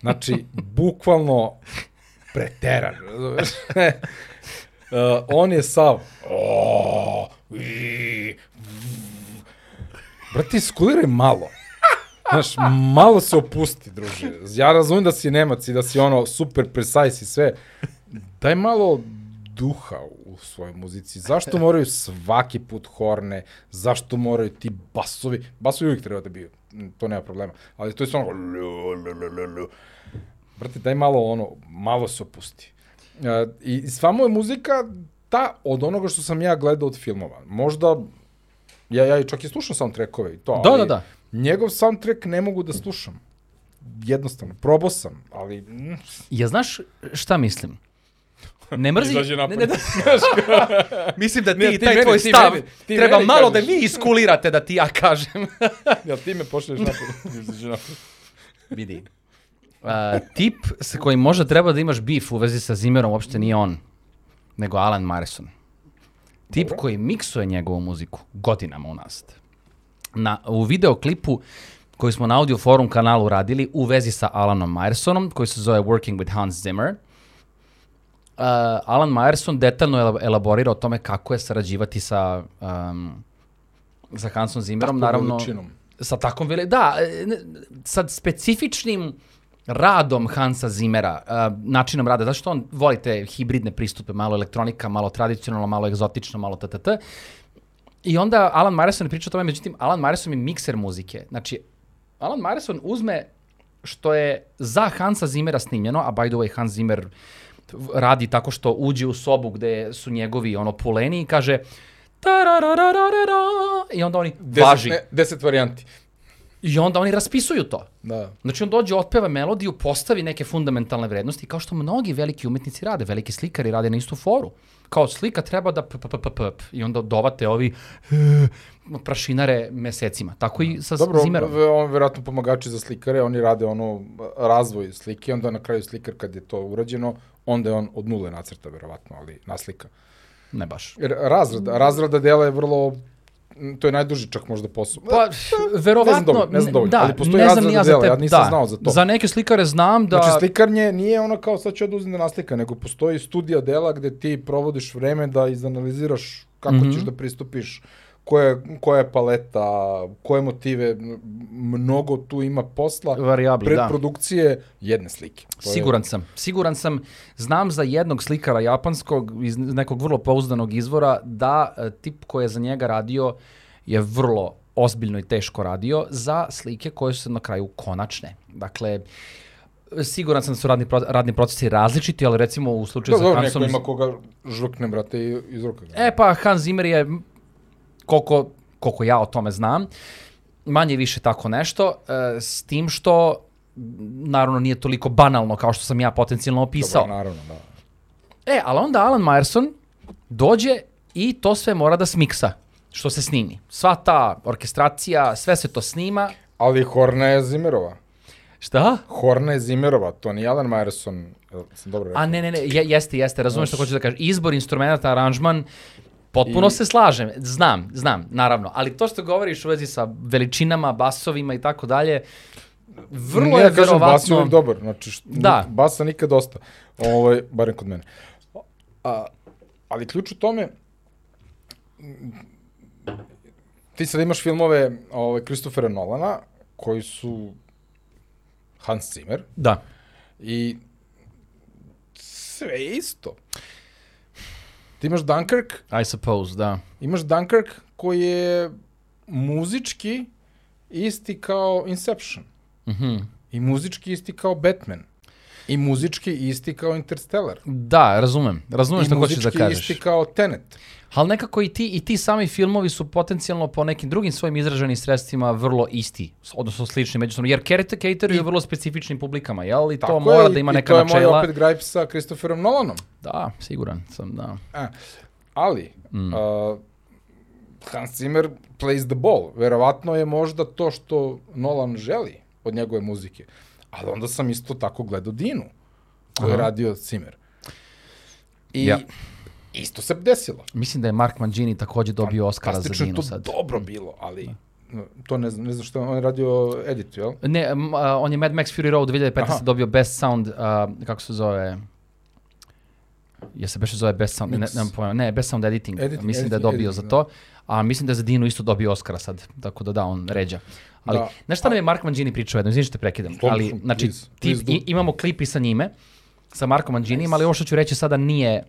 Znači, bukvalno preteran, uh, on je sav, o, i, malo. Znaš, malo se opusti, druže. Ja razumem da si Nemac i da si ono super precise i sve. Daj malo duha u svojoj muzici. Zašto moraju svaki put horne? Zašto moraju ti basovi? Basovi uvijek treba da biju. To nema problema. Ali to je lu. Brate, daj malo ono, malo se opusti. I, sva moja muzika, ta od onoga što sam ja gledao od filmova. Možda, ja, ja čak i slušam soundtrackove i to, Da, ali da, da. njegov soundtrack ne mogu da slušam. Jednostavno, probao sam, ali... Mm, Ja znaš šta mislim? Ne mrzi... Izađe ne, ne, ne, mislim da ti, Ne, ti taj meni, tvoj ti stav meni, ti treba meni malo da kažeš. vi iskulirate da ti ja kažem. Jel ti me pošalješ napolje? Vidi. Uh, tip sa kojim možda treba da imaš bif u vezi sa Zimmerom uopšte nije on, nego Alan Morrison. Tip Dobro. koji miksuje njegovu muziku godinama unazad. Na, u videoklipu koji smo na Audio Forum kanalu radili u vezi sa Alanom Morrisonom, koji se zove Working with Hans Zimmer, uh, Alan Morrison detaljno elab- elaborira o tome kako je sarađivati sa, um, sa Hansom Zimmerom, Takvom naravno veličinom. sa takvom veli... Da, e, ne, sa specifičnim radom Hansa Zimmera, uh, načinom rada, zašto on voli te hibridne pristupe, malo elektronika, malo tradicionalno, malo egzotično, malo tt. I onda Alan Morrison je pričao o tome, međutim, Alan Morrison je mikser muzike. Znači, Alan Morrison uzme što je za Hansa Zimmera snimljeno, a by the way, Hans Zimmer radi tako što uđe u sobu gde su njegovi ono puleni i kaže i onda oni važi. Deset, ne, deset varijanti. I onda oni raspisuju to. Da. Znači on dođe, otpeva melodiju, postavi neke fundamentalne vrednosti, kao što mnogi veliki umetnici rade, veliki slikari rade na istu foru. Kao slika treba da p, p, p, p, p, p, i onda dovate ovi e, prašinare mesecima. Tako i sa Dobro, Zimmerom. v- on verovatno pomagači za slikare, oni rade ono razvoj slike, onda na kraju slikar kad je to urađeno, onda je on od nule nacrta verovatno, ali naslika. Ne baš. Jer razrada, razrada dela je vrlo to je najduži čak možda posao. Pa, verovatno, Ne znam dovoljno, ne znam dovoljno, da, ali postoji ne znam razrada ni ja za dela, te, ja nisam da, znao za to. Za neke slikare znam da... Znači, slikarnje nije ono kao sad ću ja da uzem da naslika, nego postoji studija dela gde ti provodiš vreme da izanaliziraš kako Mhm. ćeš da pristupiš, koja, koja je paleta, koje motive, mnogo tu ima posla. Varijabli, da. Predprodukcije jedne slike. Je- Siguran sam. Siguran sam. Znam za jednog slikara japanskog iz nekog vrlo pouzdanog izvora da e, tip koji je za njega radio je vrlo ozbiljno i teško radio za slike koje su na kraju konačne. Dakle, siguran sam da su radni, pro- radni procesi različiti, ali recimo u slučaju Da, sa dobro, Hansom... neko ima koga žrkne, brate, iz ruka. E pa Hans Zimmer je, koliko, koliko ja o tome znam, manje više tako nešto, e, s tim što naravno nije toliko banalno kao što sam ja potencijalno opisao. Dobro, naravno, da. E, ali onda Alan Myerson dođe i to sve mora da smiksa što se snimi. Sva ta orkestracija, sve se to snima. Ali Horna je Zimerova. Šta? Horna je Zimerova, to nije Alan Myerson. Sam dobro rekao. A ne, ne, ne, je, jeste, jeste, razumeš što hoću da kažem. Izbor instrumenta, aranžman, potpuno I- se slažem. Znam, znam, naravno. Ali to što govoriš u vezi sa veličinama, basovima i tako dalje, vrlo Ne, je ja kažem, bas je verovatno... uvijek dobar, znači, št, Da. basa nikad dosta, ovaj, barem kod mene. A, ali ključ u tome, ti sad imaš filmove ovaj, Christophera Nolana, koji su Hans Zimmer, Da. i sve je isto. Ti imaš Dunkirk, I suppose, da. imaš Dunkirk koji je muzički isti kao Inception. Mhm. I muzički isti kao Batman. I muzički isti kao Interstellar. Da, razumem. Razumem I što hoćeš da muzički kažeš. isti kao Tenet. Ali nekako i ti, i ti sami filmovi su potencijalno po nekim drugim svojim izraženim sredstvima vrlo isti, odnosno slični međusobno, jer cater- cateruju vrlo specifičnim publikama, jel? I to mora je, da ima i neka to je načela. moj opet gripe sa Christopherom Nolanom. Da, siguran sam, da. E, ali, Mm. uh, Hans Zimmer plays the ball. Verovatno je možda to što Nolan želi od njegove muzike. Ali onda sam isto tako gledao Dinu, koju je radio Zimmer. I Ja. isto se desilo. Mislim da je Mark Mangini takođe dobio Oscara za Dinu to sad. dobro bilo, ali to ne znam, ne znam što on je radio editu, jel? Ne, a, on je Mad Max Fury Road 2015. Aha. dobio Best Sound, a, kako se zove, je se beše zove Best Sound, ne, Mix. nemam pojma, ne, Best Sound Editing, Editing, mislim da je editing, dobio editing, za to, a mislim da je za Dinu isto dobio Oscara sad, tako da da, on ređa. Ali, Da. znaš šta nam je Mark Mangini pričao jedno, izvini što te prekidam, Slobodno, ali, znači, please, ti, please i, imamo klip i sa njime, sa Markom Manginijem, ali ovo što ću reći sada nije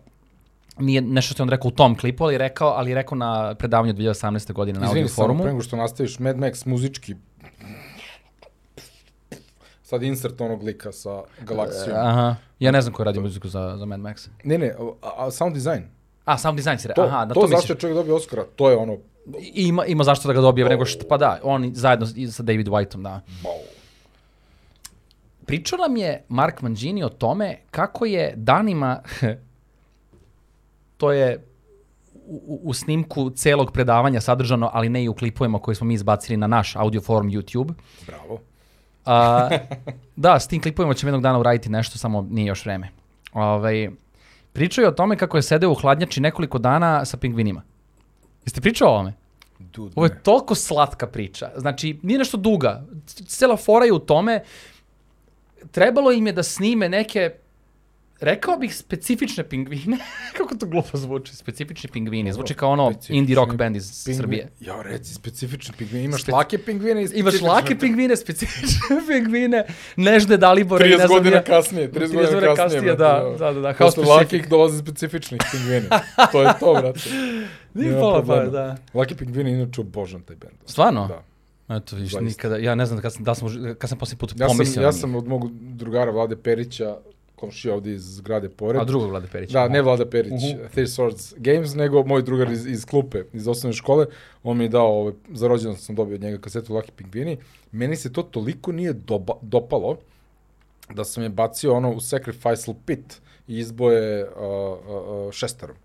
nije nešto što je on rekao u tom klipu, ali je rekao, ali je rekao na predavanju 2018. godine na Izvini audio samo, forumu. pre nego što nastaviš, Mad Max muzički, sad insert onog lika sa galaksijom. Aha. Ja ne znam ko radi muziku za, za Mad Max. Ne, ne, a, a sound design. A, sound design si re... To, Aha, na to, to, zašto je čovjek dobio Oscara, to je ono, I- Ima, ima zašto da ga dobije, nego što, pa da, on zajedno sa David Whiteom, da. Pričao nam je Mark Mangini o tome kako je danima, to je u, u- u snimku celog predavanja sadržano, ali ne i u klipovima koje smo mi izbacili na naš audio forum YouTube. Bravo. A, da, s tim klipovima ćemo jednog dana uraditi nešto, samo nije još vreme. Ovaj, pričao je o tome kako je sedeo u hladnjači nekoliko dana sa pingvinima. Jeste pričao o ovome? Dude, Ovo je toliko slatka priča. Znači, nije nešto duga. Cela fora je u tome, trebalo im je da snime neke, rekao bih, specifične pingvine. Kako to glupo zvuči, specifični pingvini. Zvuči kao ono indie rock band iz Pingvin- Srbije. Ja, reci, specifični pingvin. Imaš Speci- lake pingvine i Imaš lake pingvine, specifične pingvine, nežne dalibore. i 30 ne znam godina kasnije, 30 godina kasnije. kasnije, da, da, da, da, how Posle lakih dolaze specifičnih pingvini. to je to, brate. Nije pola, pa, da. Laki pingvini, inače obožam taj bend. Stvarno? Da. Eto, viš, nikada, ja ne znam kad sam, da sam, kad sam posljednji put Ja sam, ja sam od mog drugara Vlade Perića, komšija ovdje iz zgrade pored. A drugog Vlade Perića. Da, ne Vlada Perić, uh Mhm. -huh. Three Swords Games, nego moj drugar iz, iz klupe, iz osnovne škole. On mi je dao, ovaj, za rođendan sam dobio od njega kasetu Lucky Pingvini. Meni se to toliko nije doba, dopalo, da sam je bacio ono u Sacrificial Pit i izboje uh, uh, uh, šestarom.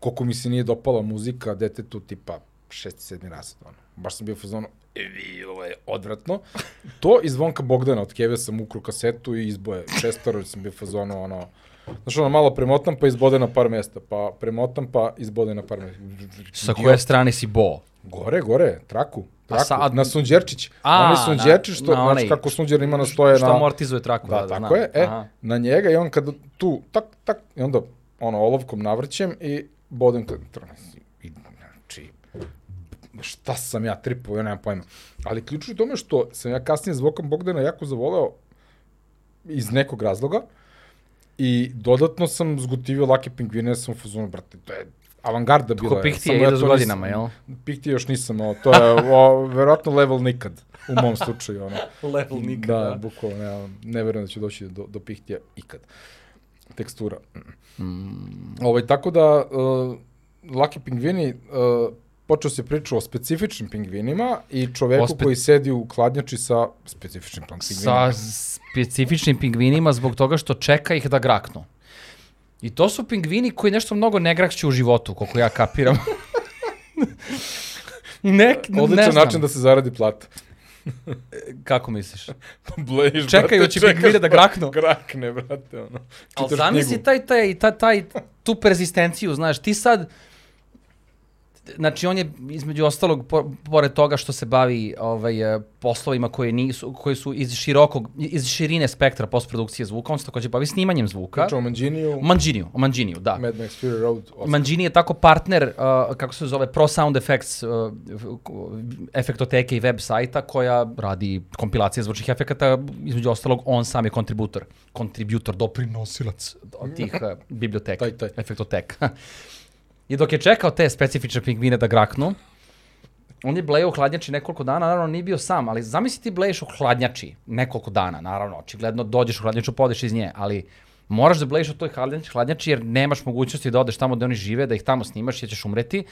Koliko mi se nije dopala muzika detetu tipa šesti, sedmi razred, ono. Baš sam bio u evi, ovo je odvratno. To iz Zvonka Bogdana od Keve sam ukru kasetu i izboje šestarom, sam bio u fazonu, ono, Znaš, ono, malo premotam, pa izbode na par mesta, pa premotam, pa izbode na par mesta. Sa koje strane si bo? Gore, gore, traku. Traku, sad- na Sunđerčić. A, na- Sunđerčić, što, na znači kako Sunđer ima na stoje Što na... amortizuje traku. Da, tako znam. je. E, Aha. na njega i on kad tu, tak, tak, i onda ono, olovkom navrćem i bodem. I, šta sam ja tripao, ja nemam pojma. Ali ključ je u tome što sam ja kasnije zvokom Bogdana jako zavoleo iz nekog razloga i dodatno sam zgotivio Lake Pingvine, ja sam u fazonu, brate, to je avangarda bila. Ko je, Pihtije samo ide s godinama, jel? Pihtije još nisam, o, to je o, verovatno level nikad, u mom slučaju, ono. Level Da, bukvalno, ne, ne verujem da ću doći do, do pihtija ikad. Tekstura. Mm. Ovaj, tako da, uh, Laki pingvini, uh, počeo se priča o specifičnim pingvinima i čoveku spe- koji sedi u hladnjači sa specifičnim pingvinima. Sa specifičnim pingvinima zbog toga što čeka ih da graknu. I to su pingvini koji nešto mnogo ne grakću u životu, koliko ja kapiram. Nek, ne Odličan znam. način da se zaradi plata. Kako misliš? Blejiš, Čekajući brate, pingvine da graknu. Grakne, brate, ono. Ali zamisli taj, taj, taj, taj, tu perzistenciju, znaš, ti sad, znači on je između ostalog, po, pored toga što se bavi ovaj, eh, poslovima koji, nisu, koji su iz širokog, iz širine spektra postprodukcije zvuka, on se takođe bavi snimanjem zvuka. Priča o Manđiniju, O Manđiniju, o Manđiniju, da. Mad Max Fury Road. Oscar. Manđini je tako partner, uh, kako se zove, Pro Sound Effects, uh, efektoteke i web sajta koja radi kompilacije zvučnih efekata, između ostalog on sam je kontributor, kontributor, doprinosilac od tih uh, biblioteka, Taj, taj. efektoteka. I dok je čekao te specifične pingvine da graknu, on je blejao u hladnjači nekoliko dana, naravno nije bio sam, ali zamisli ti bleješ u hladnjači nekoliko dana, naravno, očigledno dođeš u hladnjaču, podeš iz nje, ali moraš da bleješ u toj hladnjači, jer nemaš mogućnosti da odeš tamo gde oni žive, da ih tamo snimaš jer ćeš umreti,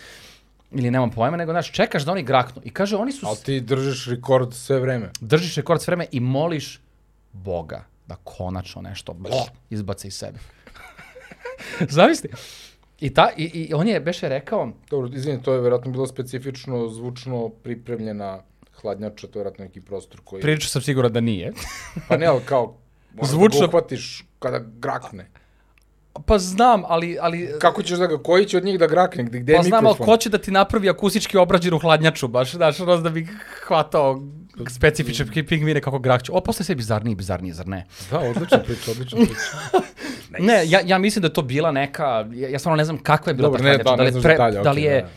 ili nemam pojma, nego znaš, čekaš da oni graknu. I kaže, oni su, Ali ti držiš rekord sve vreme. držiš rekord s vreme i moliš Boga da konačno nešto blah, izbace iz sebe. Zamisli. I, ta, i, I on je beše rekao, Dobro, izvini, to je verovatno bilo specifično, zvučno pripremljena hladnjača, to je verovatno neki prostor koji... prilično sam siguran da nije. Pa ne, ali kao, moraš Zvučno- da ga uhvatiš kada grakne. Pa znam, ali, ali Kako ćeš da ga, koji će od njih da grakne, gde, gde je pa znam, ali mikrofon? ko će da ti napravi akustički obrađenu hladnjaču, baš, znaš, ono da bi hvatao specifične pingvine kako grakću. O, posle sve bizarnije i bizarnije, zar ne? Da, odlična priča, odlična priča. Ne, ja, ja mislim da je to bila neka, ja, ja stvarno ne znam kakva je bila Dobro, ta ne, da, da, ne znaš detalje, da li je da,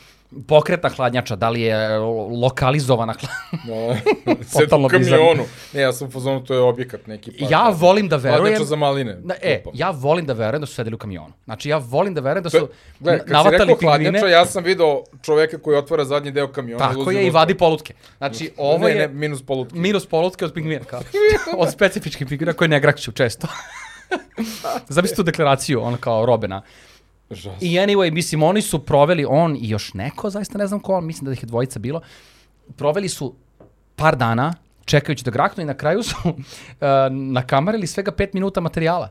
pokretna hladnjača, da li je lokalizovana hladnjača. Da, Sed Totalno u kamionu. Ne, ja sam u fazonu, to je objekat neki. Pa, Ja volim da verujem... Hladnjača za maline. Na, e, ja volim da verujem da su sedeli u kamionu. Znači, ja volim da verujem da su Gle, kad si navatali rekao pingvine. hladnjača, ja sam video čoveka koji otvara zadnji deo kamiona. Tako ulazi je i vadi polutke. Znači, ovo ne, je Ne, minus polutke. minus polutke od pingvina. Kao. od specifičkih pingvina koji ne grakću često. Zamisli tu deklaraciju, ono kao Robena. Žas. I anyway, mislim, oni su proveli, on i još neko, zaista ne znam ko, mislim da ih je dvojica bilo, proveli su par dana čekajući da graknu i na kraju su uh, nakamarili svega pet minuta materijala.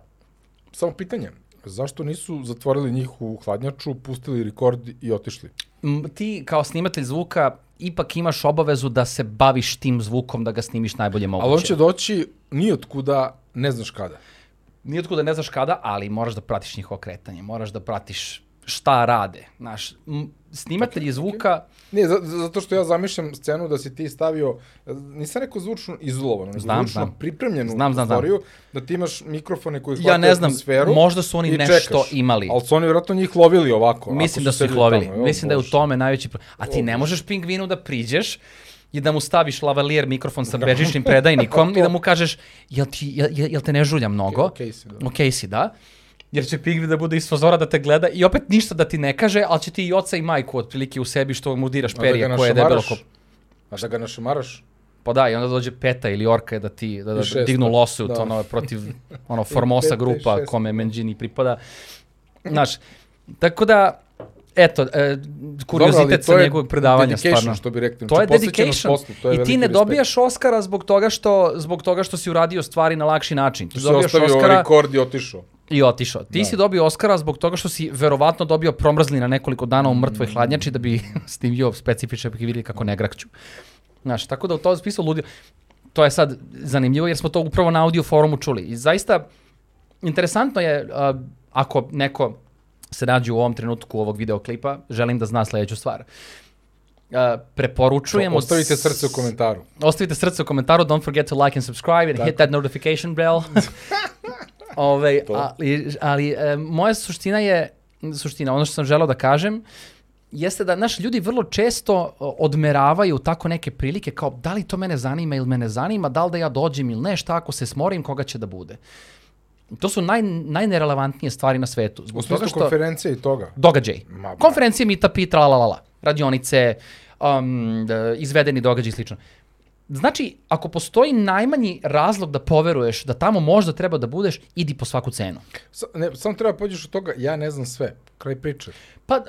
Samo pitanje. Zašto nisu zatvorili njihovu hladnjaču, pustili rekord i otišli? Ti kao snimatelj zvuka ipak imaš obavezu da se baviš tim zvukom, da ga snimiš najbolje moguće. Ali on će doći nijotkuda, ne znaš kada. Nije otkuda ne znaš kada, ali moraš da pratiš njihovo kretanje, moraš da pratiš šta rade. Znaš, snimatelji zvuka, Ne, za- za- zato što ja zamišljam scenu da si ti stavio, nisam rekao zvučno izolovano, nego Znam, zvučno znam. pripremljenu Znam, znam, znam. prostoriju, da ti imaš mikrofone koji Ja hvataju ne znam, atmosferu možda su oni nešto čekaš. imali. Ali su oni vjerojatno njih lovili ovako. mislim da su ih lovili. tamo, Mislim da je u tome najveći problem. A ti ne možeš pingvinu da priđeš i da mu staviš lavalier mikrofon sa bežičnim predajnikom i da mu kažeš, jel, ti, jel, jel te ne žulja mnogo? Okej si, da. Okej si, da. Jer će pingvin da bude iz fazora da te gleda i opet ništa da ti ne kaže, ali će ti i oca i majku otprilike u sebi što mu diraš A da koje je debelo ko... A da ga našamaraš? Pa da, i onda dođe peta ili orka da ti da, da I šesta, dignu lawsuit da. ono protiv ono Formosa grupa kome Menđini pripada. Znaš, tako da eto, e, kuriozitet sa njegovog predavanja stvarno. što bi rekli. To je Znači, dedication. poslu, to je I ti ne respekt. dobijaš Oscara zbog toga što zbog toga što si uradio stvari na lakši način. Ti si dobijaš ostavio Oscara rekord i otišao. i otišao. Ti Da. si dobio Oscara zbog toga što si verovatno dobio promrzli na nekoliko dana u mrtvoj Mm. hladnjači da bi snimio specifične vidjeli kako ne grakću. Znaš, tako da u tom spisku ludio. To je sad zanimljivo jer smo to upravo na audio forumu čuli. I zaista interesantno je a, ako neko se nađe u ovom trenutku ovog videoklipa, želim da zna sledeću stvar. A, preporučujem... Ostavite srce u komentaru. Ostavite srce u komentaru, don't forget to like and subscribe and hit that notification bell. Ove, To. ali ali e, moja suština je, suština, ono što sam želeo da kažem, jeste da naši ljudi vrlo često odmeravaju tako neke prilike kao da li to mene zanima ili mene zanima, da li da ja dođem ili ne, šta ako se smorim, koga će da bude. To su naj, najnerelevantnije stvari na svetu. U Zbog smislu toga što konferencije i toga. događaj. Ma. Konferencije, meetupi, tra la la la, radionice, um, izvedeni događaj i slično. Znači, ako postoji najmanji razlog da poveruješ da tamo možda treba da budeš, idi po svaku cenu. Sa, ne, samo treba pođeš od toga, ja ne znam sve. Kraj priče. Pa,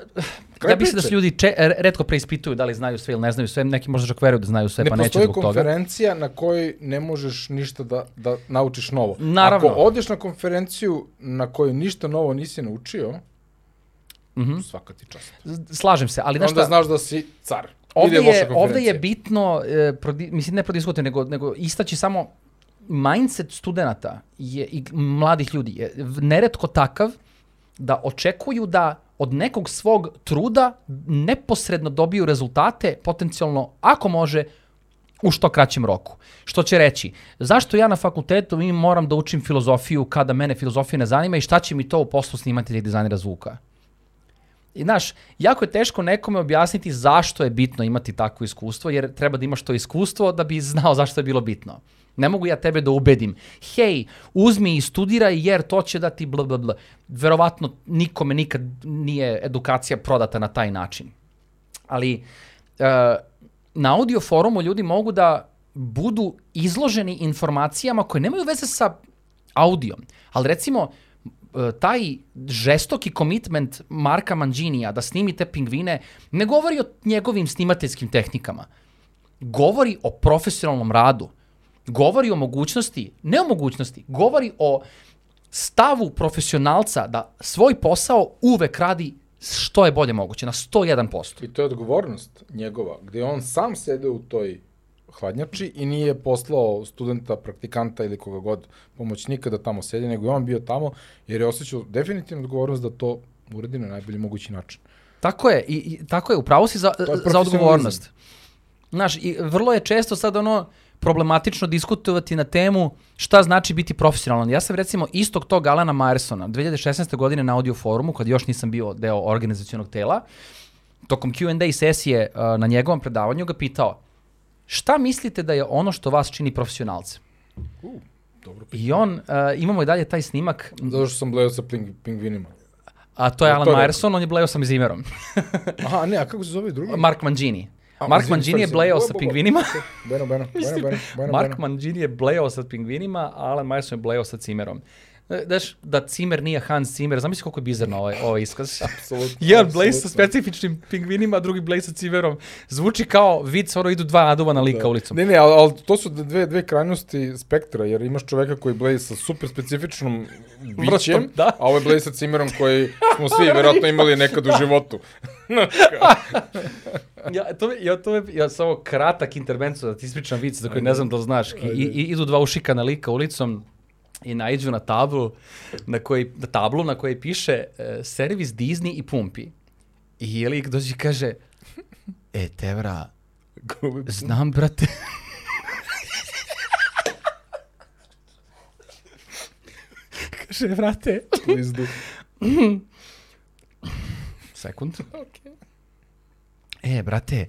Kraj ja mislim da se ljudi če, r- redko preispituju da li znaju sve ili ne znaju sve, neki možda čak veruju da znaju sve, ne pa neće postoji zbog toga. konferencija na kojoj ne možeš ništa da, da naučiš novo. Naravno. Ako odeš na konferenciju na kojoj ništa novo nisi naučio, Mhm. svaka ti čast. Slažem se, ali znaš Onda šta, znaš da si car. Ovde je, ovde je bitno, e, prodi, mislim ne prodiskutivati, nego, nego istaći samo mindset studenta je, i mladih ljudi je neretko takav da očekuju da od nekog svog truda neposredno dobiju rezultate, potencijalno, ako može, u što kraćem roku. Što će reći, zašto ja na fakultetu mi moram da učim filozofiju kada mene filozofija ne zanima i šta će mi to u poslu snimatelja i dizajnera zvuka? I znaš, jako je teško nekome objasniti zašto je bitno imati takvo iskustvo, jer treba da imaš to iskustvo da bi znao zašto je bilo bitno. Ne mogu ja tebe da ubedim, hej, uzmi i studiraj jer to će da ti bla bla bla. Verovatno nikome nikad nije edukacija prodata na taj način. Ali e, na audio forumu ljudi mogu da budu izloženi informacijama koje nemaju veze sa audijom. Ali recimo, taj žestoki komitment Marka Manđinija da snimi te pingvine ne govori o njegovim snimateljskim tehnikama. Govori o profesionalnom radu. Govori o mogućnosti, ne o mogućnosti, govori o stavu profesionalca da svoj posao uvek radi što je bolje moguće, na 101%. I to je odgovornost njegova, gde on sam sede u toj hladnjači i nije poslao studenta, praktikanta ili koga god pomoćnika da tamo sedi, nego je on bio tamo jer je osjećao definitivnu odgovornost da to uradi na najbolji mogući način. Tako je, i, i tako je, upravo si za, za odgovornost. Znaš, i vrlo je često sad ono, problematično diskutovati na temu šta znači biti profesionalan. Ja sam recimo istog tog Alana Myersona 2016. godine na audio forumu, kad još nisam bio deo organizacionog tela, tokom Q&A sesije uh, na njegovom predavanju ga pitao šta mislite da je ono što vas čini profesionalce? Uh, dobro. I on, uh, imamo i dalje taj snimak, Zato što sam bleo sa ping, pingvinima. a to je Alan to je Myerson, on je bleo sa Mizimerom. Aha, ne, a kako se zove drugi? Mark Mangini. A, Mark Mangini je blejao sa pingvinima. Okay. Bueno, bueno, bueno, bueno, bueno, Mark. Mangini je blejao sa pingvinima, a Alan Myerson je blejao sa Cimerom. E, Znaš, da Cimer nije Hans Cimer, zamisli koliko je bizarno ovaj, ovaj iskaz. Apsolutno. Jedan blej sa specifičnim pingvinima, drugi blej sa cimerom. Zvuči kao vic, ono idu dva naduvana lika ulicom. Ne, ne, ali, ali to su dve, dve krajnosti spektra, jer imaš čoveka koji bleji sa super specifičnom bićem, da. a ovo je bleji sa cimerom koji smo svi verovatno imali nekad u životu. Ja, to, ja, to me, ja samo kratak intervencu da ti ispričam vic za koji ne znam da li znaš. I, i, idu dva ušikana lika ulicom i naiđu na tablu na, koji, na tablu na kojoj piše uh, servis Disney i Pumpi. I je lik dođe i kaže, e, Tevra, znam, brate. kaže, brate, Lizdu. Sekund. E, brate.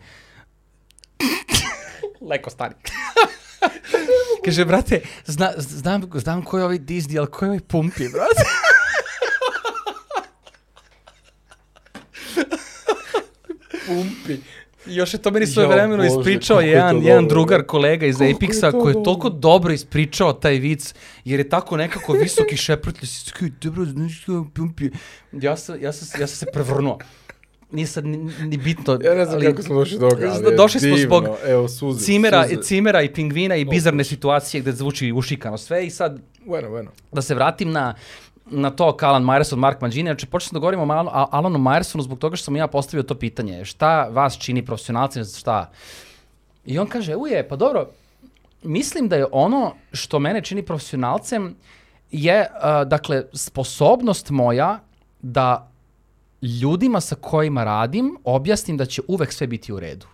Leko stari. Kaže, brate, zna, znam, znam ko je ovaj Disney, ali ko je ovaj Pumpi, brate? Pumpi. Još je to meni svoje vremeno ispričao je jedan, to jedan dobro, drugar kolega iz je Apexa to koji je dobro. toliko dobro ispričao taj vic, jer je tako nekako visoki šeprtlj, si dobro, znaš je Pumpi. Ja sam, ja sam, ja sam se prevrnuo. Nije sad ni, ni bitno. Ja ne znam ali- kako smo došli do toga, ali Došli smo divno. zbog Evo, suze. Cimera, suze. cimera i pingvina i bizarne situacije gde zvuči ušikano sve i sad Bueno, bueno. da se vratim na na to kao Alan Myerson, Mark Mangini, znači počeo sam da govorim o Alan- Alanu Myersonu zbog toga što sam ja postavio to pitanje, šta vas čini profesionalcem, šta? I on kaže, uje, pa dobro, mislim da je ono što mene čini profesionalcem je, uh, dakle, sposobnost moja da ljudima sa kojima radim objasnim da će uvek sve biti u redu.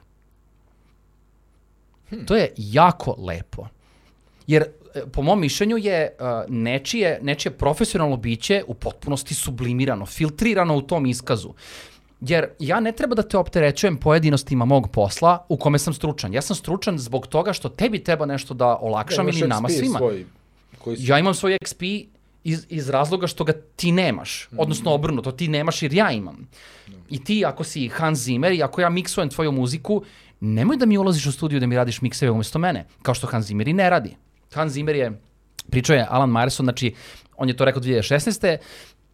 To je jako lepo. Jer e, po mom mišljenju je uh, nečije, nečije profesionalno biće u potpunosti sublimirano, filtrirano u tom iskazu. Jer ja ne treba da te opterećujem pojedinostima mog posla u kome sam stručan. Ja sam stručan zbog toga što tebi treba nešto da olakšam Imaš ili nama XP svima. Svoj, koji su... Ja imam svoj XP iz, iz razloga što ga ti nemaš. Mhm. Odnosno obrnuto, ti nemaš jer ja imam. I ti ako si Hans Zimmer i ako ja miksujem tvoju muziku, nemoj da mi ulaziš u studiju da mi radiš mikseve umesto mene, kao što Hans Zimmer i ne radi. Hans Zimmer je, pričao je Alan Myerson, znači on je to rekao 2016.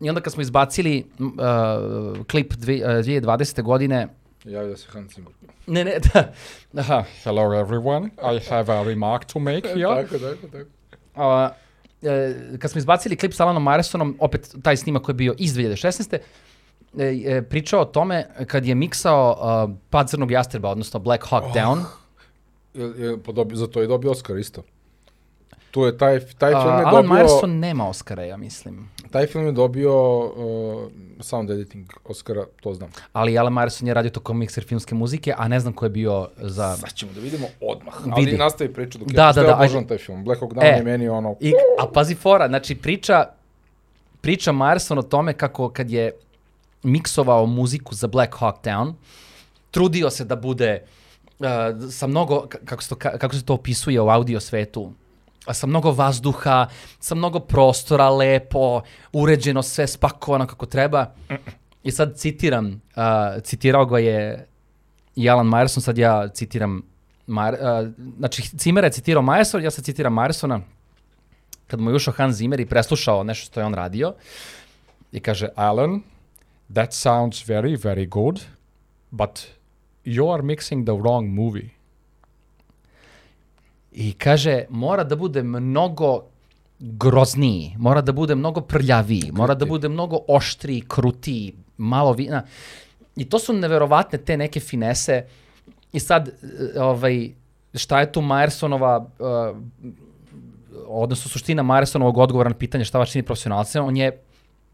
I onda kad smo izbacili uh, klip dve, uh, 2020. godine, Javlja se Hans Zimmer. ne, ne, da, aha, hello everyone, I have a remark to make here. Tako, tako, tako. A, e, kad smo izbacili klip sa Alanom Myersonom, opet taj snimak koji je bio iz 2016. E, e, pričao o tome kad je miksao uh, Pad crnog jastreba, odnosno Black Hawk Down. Je, je, pa dobio, za to je dobio Oscar isto. Tu je taj, taj film je Alan dobio... Myerson nema Oscara, ja mislim. Taj film je dobio uh, sound editing Oscara, to znam. Ali Alan Myerson je radio tokom mikser filmske muzike, a ne znam ko je bio za... Sad ćemo da vidimo odmah. Vidi. Ali nastavi priču dok Da, ja, da, da, da, obožavam taj film. Black Hawk Down E. je meni ono... I, a pazi fora, znači priča, priča Myerson o tome kako kad je miksovao muziku za Black Hawk Down, trudio se da bude uh, sa mnogo, kako se, to, ka- kako se to opisuje u audio svetu, sa mnogo vazduha, sa mnogo prostora, lepo, uređeno, sve spakovano kako treba. I sad citiram, uh, citirao ga je i Alan Myerson, sad ja citiram, Mar, uh, znači Cimera je citirao Myerson, ja sad citiram Myersona, kad mu je ušao Hans Zimmer i preslušao nešto što je on radio, i kaže, Alan, that sounds very, very good, but you are mixing the wrong movie. I kaže, mora da bude mnogo grozniji, mora da bude mnogo prljaviji, mora da bude mnogo oštriji, krutiji, malo vina. I to su neverovatne te neke finese. I sad, e, ovaj, šta je tu Myersonova, uh, odnosno suština Myerssonovog odgovora na pitanje šta vas čini profesionalcem, on je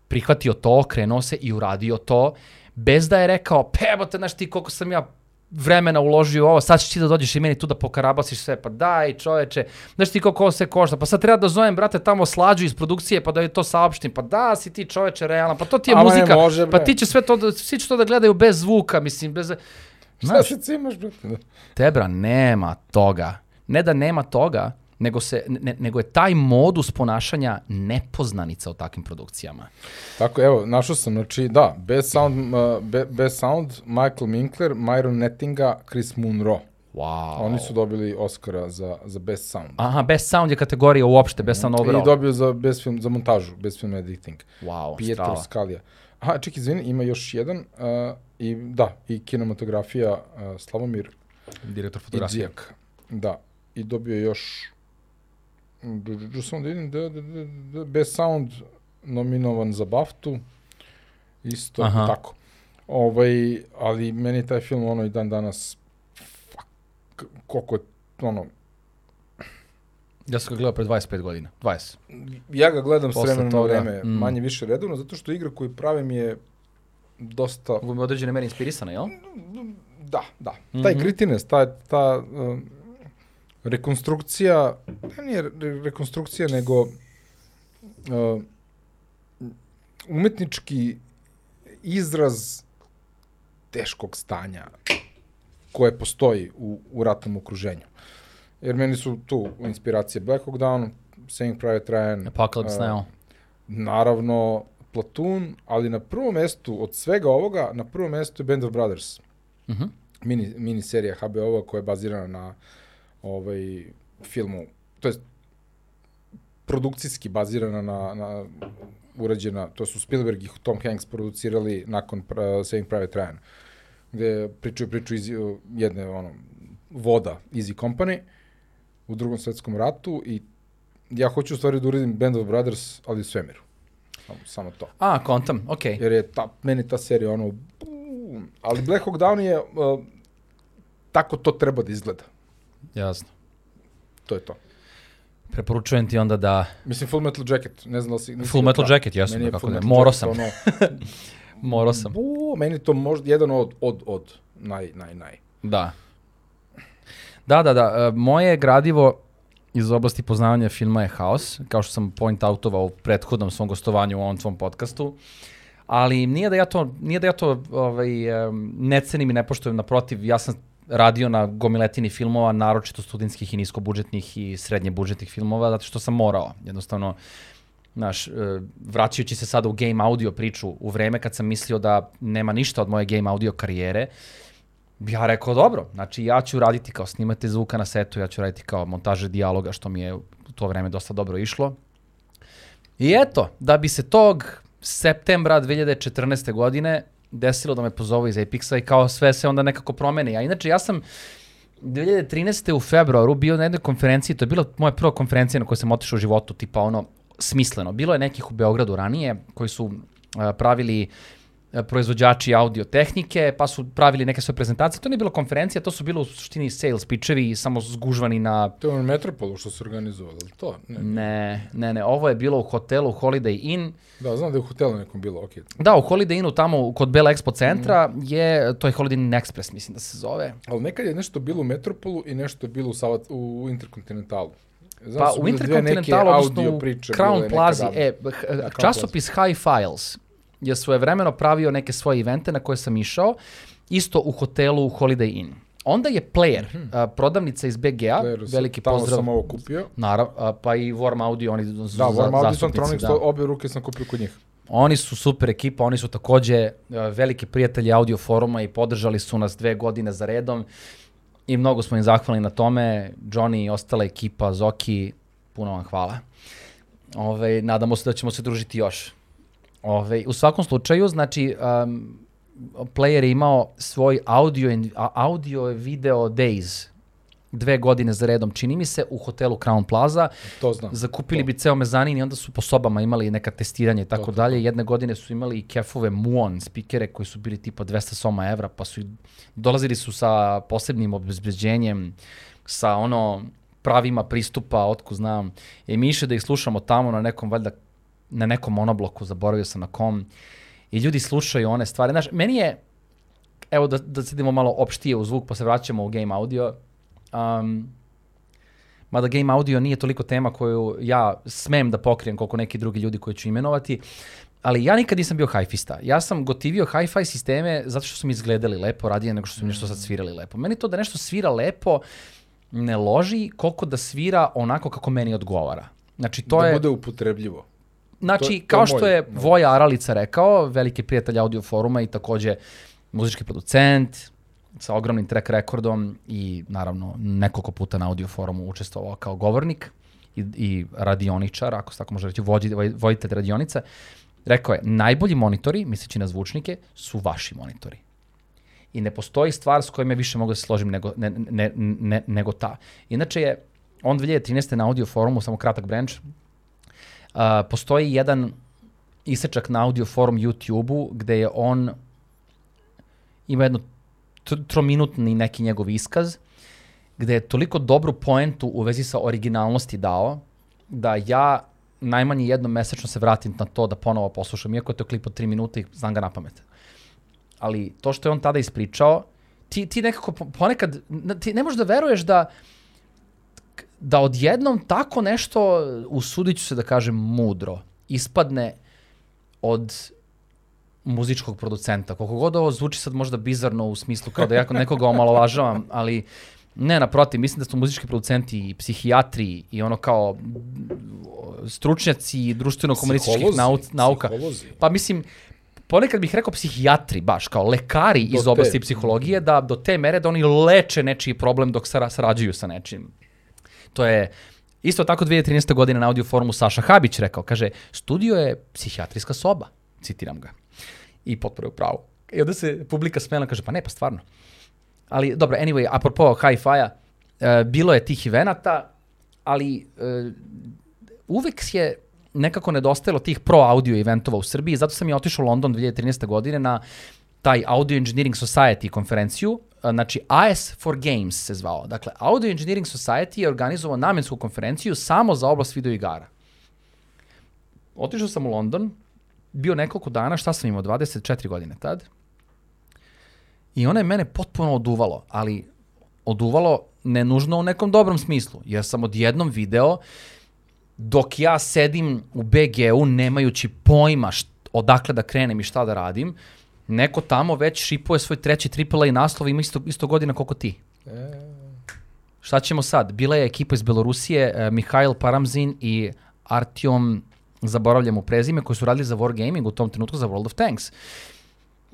prihvatio to, krenuo se i uradio to, bez da je rekao, pa evo te, znaš ti koliko sam ja vremena uložio ovo, sad ćeš ti da dođeš i meni tu da pokarabasiš sve, pa daj čoveče, znaš ti koliko sve košta, pa sad treba da zovem, brate, tamo slađu iz produkcije, pa da je to saopštim, pa da si ti čoveče realan, pa to ti je Ama muzika, može, pa ti će sve to, da, svi će to da gledaju bez zvuka, mislim, bez... Šta Znaš, se cimaš, brate? Tebra, nema toga. Ne da nema toga, nego, se, ne, nego je taj modus ponašanja nepoznanica u takvim produkcijama. Tako, evo, našao sam, znači, da, Best Sound, uh, be, best sound Michael Minkler, Myron Nettinga, Chris Munro. Wow. Oni su dobili Oscara za, za Best Sound. Aha, best sound je kategorija uopšte, best sound overall. I dobio za, best film, za montažu, Best Film Editing. Wow, Pietro strava. Scalia. Aha, ček, izvini, ima još jedan. Uh, I da, i kinematografija uh, Slavomir Direktor fotografije. Da, i dobio još Du- samo da vidim da, da, da, da, Best Sound nominovan za BAFTU. Isto Aha. tako. Ovaj, ali meni je taj film ono i dan danas fuck, koliko je ono, Ja sam ga gledao pre 25 godina. 20. ja ga gledam s Posle vremena na vreme, mm. manje više redovno, zato što igra koju pravim je dosta U određene meri inspirisana, jel? Da, da. Taj Mhm. grittiness, ta, ta um, rekonstrukcija, ne nije re- rekonstrukcija, nego uh, umetnički izraz teškog stanja koje postoji u, u ratnom okruženju. Jer meni su tu inspiracije Black Hawk Down, Saving Private Ryan, Apocalypse uh, Now. naravno Platoon, ali na prvom mestu od svega ovoga, na prvom mestu je Band of Brothers Mhm. mini, mini serija HBO-a koja je bazirana na ovaj filmu, to je produkcijski bazirana na, na urađena, to su Spielberg i Tom Hanks producirali nakon uh, Saving Private Ryan, gde pričaju priču iz uh, jedne ono, voda Easy Company u drugom svetskom ratu i ja hoću u stvari da uradim Band of Brothers, ali u svemiru. Samo, samo to. A, kontam, okej. Jer je ta, meni ta serija ono, bum. ali Black Hawk Down je, uh, tako to treba da izgleda. Jasno. To je to. Preporučujem ti onda da... Mislim, Full Metal Jacket, ne znam da li si... Full ga Metal. Jacket, Meni je kako ne, morao sam. Ono, Morao sam. bu, meni to možda jedan od, od, od naj, naj, naj. Da. Da, da, da. e, Moje gradivo iz oblasti poznavanja filma je Haos, kao što sam point outovao u prethodnom svom gostovanju u ovom tvom podcastu. Ali nije da ja to, nije da ja to ovaj, ne cenim i ne poštujem, naprotiv, ja sam radio na gomiletini filmova, naročito studentskih i niskobudžetnih i srednje budžetnih filmova, zato što sam morao. Jednostavno, Znaš, e, vraćajući se sada u game audio priču, u vreme kad sam mislio da nema ništa od moje game audio karijere, ja rekao, dobro, znači ja ću raditi kao snimate zvuka na setu, ja ću raditi kao montaže dijaloga, što mi je u to vreme dosta dobro išlo. I eto, da bi se tog septembra 2014. godine desilo da me pozovu iz Apexa i kao sve se onda nekako promeni. A inače, ja sam 2013. u februaru bio na jednoj konferenciji, to je bila moja prva konferencija na kojoj sam otišao u životu, tipa ono, smisleno. Bilo je nekih u Beogradu ranije koji su a, pravili proizvođači audio tehnike, pa su pravili neke svoje prezentacije. To nije bilo konferencija, to su bilo u suštini sales pitchevi, samo zgužvani na To je Metropolu što su organizovali, ali to? Ne. Ne, ne, ne, ovo je bilo u hotelu Holiday Inn. Da, znam da je u hotelu nekom bilo, okej. Da, u Holiday Innu tamo kod Bela Expo centra je, to je Holiday Inn Express, mislim da se zove. Ali nekad je nešto bilo u Metropolu i nešto je bilo u, Savat, u Interkontinentalu. Znam Pa da u neke Interkontinentalu, odnosno u Crown Plaza, e, Crown časopis High Files je svojevremeno pravio neke svoje evente na koje sam išao, isto u hotelu Holiday Inn. Onda je Player, a, prodavnica iz BG-a, Playeru sam- veliki tamo pozdrav. sam ovo kupio. Naravno, pa i Warm Audio, oni su Da, Warm Audio Tronics, da. obe ruke sam kupio kod njih. Oni su super ekipa, oni su takođe veliki prijatelji audio foruma i podržali su nas dve godine za redom i mnogo smo im zahvalni na tome. Johnny i ostala ekipa, Zoki, puno vam hvala. Ove, nadamo se da ćemo se družiti još. Ove, u svakom slučaju, znači, um, player je imao svoj audio, audio video days dve godine za redom, čini mi se, u hotelu Crown Plaza. To znam. Zakupili bi ceo mezanin i onda su po sobama imali neka testiranja i tako To, to, dalje. Jedne godine su imali i kefove Muon spikere koji su bili tipa 200 soma evra, pa su i dolazili su sa posebnim obezbeđenjem, sa ono pravima pristupa, otku znam. Mi išli da ih slušamo tamo na nekom, valjda, na nekom monobloku, zaboravio sam na kom. I ljudi slušaju one stvari. Znaš, meni je, evo da, da se idemo malo opštije u zvuk, pa se vraćamo u game audio. Um, mada game audio nije toliko tema koju ja smem da pokrijem koliko neki drugi ljudi koji ću imenovati. Ali ja nikad nisam bio hi-fista. Ja sam gotivio hi-fi sisteme zato što su mi izgledali lepo radije nego što su mi nešto sad svirali lepo. Meni to da nešto svira lepo ne loži koliko da svira onako kako meni odgovara. Znači to da je... bude upotrebljivo. Znači, To- to je kao što je moj. Voja Aralica rekao, veliki prijatelj audio foruma i takođe muzički producent sa ogromnim track rekordom i naravno nekoliko puta na audio forumu učestvovao kao govornik i, i radioničar, ako se tako može reći, vođi, voditelj radionice, rekao je, najbolji monitori, misleći na zvučnike, su vaši monitori. I ne postoji stvar s kojom ja više mogu da se složim nego, ne, ne, ne, nego ta. Inače je, on 2013. na audio forumu, samo kratak branch, Uh, postoji jedan isečak na audio forum YouTube-u gde je on ima jedno tr- trominutni neki njegov iskaz gde je toliko dobru poentu u vezi sa originalnosti dao da ja najmanje jednom mesečno se vratim na to da ponovo poslušam, iako je to klip od 3 minuta i znam ga na pamet. Ali to što je on tada ispričao, ti, ti nekako po- ponekad, ti ne možeš da veruješ da da odjednom tako nešto, usudit ću se da kažem mudro, ispadne od muzičkog producenta. Koliko god ovo zvuči sad možda bizarno u smislu kao da ja nekoga omalovažavam, ali ne, naprotiv, mislim da su muzički producenti i psihijatri i ono kao stručnjaci društveno-komunističkih nauka. psiholozi. Pa mislim, ponekad bih rekao psihijatri, baš kao lekari Do iz te. oblasti psihologije, da do te mere da oni leče nečiji problem dok sara, sarađuju sa nečim. To je isto tako 2013. godine na audio forumu Saša Habić rekao, kaže, studio je psihijatrijska soba, citiram ga. I potpuno je u pravu. I onda se publika smela, kaže, pa ne, pa stvarno. Ali, dobro, anyway, apropo hi-fi-a, e, bilo je tih evenata, ali e, uvek je nekako nedostajalo tih pro audio eventova u Srbiji, zato sam i otišao u London 2013. godine na taj Audio Engineering Society konferenciju, znači AS for Games se zvao. Dakle, Audio Engineering Society je organizovao namensku konferenciju samo za oblast videoigara. Otišao sam u London, bio nekoliko dana, šta sam imao, 24 godine tad, i ona je mene potpuno oduvalo, ali oduvalo ne nužno u nekom dobrom smislu, jer sam odjednom video dok ja sedim u BG-u nemajući pojma št, odakle da krenem i šta da radim, neko tamo već šipuje svoj treći AAA naslov i ima isto, isto godina koliko ti. Šta ćemo sad? Bila je ekipa iz Belorusije, eh, Mihajl Paramzin i Artyom, zaboravljam u prezime, koji su radili za Wargaming u tom trenutku za World of Tanks.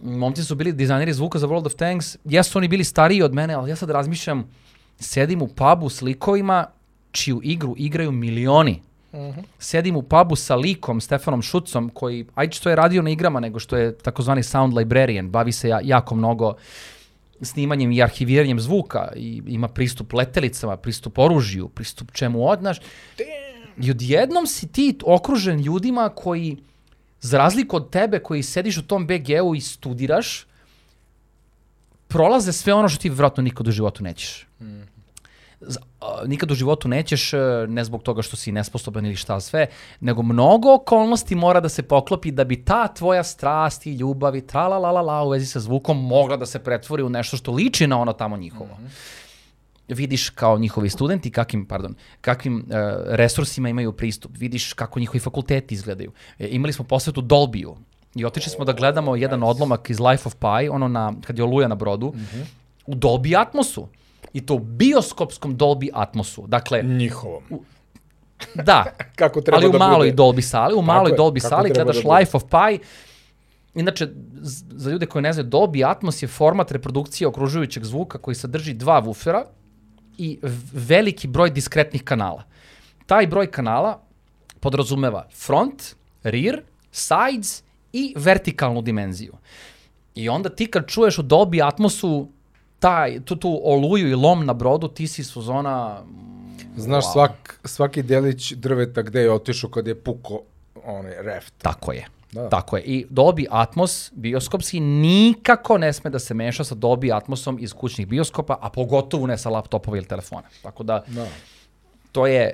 Momci su bili dizajneri zvuka za World of Tanks. Jesu oni bili stariji od mene, ali ja sad razmišljam, sedim u pubu s likovima čiju igru igraju milioni. Sedim u pubu sa likom, Stefanom Šucom, koji, ajde što je radio na igrama, nego što je takozvani sound librarian, bavi se ja, jako mnogo snimanjem i arhiviranjem zvuka i ima pristup letelicama, pristup oružju, pristup čemu odnaš. I odjednom si ti okružen ljudima koji, za razliku od tebe koji sediš u tom BG-u i studiraš, prolaze sve ono što ti vjerojatno nikad u životu nećeš. A, nikad u životu nećeš, e, ne zbog toga što si nesposoban ili šta sve, nego mnogo okolnosti mora da se poklopi da bi ta tvoja strast i ljubav i tra la la la la u vezi sa zvukom mogla da se pretvori u nešto što liči na ono tamo njihovo. Vidiš kao njihovi studenti kakvim, pardon, kakvim e, resursima imaju pristup, vidiš kako njihovi fakulteti izgledaju. E, imali smo posvetu Dolbiju i otišli smo da gledamo jedan odlomak iz Life of Pi, ono na, kad je Oluja na brodu, u Dolby Atmosu. I to u bioskopskom Dolby Atmosu. Dakle, Njihovom. da, Kako treba ali u da maloj bude. Dolby sali, u maloj je, Dolby kako sali gledaš da. Life of Pi. Inače, za ljude koji ne znaju, Dolby Atmos je format reprodukcije okružujućeg zvuka koji sadrži dva wufera i veliki broj diskretnih kanala. Taj broj kanala podrazumeva front, rear, sides i vertikalnu dimenziju. I onda ti kad čuješ u Dolby Atmosu taj, tu, tu oluju i lom na brodu, ti si su zona... Znaš Wow. svak, svaki delić drveta gde je otišao kad je puko onaj reft. Tako je. Da. Tako je. I Dolby Atmos bioskopski nikako ne sme da se meša sa Dolby Atmosom iz kućnih bioskopa, a pogotovo ne sa laptopova ili telefona. Tako da, Da. to je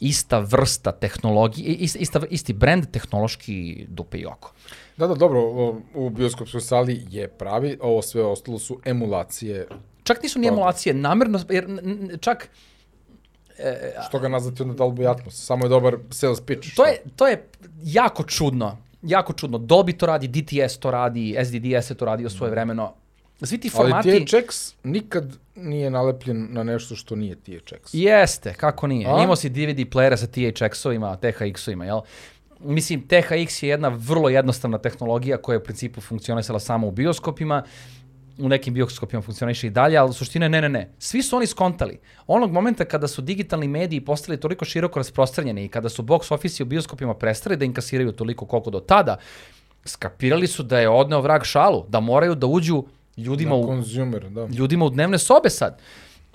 ista vrsta tehnologije, is- ista, isti brand tehnološki dupe i oko. Da, da, dobro, u bioskopskoj sali je pravi, ovo sve ostalo su emulacije, Čak nisu ni emulacije namerno, jer čak što ga nazvati onda Dolby Atmos, samo je dobar sales pitch. To je, to je jako čudno. Jako čudno. Dolby to radi, DTS to radi, SDDS je to radio svoje vremeno. Svi ti Ali formati... THX nikad nije nalepljen na nešto što nije THX. Jeste, kako nije. A? Imao si DVD playera sa THX-ovima, THX-ovima, jel? Mislim, THX je jedna vrlo jednostavna tehnologija koja je u principu funkcionisala samo u bioskopima, u nekim bioskopima funkcioniše i dalje, ali suština je ne, ne, ne. Svi su oni skontali. Onog momenta kada su digitalni mediji postali toliko široko rasprostranjeni i kada su box office u bioskopima prestali da inkasiraju toliko koliko do tada, skapirali su da je odneo vrag šalu, da moraju da uđu ljudima u, consumer, da. ljudima u dnevne sobe sad.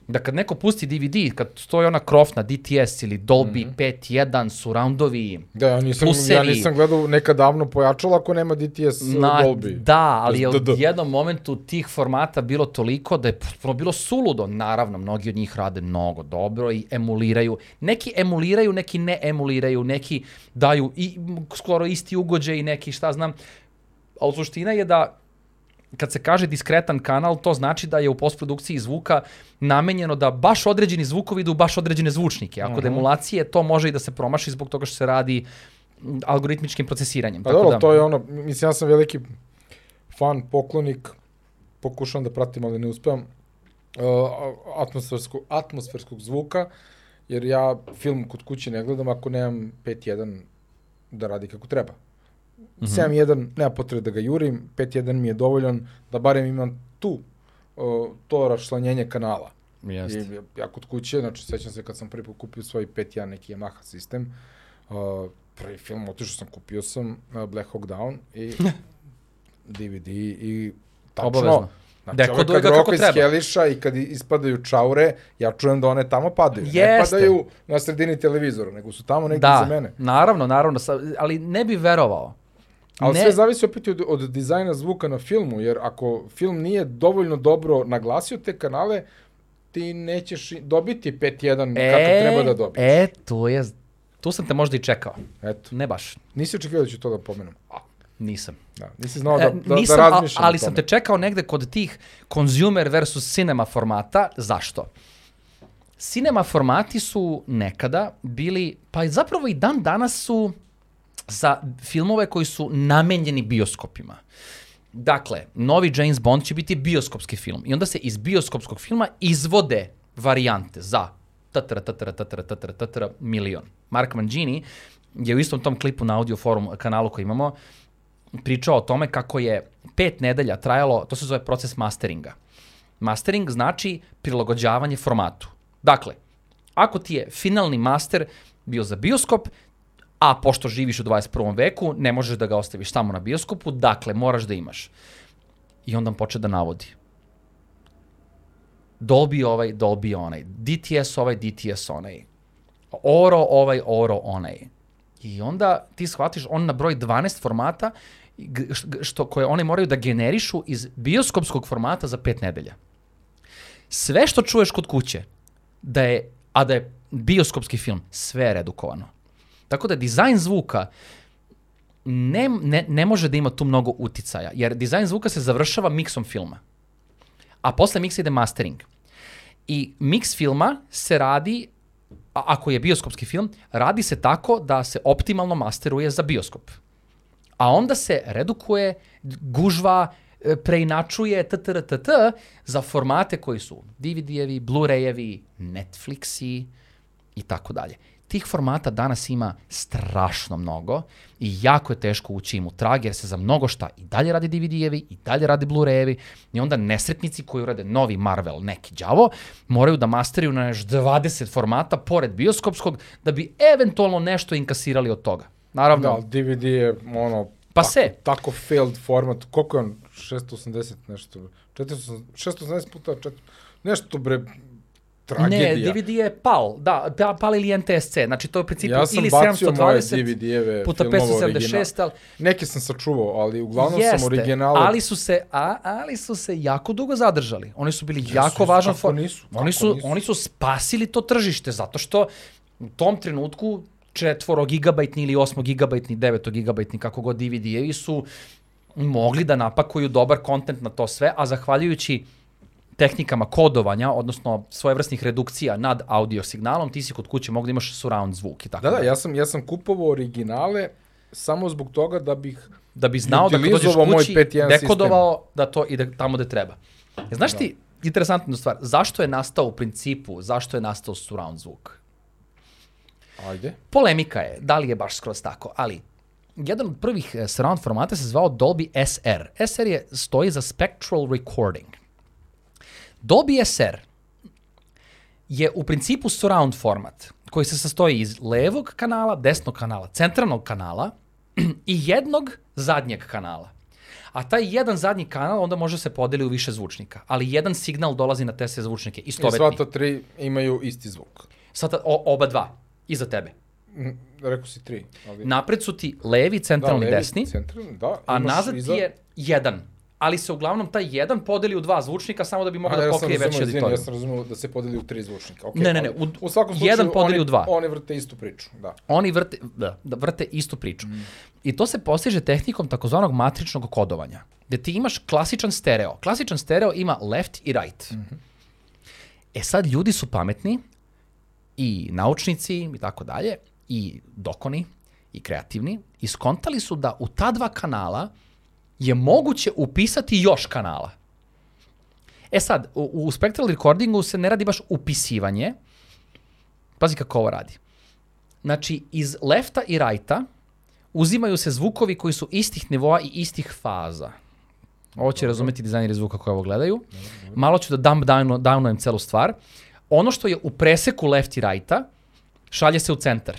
Da kad neko pusti DVD, kad stoji ona krofna DTS ili Dolby Mhm. 5.1, surroundovi, Da, ja nisam, Plusevi. ja nisam gledao nekad davno pojačalo ako nema DTS na, Dolby. da, ali je u jednom momentu tih formata bilo toliko da je potpuno bilo suludo. Naravno, mnogi od njih rade mnogo dobro i emuliraju. Neki emuliraju, neki ne emuliraju, neki daju i, skoro isti ugođaj, neki šta znam. Ali suština je da kad se kaže diskretan kanal, to znači da je u postprodukciji zvuka namenjeno da baš određeni zvukovi idu baš određene zvučnike. Ako Mhm. da emulacije, to može i da se promaši zbog toga što se radi algoritmičkim procesiranjem. Pa Tako dobro, da, to je ono, mislim, ja sam veliki fan, poklonik, pokušavam da pratim, ali ne uspevam, uh, atmosferskog, atmosferskog zvuka, jer ja film kod kuće ne gledam ako nemam 5.1 da radi kako treba. Mhm. 7.1 nema potrebe da ga jurim, 5.1 mi je dovoljan da barem imam tu uh, to rašlanjenje kanala. Jeste. I ja, kod kuće, znači sećam se kad sam prvi put kupio svoj 5.1 neki Yamaha sistem, uh, prvi film otišao sam, kupio sam uh, Black Hawk Down i DVD i tačno. Obavezno. Znači, Dekoduj ovaj kad roka iz. Heliša i kad ispadaju čaure, ja čujem da one tamo padaju. Ne Jeste. padaju na sredini televizora, nego su tamo negdje Da, za mene. naravno, naravno, sa- ali ne bi verovao. Ali ne, sve zavisi opet od, od dizajna zvuka na filmu, jer ako film nije dovoljno dobro naglasio te kanale, ti nećeš dobiti 5.1 e, kako treba da dobiješ. E, tu je, tu sam te možda i čekao. Eto, Ne baš, nisi očekivao da ću to da pomenem. A, nisam. da, nisi znao da, E, da, nisam, da razmišljam ali sam te čekao negde kod tih consumer versus cinema formata. Zašto? Cinema formati su nekada bili, pa zapravo i dan danas su za filmove koji su namenjeni bioskopima. Dakle, novi James Bond će biti bioskopski film i onda se iz bioskopskog filma izvode varijante za tatara, tatara, tatara, tatara, tatara, milion. Mark Mangini je u istom tom klipu na audio forum kanalu koji imamo pričao o tome kako je pet nedelja trajalo, to se zove proces masteringa. Mastering znači prilagođavanje formatu. Dakle, ako ti je finalni master bio za bioskop, a pošto živiš u 21. veku, ne možeš da ga ostaviš tamo na bioskopu, dakle, moraš da imaš. I onda on poče da navodi. Dolby ovaj, Dolby onaj, DTS ovaj, DTS onaj, Oro ovaj, Oro onaj. I onda ti shvatiš, on na broj 12 formata, što, koje one moraju da generišu iz bioskopskog formata za pet nedelja. Sve što čuješ kod kuće, da je, a da je bioskopski film, sve je redukovano. Tako da dizajn zvuka ne, ne, ne može da ima tu mnogo uticaja, jer dizajn zvuka se završava miksom filma. A posle miksa ide mastering. I miks filma se radi, ako je bioskopski film, radi se tako da se optimalno masteruje za bioskop. A onda se redukuje, gužva, e, preinačuje ttr, tt za formate koji su DVD-evi, Blu-rayevi, Netflixi i tako dalje. Tih formata danas ima strašno mnogo i jako je teško ući im u trag jer se za mnogo šta i dalje radi DVD-evi i dalje radi Blu-rayevi i onda nesretnici koji urade novi Marvel, neki đavo, moraju da masteriju na još 20 formata pored bioskopskog da bi eventualno nešto inkasirali od toga. Naravno, Da, DVD je ono... Pa tako, se. Tako failed format. Koliko je on? 680 nešto. 480, 680 puta 4... Nešto bre... Tragedija. Ne, DVD je PAL, da, pa- PAL ili NTSC, znači to je u principu Ja sam ili bacio moje 720 DVD-eve puta filmova 576, ali Neke sam sačuvao, ali uglavnom jeste, sam originale... ali su se, a, ali su se jako dugo zadržali. Oni su bili jako Jesu, važan kako for... nisu, Oni su, nisu. oni su spasili to tržište zato što u tom trenutku četvoro gigabajtni ili 8 gigabajtni, 9 gigabajtni, kako god DVD-evi su mogli da napakuju dobar kontent na to sve, a zahvaljujući tehnikama kodovanja, odnosno svojevrsnih redukcija nad audio signalom, ti si kod kuće mogu da imaš surround zvuk i tako Da, da, ja sam, ja sam kupovao originale samo zbog toga da bih da bi znao da kad dođeš kući, 5.1 dekodovao da to ide tamo gde treba. E, Znaš ti, interesantna stvar, zašto je nastao u principu, zašto je nastao surround zvuk? Ajde. Polemika je, da li je baš skroz tako, ali jedan od prvih eh, surround formata se zvao Dolby SR. SR je, stoji za Spectral Recording. Dolby SR je u principu surround format koji se sastoji iz levog kanala, desnog kanala, centralnog kanala i jednog zadnjeg kanala. A taj jedan zadnji kanal onda može se podeli u više zvučnika, ali jedan signal dolazi na te sve zvučnike, I istovetni. sva ta tri imaju isti zvuk. Sada o, oba dva, iza tebe. Mm, Rekao si tri. Ali... Napred su ti levi, centralni, levi, desni, Centralni, da. a nazad iza- ti je jedan. Ali se uglavnom taj jedan podeli u dva zvučnika samo da bi mogao da pokrije veći izvini, auditoriju. Ja sam razumeo da se podeli u tri zvučnika. Okay, Ne, ne, ne, u- u svakom slučaju jedan podeli oni, u dva. Oni vrte istu priču, da. Oni vrte, da, da vrte istu priču. I to se postiže tehnikom takozvanog matričnog kodovanja, gde ti imaš klasičan stereo. Klasičan stereo ima left i right. E sad, ljudi su pametni i naučnici i tako dalje, i dokoni, i kreativni, i skontali su da u ta dva kanala je moguće upisati još kanala. E sad, u, u spectral recordingu se ne radi baš upisivanje. Pazi kako ovo radi. Znači, iz lefta i righta uzimaju se zvukovi koji su istih nivoa i istih faza. Ovo će razumeti dizajneri zvuka koji ovo gledaju. Malo ću da dump down, downujem celu stvar. Ono što je u preseku left i righta, šalje se u centar.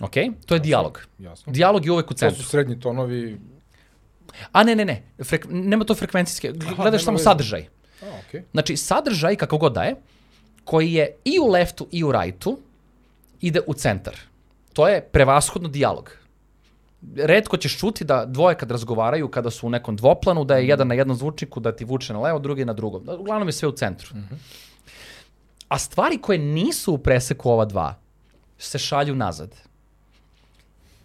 Ok? To je dijalog. Dijalog je uvek u To centru. su srednji tonovi. A ne, ne, ne. Frek, nema to frekvencijske. Gledaš samo veze. sadržaj. A, okej. Znači, sadržaj, kako god da je, koji je i u leftu i u rightu, ide u centar. To je prevashodno dijalog. Redko ćeš čuti da dvoje kad razgovaraju, kada su u nekom dvoplanu, da je jedan na jednom zvučniku, da ti vuče na levo, drugi na drugom. Da, Uglavnom je sve u centru. A stvari koje nisu u preseku ova dva, se šalju nazad.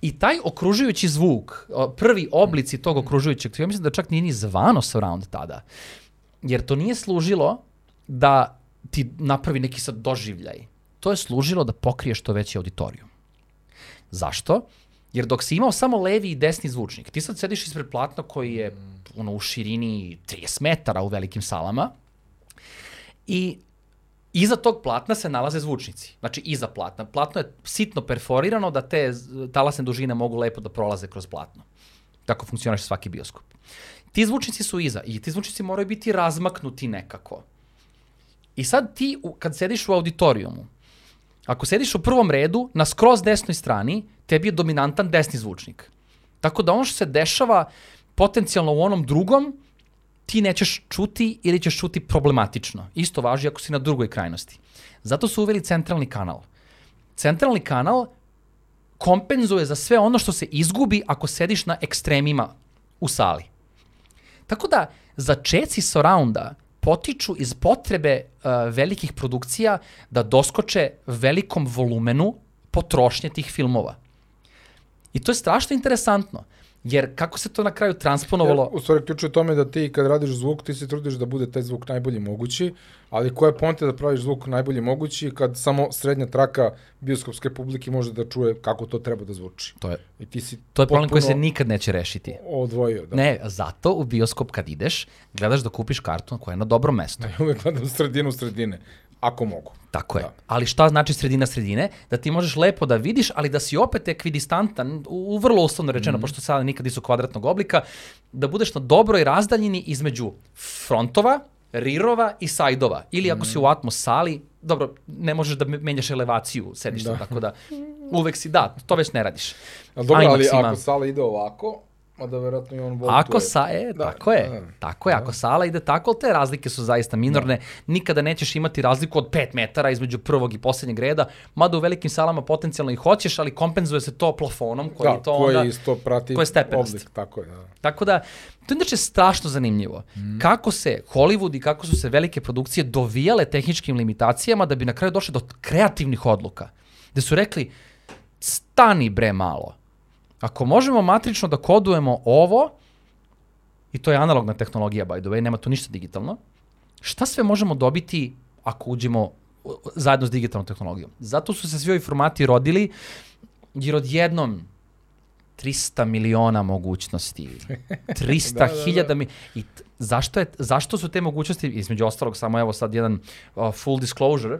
I taj okružujući zvuk, prvi oblici tog okružujućeg, ja mislim da čak nije ni zvano surround tada. Jer to nije služilo da ti napravi neki sad doživljaj. To je služilo da pokrije što veći auditorijum. Zašto? Jer dok si imao samo levi i desni zvučnik, ti sad sediš ispred platna koji je ono, u širini 30 metara u velikim salama i iza tog platna se nalaze zvučnici. Znači, iza platna. Platno je sitno perforirano da te talasne dužine mogu lepo da prolaze kroz platno. Tako funkcioniše svaki bioskop. Ti zvučnici su iza i ti zvučnici moraju biti razmaknuti nekako. I sad ti, kad sediš u auditorijumu, ako sediš u prvom redu, na skroz desnoj strani, tebi je dominantan desni zvučnik. Tako da ono što se dešava potencijalno u onom drugom, ti nećeš čuti ili ćeš čuti problematično. Isto važi ako si na drugoj krajnosti. Zato su uveli centralni kanal. Centralni kanal kompenzuje za sve ono što se izgubi ako sediš na ekstremima u sali. Tako da, začeci surrounda potiču iz potrebe uh, velikih produkcija da doskoče velikom volumenu potrošnje tih filmova. I to je strašno interesantno, jer kako se to na kraju transponovalo... Jer, u stvari, ključ je tome da ti kad radiš zvuk, ti se trudiš da bude taj zvuk najbolji mogući, ali koja je ponte da praviš zvuk najbolji mogući kad samo srednja traka bioskopske publike može da čuje kako to treba da zvuči. To je, I ti si to je problem koji se nikad neće rešiti. odvojio. Da. Ne, zato u bioskop kad ideš, gledaš da kupiš kartu koja je na dobrom mestu. Ja uvek gledam sredinu sredine, ako mogu. Tako je. Da. Ali šta znači sredina sredine? Da ti možeš lepo da vidiš, ali da si opet ekvidistantan, u, u vrlo uslovno rečeno, mm -hmm. pošto sada nikad nisu kvadratnog oblika, da budeš na dobroj razdaljini između frontova, rirova i sajdova. Ili ako si u Atmos sali, dobro, ne možeš da me- menjaš elevaciju sedišta, Da. tako da uvek si, da, to već ne radiš. Ali dobro, ali ako sala ide ovako, Mada verovatno i on voltuje. Ako sa, e, Da, tako je, da, da. tako je, ako sala ide tako, ali te razlike su zaista minorne, nikada nećeš imati razliku od 5 metara između prvog i poslednjeg reda, mada u velikim salama potencijalno i hoćeš, ali kompenzuje se to plafonom koji da, to koji onda... isto prati koji je stepenast. oblik, tako je, da. Tako da, to je inače strašno zanimljivo. Mm. Kako se Hollywood i kako su se velike produkcije dovijale tehničkim limitacijama da bi na kraju došli do kreativnih odluka. Gde su rekli, stani bre malo. Ako možemo matrično da kodujemo ovo, i to je analogna tehnologija, by the way, nema tu ništa digitalno, šta sve možemo dobiti ako uđemo zajedno s digitalnom tehnologijom? Zato su se svi ovi formati rodili, jer odjednom 300 miliona mogućnosti, 300 Da, da, da. hiljada mi... I t- zašto, je, zašto su te mogućnosti, između ostalog, samo evo sad jedan uh, full disclosure,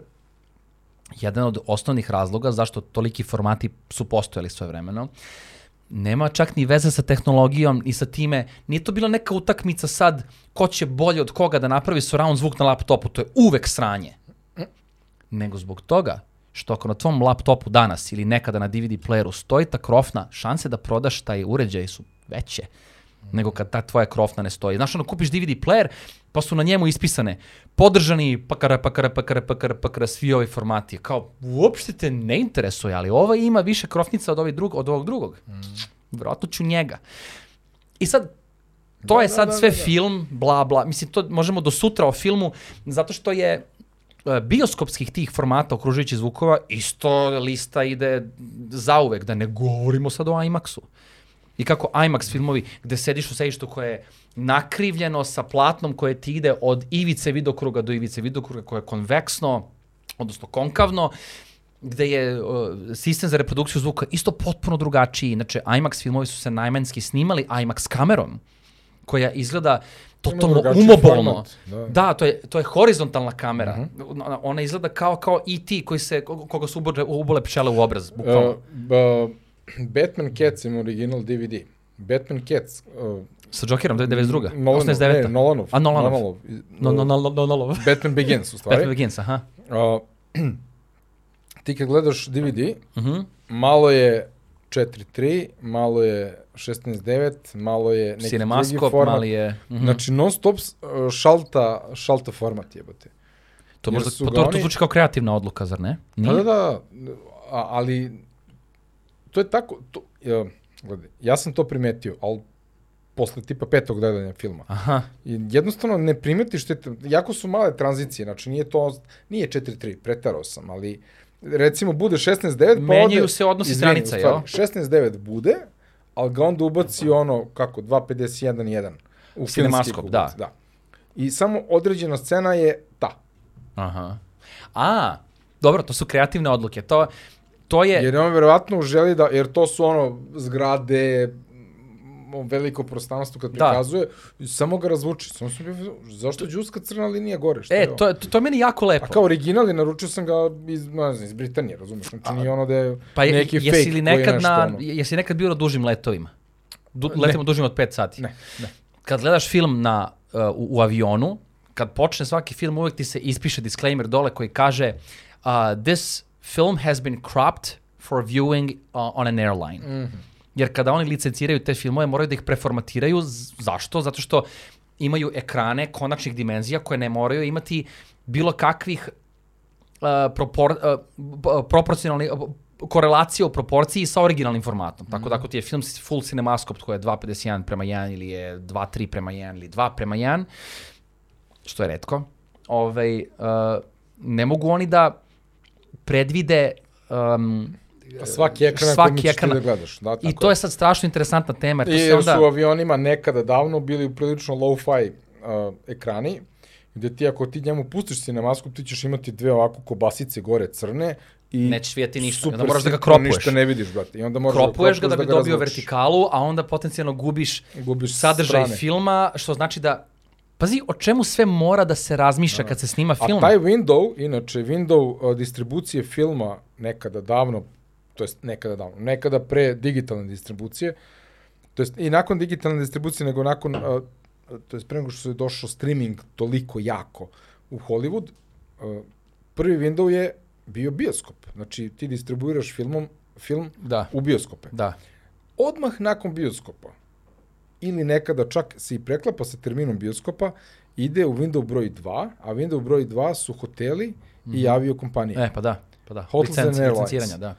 jedan od osnovnih razloga zašto toliki formati su postojali svoje vremeno, nema čak ni veze sa tehnologijom i sa time, nije to bila neka utakmica sad ko će bolje od koga da napravi surround zvuk na laptopu, to je uvek sranje. Nego zbog toga što ako na tvom laptopu danas ili nekada na DVD playeru stoji ta krofna, šanse da prodaš taj uređaj su veće nego kad ta tvoja krofna ne stoji. Znaš, ono, kupiš DVD player, pa su na njemu ispisane podržani pakara, pakara, pakara, pakara, pakara, svi ovi formati. Kao, uopšte te ne interesuje, ali ovaj ima više krofnica od, ovaj drug, od ovog drugog. Mm. Vjerojatno ću njega. I sad, to Da, je da, sad da, sve da, da. film, bla, bla. Mislim, to možemo do sutra o filmu, zato što je e, bioskopskih tih formata okružujući zvukova, isto lista ide zauvek, da ne govorimo sad o IMAX-u. I kako IMAX filmovi gde sediš u sedištu koje je nakrivljeno sa platnom koje ti ide od ivice vidokruga do ivice vidokruga koje je konveksno, odnosno konkavno, gde je uh, sistem za reprodukciju zvuka isto potpuno drugačiji. Inače, IMAX filmovi su se najmanjski snimali IMAX kamerom, koja izgleda totalno umobolno. format, da. Da, to je, to je horizontalna kamera. Ona- Ona izgleda kao, kao E.T. koji se, ko- koga su ubole, ubole pčele u obraz, bukvalno. Uh, ba, Batman Cats ima original DVD. Batman Cats. Uh, Sa Jokerom, to je 92. Nolanov, 89. ne, Nolanov. A, Nolanov. Nolanov. No, no, no, no, no, no. Batman Begins, u stvari. Batman Begins, aha. Uh, ti kad gledaš DVD, Mhm. malo je 4.3, malo je 16.9, malo je neki drugi Cinemaskop, format. mali je... Mhm. Znači, non stop s- uh, šalta, šalta format jebate. to, možda, pa to, to zvuči kao kreativna odluka, zar ne? Da, Nije? da, da, a, ali to je tako, to, ja, gledaj, ja sam to primetio, ali posle tipa petog gledanja filma. Aha. I jednostavno ne primetiš te, jako su male tranzicije, znači nije to, nije 4.3, pretarao sam, ali recimo bude 16.9, pa Menjaju ode, se odnosi stranica, stvari, 16.9 bude, ali ga onda ubaci ono, kako, 2.51.1 u Cinemaskop, da. da. I samo određena scena je ta. Aha. A, dobro, to su kreativne odluke. To, to je... Jer on verovatno želi da, jer to su ono zgrade, m, veliko prostranstvo kad Da. prikazuje, i samo ga razvuči. Samo sam bio, zašto džuska crna linija gore? Šta je E, to, to, to je meni jako lepo. A kao original je, naručio sam ga iz, ne znam, iz Britanije, razumeš? Znači nije ono da je pa je, neki jesi fake li koji je nekad nešto na, ono. jesi nekad bio na dužim letovima? Du, Ne. letimo dužim od 5 sati. Ne, ne. Kad gledaš film na, uh, u, u avionu, kad počne svaki film, uvek ti se ispiše disclaimer dole koji kaže uh, this film has been cropped for viewing uh, on an airline. Mhm. Jer kada oni licenciraju te filmove, moraju da ih preformatiraju. Zašto? Zato što imaju ekrane konačnih dimenzija koje ne moraju imati bilo kakvih uh, propor, uh, b- proporcionalni uh, korelacija u proporciji sa originalnim formatom. Tako da ako ti je film full cinemascope koji je 2.51 prema 1 ili je 2.3 prema 1 ili 2 prema 1, što je redko, ovaj, uh, ne mogu oni da predvide um, Svaki ekran Svaki svaki ekran ekran- da gledaš. Da, tako I to je sad strašno interesantna tema. Jer I jer onda... su u avionima nekada davno bili prilično low-fi uh, ekrani, gde ti ako ti njemu pustiš cinemaskop, ti ćeš imati dve ovako kobasice gore crne i Nećeš vidjeti ništa, super onda moraš da ga kropuješ. Ništa ne vidiš, brate. I onda moraš Kropuješ ga da bi dobio razvučeš. vertikalu, a onda potencijalno gubiš, Gubiš sadržaj strane. filma, što znači da... Pazi, o čemu sve mora da se razmišlja kad se snima film? A taj window, inače, window uh, distribucije filma nekada davno, to jest nekada davno, nekada pre digitalne distribucije, to jest i nakon digitalne distribucije, nego nakon, uh, to jest pre nego što je došao streaming toliko jako u Hollywood, uh, prvi window je bio bioskop. Znači, ti distribuiraš filmom, film Da, u bioskope. da. Odmah nakon bioskopa ili nekada čak se i preklapa sa terminom bioskopa, ide u window broj 2, a window broj 2 su hoteli i aviokompanije. E, pa da, pa da. Hotels and Licenci, Airlines. licenciranja, da.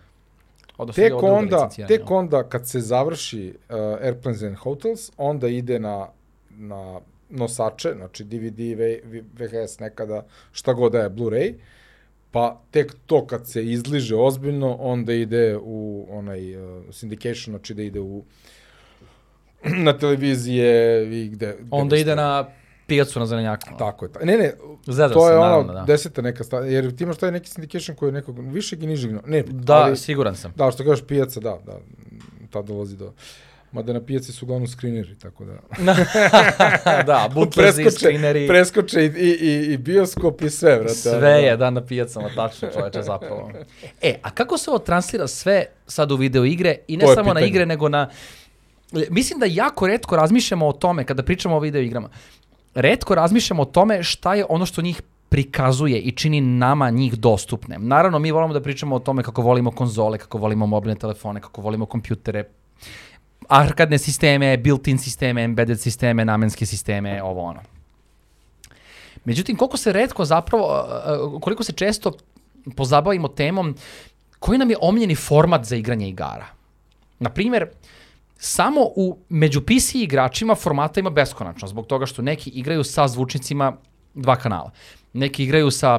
Odnosno, Tek onda, tek onda kad se završi uh, Airplanes and Hotels, onda ide na, na nosače, znači DVD, VHS nekada, šta god da je, Blu-ray, pa tek to kad se izliže ozbiljno, onda ide u onaj uh, syndication, znači da ide u na televizije i gde... Onda ide na pijacu na zelenjaku. Tako je. ta- Ne, ne, Zezam to se, je ono da. deseta neka stavlja, jer ti imaš taj neki syndication koji je nekog višeg i nižeg, ne, Da, ali, siguran sam. da, što kažeš pijaca, da, da, tad dolazi do... Mada na pijaci su uglavnom skrineri, tako da... da, butlezi, skrineri, preskoče i, i, i, i bioskop i sve, brate. sve je da na pijacama, tačno čoveče zapravo. E, a kako se ovo translira sve sad u video igre i ne To je samo na igre, nego na... Mislim da jako redko razmišljamo o tome kada pričamo o video igrama. Redko razmišljamo o tome šta je ono što njih prikazuje i čini nama njih dostupne. Naravno, mi volimo da pričamo o tome kako volimo konzole, kako volimo mobilne telefone, kako volimo kompjutere, arkadne sisteme, built-in sisteme, embedded sisteme, namenske sisteme, ovo ono. Međutim, koliko se redko zapravo, koliko se često pozabavimo temom koji nam je omljeni format za igranje igara. Na primjer, samo u među PC igračima formata ima beskonačno, zbog toga što neki igraju sa zvučnicima dva kanala. Neki igraju sa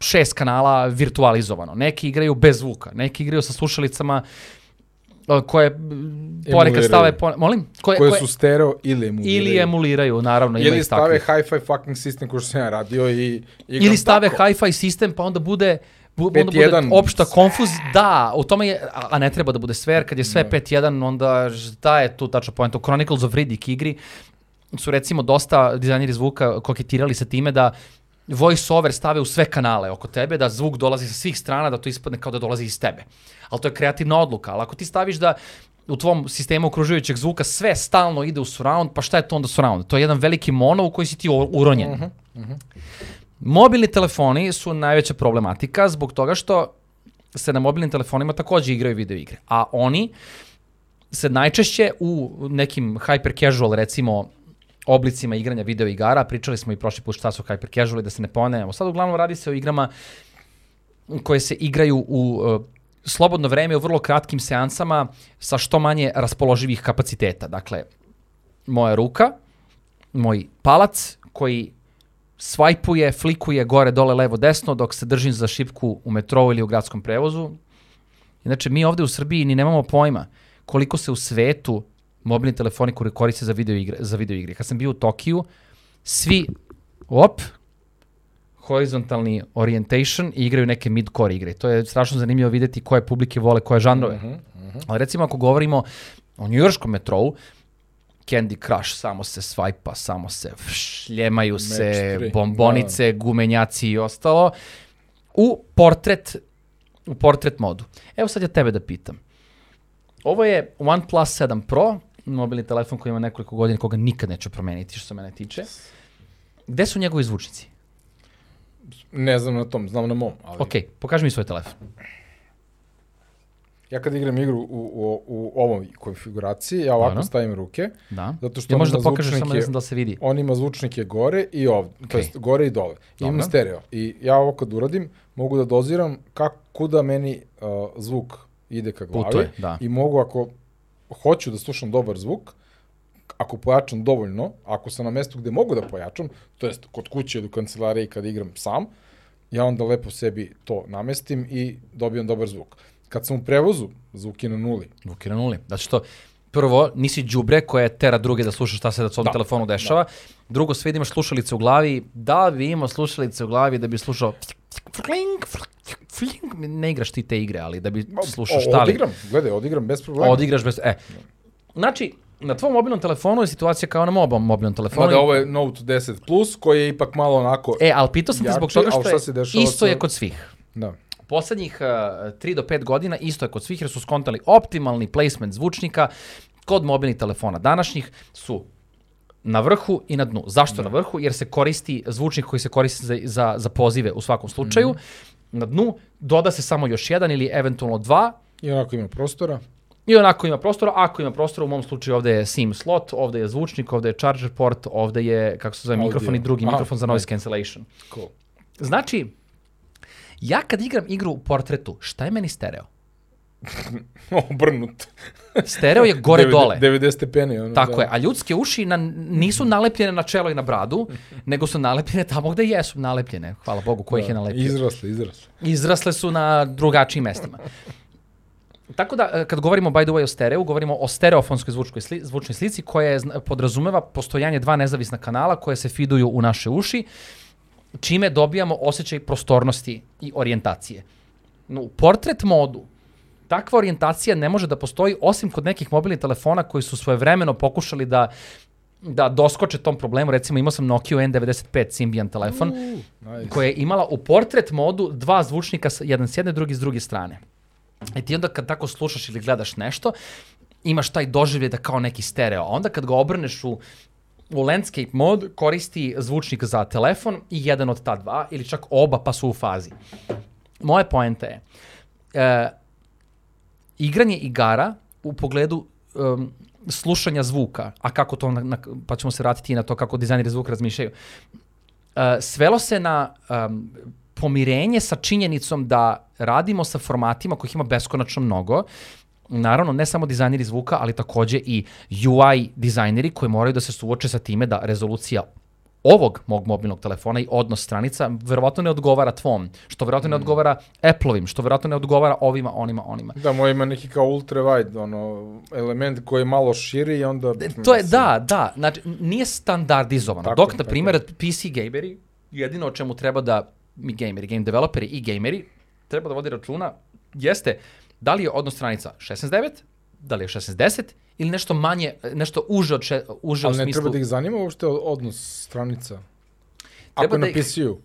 šest kanala virtualizovano, neki igraju bez zvuka, neki igraju sa slušalicama uh, koje ponekad stave, pone, molim? Koje, Koje su stereo ili emuliraju. ili emuliraju, naravno, Ili i stave hi-fi fucking sistem koji što sam ja radio i igram Ili stave hi-fi sistem, pa onda bude bu, onda bude 5.1. opšta konfuz, da, u tome je, a, ne treba da bude sve, jer kad je sve 5.1, onda šta je tu tačna poenta? U Chronicles of Riddick igri su recimo dosta dizajneri zvuka koketirali sa time da voice over stave u sve kanale oko tebe, da zvuk dolazi sa svih strana, da to ispadne kao da dolazi iz tebe. Ali to je kreativna odluka, ali ako ti staviš da u tvom sistemu okružujućeg zvuka sve stalno ide u surround, pa šta je to onda surround? To je jedan veliki mono u koji si ti uronjen. Mobilni telefoni su najveća problematika zbog toga što se na mobilnim telefonima takođe igraju video igre. A oni se najčešće u nekim hyper casual recimo oblicima igranja video igara, pričali smo i prošli put šta su hyper casual i da se ne ponavljamo. Sad uglavnom radi se o igrama koje se igraju u uh, slobodno vreme u vrlo kratkim seansama sa što manje raspoloživih kapaciteta. Dakle, moja ruka, moj palac koji svajpuje, flikuje gore, dole, levo, desno dok se držim za šipku u metrou ili u gradskom prevozu. Inače, mi ovde u Srbiji ni nemamo pojma koliko se u svetu mobilni telefoni koriste za video igre. Za video igre. Kad sam bio u Tokiju, svi, op, horizontalni orientation i igraju neke mid-core igre. To je strašno zanimljivo videti koje publike vole, koje žanrove. Mhm, Ali recimo ako govorimo o njujorškom metrou, Candy Crush samo se svajpa, samo se šljemaju se, tri, bombonice, gumenjaci i ostalo, u portret, u portret modu. Evo sad ja tebe da pitam. Ovo je OnePlus 7 Pro, mobilni telefon koji ima nekoliko godina, koga nikad neću promeniti što se mene tiče. Gde su njegovi zvučnici? Ne znam na tom, znam na mom. Ali Ok, pokaži mi svoj telefon. Ja kad igram igru u, u, u ovoj konfiguraciji, ja ovako Dobro. stavim ruke, Da. zato što Ja možda ima da pokažeš, samo ne znam da se vidi. on ima zvučnike gore i ovde, okay. to jest gore i dole. I Dobro. stereo. I ja ovo kad uradim, mogu da doziram kako, kuda meni uh, zvuk ide ka glavi. Putuje, da. I mogu ako hoću da slušam dobar zvuk, ako pojačam dovoljno, ako sam na mestu gde mogu da pojačam, to jest kod kuće ili u kancelariji kad igram sam, ja onda lepo sebi to namestim i dobijam dobar zvuk. Kad sam u prevozu, zvuk je na nuli. Zvuk je na nuli. Zato što, prvo, nisi đubre koje tera druge da sluša šta se da na Da, telefonu dešava. Drugo, sve da imaš slušalice u glavi. Da bi imao slušalice u glavi da bi slušao fling, fling, ne igraš ti te igre, ali da bi slušao šta li. Odigram, gledaj, odigram bez problema. Odigraš bez... E. Znači, na tvom mobilnom telefonu je situacija kao na mobom mobilnom telefonu. Mada ovo je Note 10 Plus, koji je ipak malo onako... E, ali pitao sam te zbog toga što je, isto je kod svih. Da. Poslednjih uh, 3 do 5 godina isto je kod svih jer su skontali optimalni placement zvučnika kod mobilnih telefona današnjih su na vrhu i na dnu. Zašto na vrhu? Jer se koristi zvučnik koji se koristi za, za, za pozive u svakom slučaju. Na dnu doda se samo još jedan ili eventualno dva I onako ima prostora. I onako ima prostora, ako ima prostora, u mom slučaju ovde je SIM slot, ovde je zvučnik, ovde je charger port, ovde je, kako se zove, Audio. mikrofon i drugi Aha, mikrofon za noise cancellation. Cool. Znači, ja kad igram igru u portretu, šta je meni stereo? Obrnut. Stereo je gore Devede- dole. 90 stepeni. Ono, Tako da. je, a ljudske uši na, nisu nalepljene na čelo i na bradu, nego su nalepljene tamo gde jesu nalepljene. Hvala Bogu, ko ih je nalepio. Izrasle, izrasle. Izrasle su na drugačijim mestima. Tako da, e, kad govorimo, by the way, o stereu, govorimo o stereofonskoj zvučkoj sli, zvučnoj slici koja je, podrazumeva postojanje dva nezavisna kanala koje se fiduju u naše uši, čime dobijamo osjećaj prostornosti i orijentacije. No, u portret modu takva orijentacija ne može da postoji osim kod nekih mobilnih telefona koji su svojevremeno pokušali da da doskoče tom problemu. Recimo imao sam Nokia N95 Symbian telefon Nice. koja je imala u portret modu dva zvučnika, jedan s jedne, drugi s druge strane. I ti onda kad tako slušaš ili gledaš nešto, imaš taj doživljaj da kao neki stereo. A onda kad ga obrneš u u landscape mod koristi zvučnik za telefon i jedan od ta dva ili čak oba pa su u fazi. Moje poenta je e, igranje igara u pogledu um, slušanja zvuka, a kako to, na, na, pa ćemo se vratiti na to kako dizajneri zvuka razmišljaju, uh, svelo se na um, pomirenje sa činjenicom da radimo sa formatima kojih ima beskonačno mnogo, Naravno, ne samo dizajneri zvuka, ali takođe i UI dizajneri koji moraju da se suoče sa time da rezolucija ovog mog mobilnog telefona i odnos stranica verovatno ne odgovara tvom, što verovatno ne odgovara Apple-ovim, što verovatno ne odgovara ovima, onima, onima. Da, moj ima neki kao ultra wide, ono, element koji je malo širi i onda... E, To je, da, da, znači, nije standardizovano. Tako Dok, na primjer, PC gameri, jedino o čemu treba da mi gameri, game developeri i gameri, treba da vodi računa, jeste da li je odnos stranica 16.9, da li je 16.10 ili nešto manje, nešto uže od še, uže Ali u ne smislu... treba da ih zanima uopšte odnos stranica. Ako Treba je da na ih- PC-u.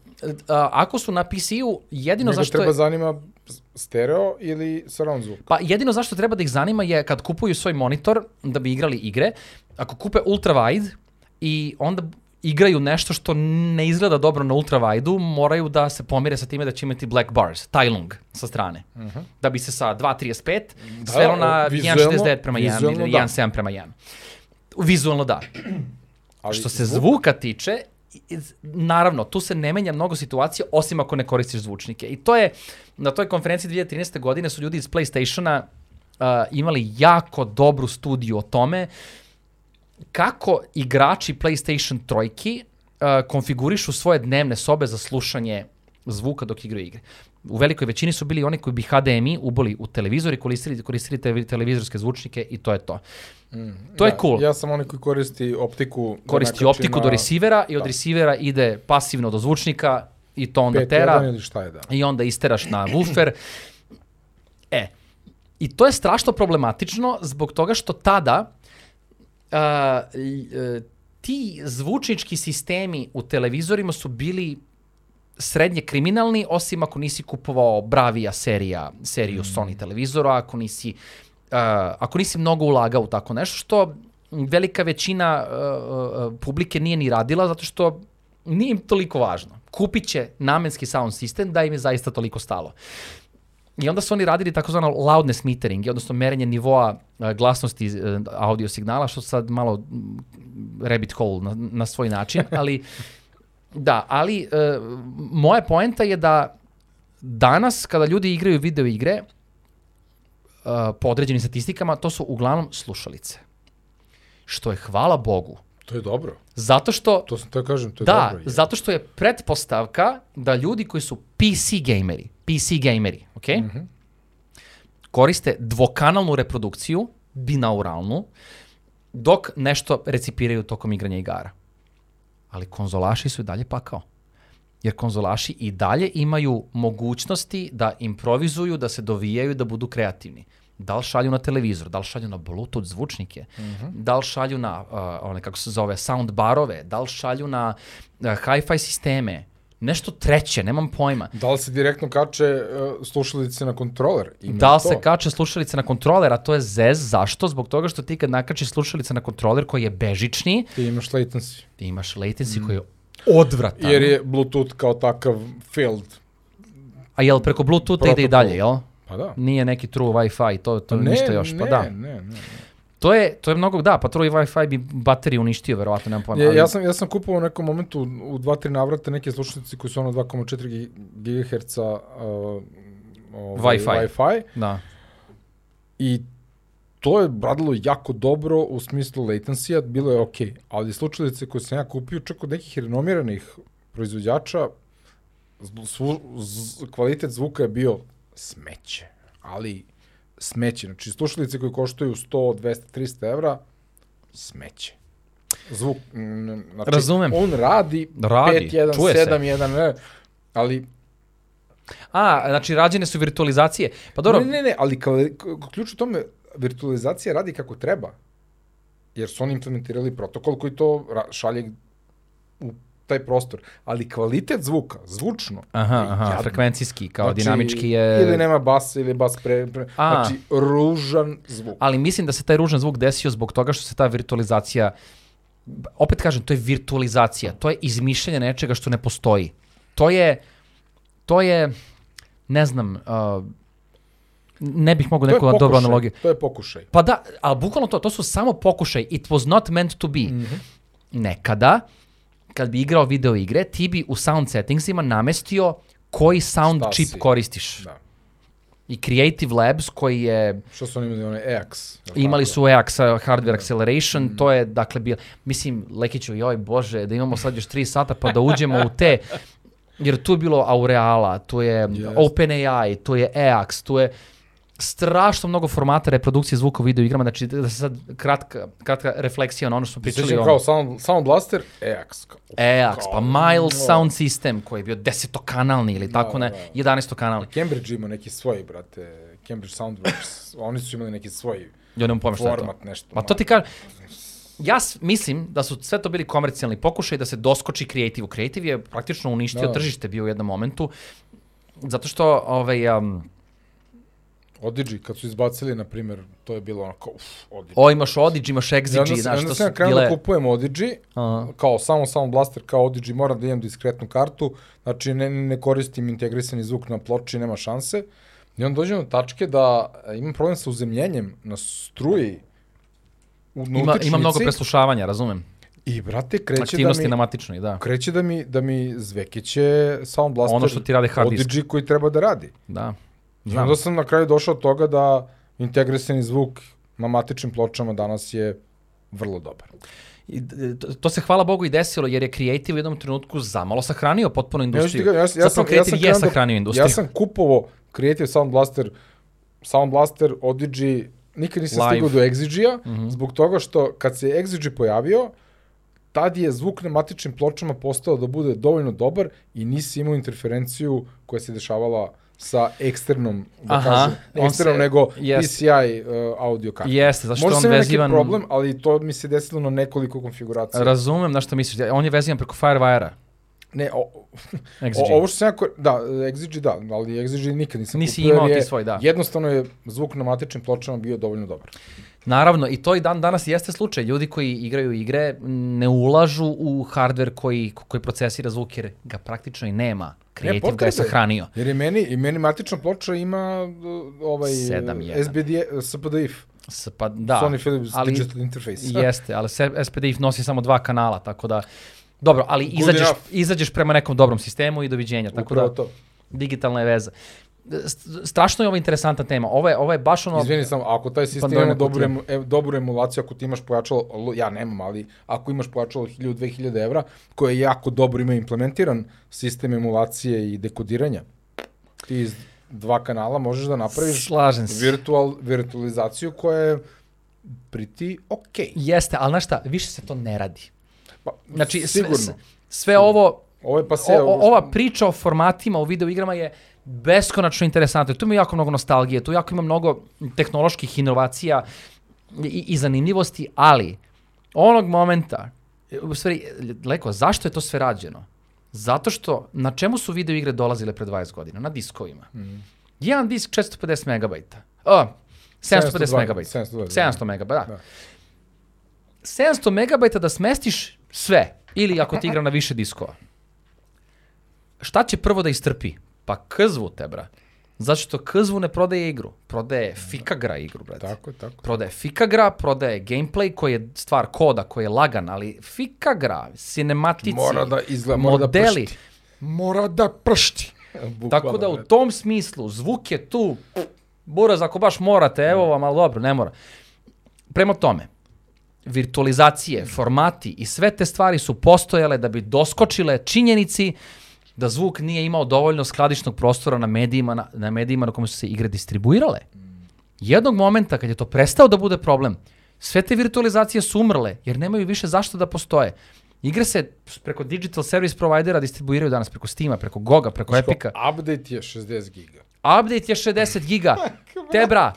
Ako su na PC-u, jedino Nego zašto treba je... zanima stereo ili surround zvuk. Pa jedino zašto treba da ih zanima je kad kupuju svoj monitor da bi igrali igre, ako kupe ultrawide i onda igraju nešto što ne izgleda dobro na ultrawide-u, moraju da se pomire sa time da će imati black bars, tajlung sa strane. Da bi se sa 2.35 Da, svelo na o, vizuelno- 1.69 prema 1 vizuelno ili da. 1.7 prema 1. Vizualno da. Ali Što se zvuka tiče, naravno, tu se ne menja mnogo situacija, osim ako ne koristiš zvučnike. I to je, na toj konferenciji 2013. godine su ljudi iz PlayStationa uh, imali jako dobru studiju o tome kako igrači PlayStation trojki uh, konfigurišu svoje dnevne sobe za slušanje zvuka dok igraju igre. U velikoj većini su bili oni koji bi HDMI uboli u televizor i koristili, koristili te, televizorske zvučnike i to je to. To je da, cool Ja sam onaj koji koristi optiku. da koristi nakači optiku na do resivera i od da. resivera ide pasivno do zvučnika i to onda 5.1 tera ili šta je da. i onda isteraš na woofer. E, i to je strašno problematično zbog toga što tada uh, ti zvučnički sistemi u televizorima su bili srednje kriminalni, osim ako nisi kupovao Bravija serija, seriju Mm. Sony televizora, ako nisi, uh, ako nisi mnogo ulagao u tako nešto, što velika većina uh, uh, publike nije ni radila, zato što nije im toliko važno. Kupit će namenski sound system da im je zaista toliko stalo. I onda su oni radili takozvano loudness metering, odnosno merenje nivoa uh, glasnosti uh, audio signala, što sad malo rabbit hole na, na svoj način, ali da, ali uh, moja poenta je da danas kada ljudi igraju video igre uh, po određenim statistikama, to su uglavnom slušalice. Što je hvala Bogu. To je dobro. Zato što To sam to kažem, to je da, dobro. je. zato što je pretpostavka da ljudi koji su PC gameri, PC gameri, ok? Mm Mhm. Koriste dvokanalnu reprodukciju, binauralnu, dok nešto recipiraju tokom igranja igara. Ali konzolaši su i dalje pakao. Jer konzolaši i dalje imaju mogućnosti da improvizuju, da se dovijaju, da budu kreativni. Da li šalju na televizor, da li šalju na bluetooth zvučnike, da li šalju na uh, one, kako se zove, sound barove, da li šalju na uh, hi-fi sisteme, nešto treće, nemam pojma. Da li se direktno kače uh, slušalice na kontroler? Ima Da li to. se kače slušalice na kontroler, a to je zez, zašto? Zbog toga što ti kad nakačiš slušalice na kontroler koji je bežični, Ti imaš latency. ti imaš latency koji je odvratan. Jer je Bluetooth kao takav failed. A jel preko Bluetootha ide i dalje, jel? Pa da. Nije neki true Wi-Fi, to, to ne, ništa još. Ne, pa da. ne, ne, ne. To je, to je mnogo, da, pa true Wi-Fi bi bateriju uništio, verovatno, nemam pojma. Ja, ali- ja, sam, ja sam kupovao u nekom momentu u dva, tri navrata neke slušalice koji su ono 2,4 GHz uh, ovaj, Wi-Fi. Wi-Fi Da. i to je radilo jako dobro u smislu latencija, bilo je okej, okay. ali slučalice koje sam ja kupio čak od nekih renomiranih proizvođača, zvu, z, kvalitet zvuka je bio smeće, ali smeće. Znači, slušalice koje koštaju 100, 200, 300 evra, smeće. Zvuk, znači, Razumem. on radi, Radi, 5, 1, čuje se. 7, 1, ne, ali A, znači rađene su virtualizacije. Pa dobro, Ne, ne, ne, ali kvali- k- ključ u tome, virtualizacija radi kako treba. Jer su oni implementirali protokol koji to šalje u taj prostor. Ali kvalitet zvuka, zvučno, aha, aha, frekvencijski, kao Znači, dinamički je... Ili nema basa, ili bas pre... pre A. znači, ružan zvuk. Ali mislim da se taj ružan zvuk desio zbog toga što se ta virtualizacija opet kažem, to je virtualizacija, to je izmišljanje nečega što ne postoji. To je, to je, ne znam, uh, ne bih mogao neku dobru analogiju. To je pokušaj. Pa da, ali bukvalno to, to su samo pokušaj. It was not meant to be. Mm Mhm. Nekada, kad bi igrao video igre, ti bi u sound settingsima namestio koji sound Šta chip si? koristiš. Da. I Creative Labs koji je Što su oni imali, one EX? Imali su EAX uh, hardware acceleration, Mm. to je dakle bio, mislim, Lekiću, joj bože, da imamo sad još 3 sata pa da uđemo u te, jer tu je bilo Aureala, tu je Jest. OpenAI, tu je EAX, tu je strašno mnogo formata reprodukcije zvuka u video igrama, znači da se sad kratka, kratka refleksija na ono što smo pričali o kao Sound, Sound Blaster. Kao, EAX, kao- pa Miles no. Sound System koji je bio desetokanalni ili tako ne, da. 11 kanalni. Cambridge ima neki svoj, brate. Cambridge Soundworks. oni su imali neki svoj Ja nemam pojma šta je to. nešto. Ma to ti kažem, ja mislim da su sve to bili komercijalni pokušaj da se doskoči kreativu. Kreativ je praktično uništio Da. tržište bio u jednom momentu, zato što ovaj, um, Odyssey, kad su izbacili, na primjer, to je bilo ono kao, uf, Odyssey. o, imaš Odyssey, imaš Exigi, znaš, znaš, onda to sam su ja krenuo bile... da kupujem Aha. kao samo Sound Blaster, kao Odyssey, moram da imam diskretnu kartu, znači ne, ne koristim integrisani zvuk na ploči, nema šanse. I onda dođem do tačke da e, imam problem sa uzemljenjem na struji u, Ima, ima mnogo preslušavanja, razumem. I, brate, kreće da Aktivnosti mi... na matičnoj, da. kreće da mi, da mi zvekeće Sound Blaster Ono što ti rade hard disk. Koji treba da radi. Da. I Znam. onda sam na kraju došao od toga da integrisani zvuk na matičnim pločama danas je vrlo dobar. I, to, to se hvala Bogu i desilo, jer je Creative u jednom trenutku zamalo sahranio potpuno Ja, industriju. ja, ja, ja, Zapravo sam, ja Creative sam je krenuo da- sahranio industriju. Ja sam kupovao Creative Sound Blaster, Sound Blaster, Odyssey, nikad nisam Live. stigao do Exigija, Mhm. zbog toga što kad se Exigi pojavio, tad je zvuk na matičnim pločama postao da bude dovoljno dobar i nisi imao interferenciju koja se dešavala sa eksternom, da Aha, kažem, ne eksternom, se- nego jest. PCI uh, audio karta. Jeste, zašto Možda on vezivan... neki problem, ali to mi se desilo na nekoliko konfiguracija. Razumem na što misliš. On je vezivan preko Firewire-a. ne, o. O, ovo što sam ja, ko- da, Exigi da, ali Exigi nikad nisam Nisi kupio, jer imao ti svoj, da. Jednostavno je zvuk na matičnim pločama bio dovoljno dobar. Naravno, i to i dan danas jeste slučaj. Ljudi koji igraju igre ne ulažu u hardware koji, koji procesira zvuk jer ga praktično i nema. Creative ga je potrebe. sahranio. Jer je meni, i meni matična ploča ima uh, ovaj Sedam uh, jedan. SBD, SPDIF, pa da, Sony Philips ali Digital Interface. jeste, ali SPDIF nosi samo dva kanala, tako da Dobro, ali Good izađeš, enough. izađeš prema nekom dobrom sistemu i doviđenja. Tako Upravo da, to. digitalna je veza. St- Strašno je ovo interesantna tema. Ovo je, ovo je baš ono... Izvini samo, ako taj sistem ima dobru, emu, e, dobru emulaciju, ako ti imaš pojačalo, lo- ja nemam, ali ako imaš pojačalo 1000-2000 evra, koje je jako dobro ima implementiran sistem emulacije i dekodiranja, ti iz dva kanala možeš da napraviš Slažem se. virtual, virtualizaciju koja je pretty okej. Jeste, ali znaš šta, više se to ne radi. Pa, Znači, sigurno. sve, sve ovo, Ovo je pa se... o, o, ova priča o formatima u video igrama je beskonačno interesantna. Tu ima jako mnogo nostalgije, tu jako ima mnogo tehnoloških inovacija i, i zanimljivosti, ali onog momenta, u stvari, Leko, zašto je to sve rađeno? Zato što, na čemu su video igre dolazile pre 20 godina? Na diskovima. Mhm. Jedan disk 450 megabajta. O, 750 720, megabajta. 720, 700 megabajta, da. Da. 700 megabajta da smestiš sve, ili ako ti igra na više diskova. Šta će prvo da istrpi? Pa kzvu te, bra. Zato što Kzvu ne prodaje igru, prodaje Fikagra igru, brate. Tako je, tako. Prodaje Fikagra, prodaje gameplay koji je stvar koda, koji je lagan, ali Fikagra, cinematici, Mora da izgleda, mora da modeli. pršti. Mora da pršti. Tako da u tom smislu, zvuk je tu, buraz ako baš morate, evo vam, ali dobro, ne mora. Prema tome, virtualizacije, formati i sve te stvari su postojale da bi doskočile činjenici da zvuk nije imao dovoljno skladišnog prostora na medijima na, na medijima na kome su se igre distribuirale. Jednog momenta kad je to prestao da bude problem, sve te virtualizacije su umrle jer nemaju više zašto da postoje. Igre se preko digital service providera distribuiraju danas preko Steama, preko Goga, preko Epica. Update je 60 giga. Update je 60 giga. Tebra,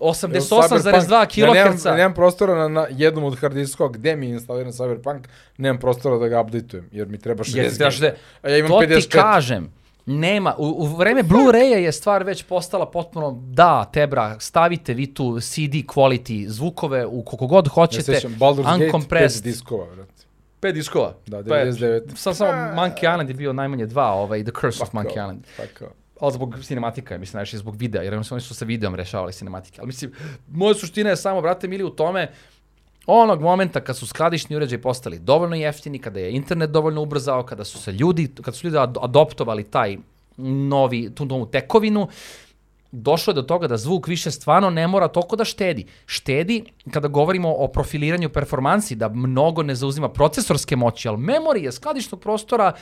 88,2 Cyberpunk- Ja nemam, kHz. nemam prostora na, na jednom od hard diskova gde mi je instaliran Cyberpunk, nemam prostora da ga updateujem, jer mi treba 60 Jer ti trebaš da- A ja imam to 54. ti kažem. Nema, u, u vreme Blu-raya je stvar već postala potpuno, da, Tebra, stavite vi tu CD quality zvukove u koliko god Ja hoćete, se sećam, Baldur's Gate, 5 uncompressed. diskova, brate. Pet diskova. Da, Pa je- 99. Sam samo Monkey Island je bio najmanje dva, ovaj, The Curse of Pa Monkey kao, Island. Pa kao. Ali zbog cinematika, mislim, najviše zbog videa, jer oni su, sa videom rešavali cinematike. Ali mislim, moja suština je samo, brate mili, u tome, onog momenta kad su skladišni uređaji postali dovoljno jeftini, kada je internet dovoljno ubrzao, kada su se ljudi, kada su ljudi ad- adoptovali taj novi, tu novu tekovinu, došlo je do toga da zvuk više stvarno ne mora toliko da štedi. Štedi kada govorimo o profiliranju performansi, da mnogo ne zauzima procesorske moći, ali memorije, skladišnog prostora,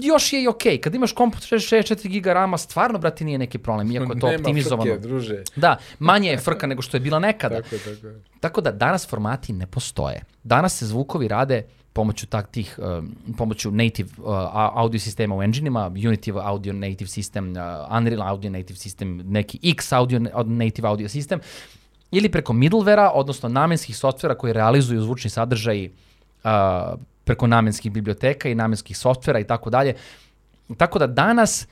još je i okej. Kad imaš komp 64 GB rama, stvarno, brate, nije neki problem, iako je to Nema optimizovano. frke, druže. Da, manje je frka nego što je bila nekada. Tako tako. Tako da danas formati ne postoje. Danas se zvukovi rade pomoću tak tih, um, pomoću native uh, audio sistema u engine-ima, Unity Audio Native System, uh, Unreal Audio Native System, neki X Audio Native Audio System, ili preko middlevera, odnosno namenskih softvera koji realizuju zvučni sadržaj uh, preko namenskih biblioteka i namenskih softvera i tako dalje. Tako da danas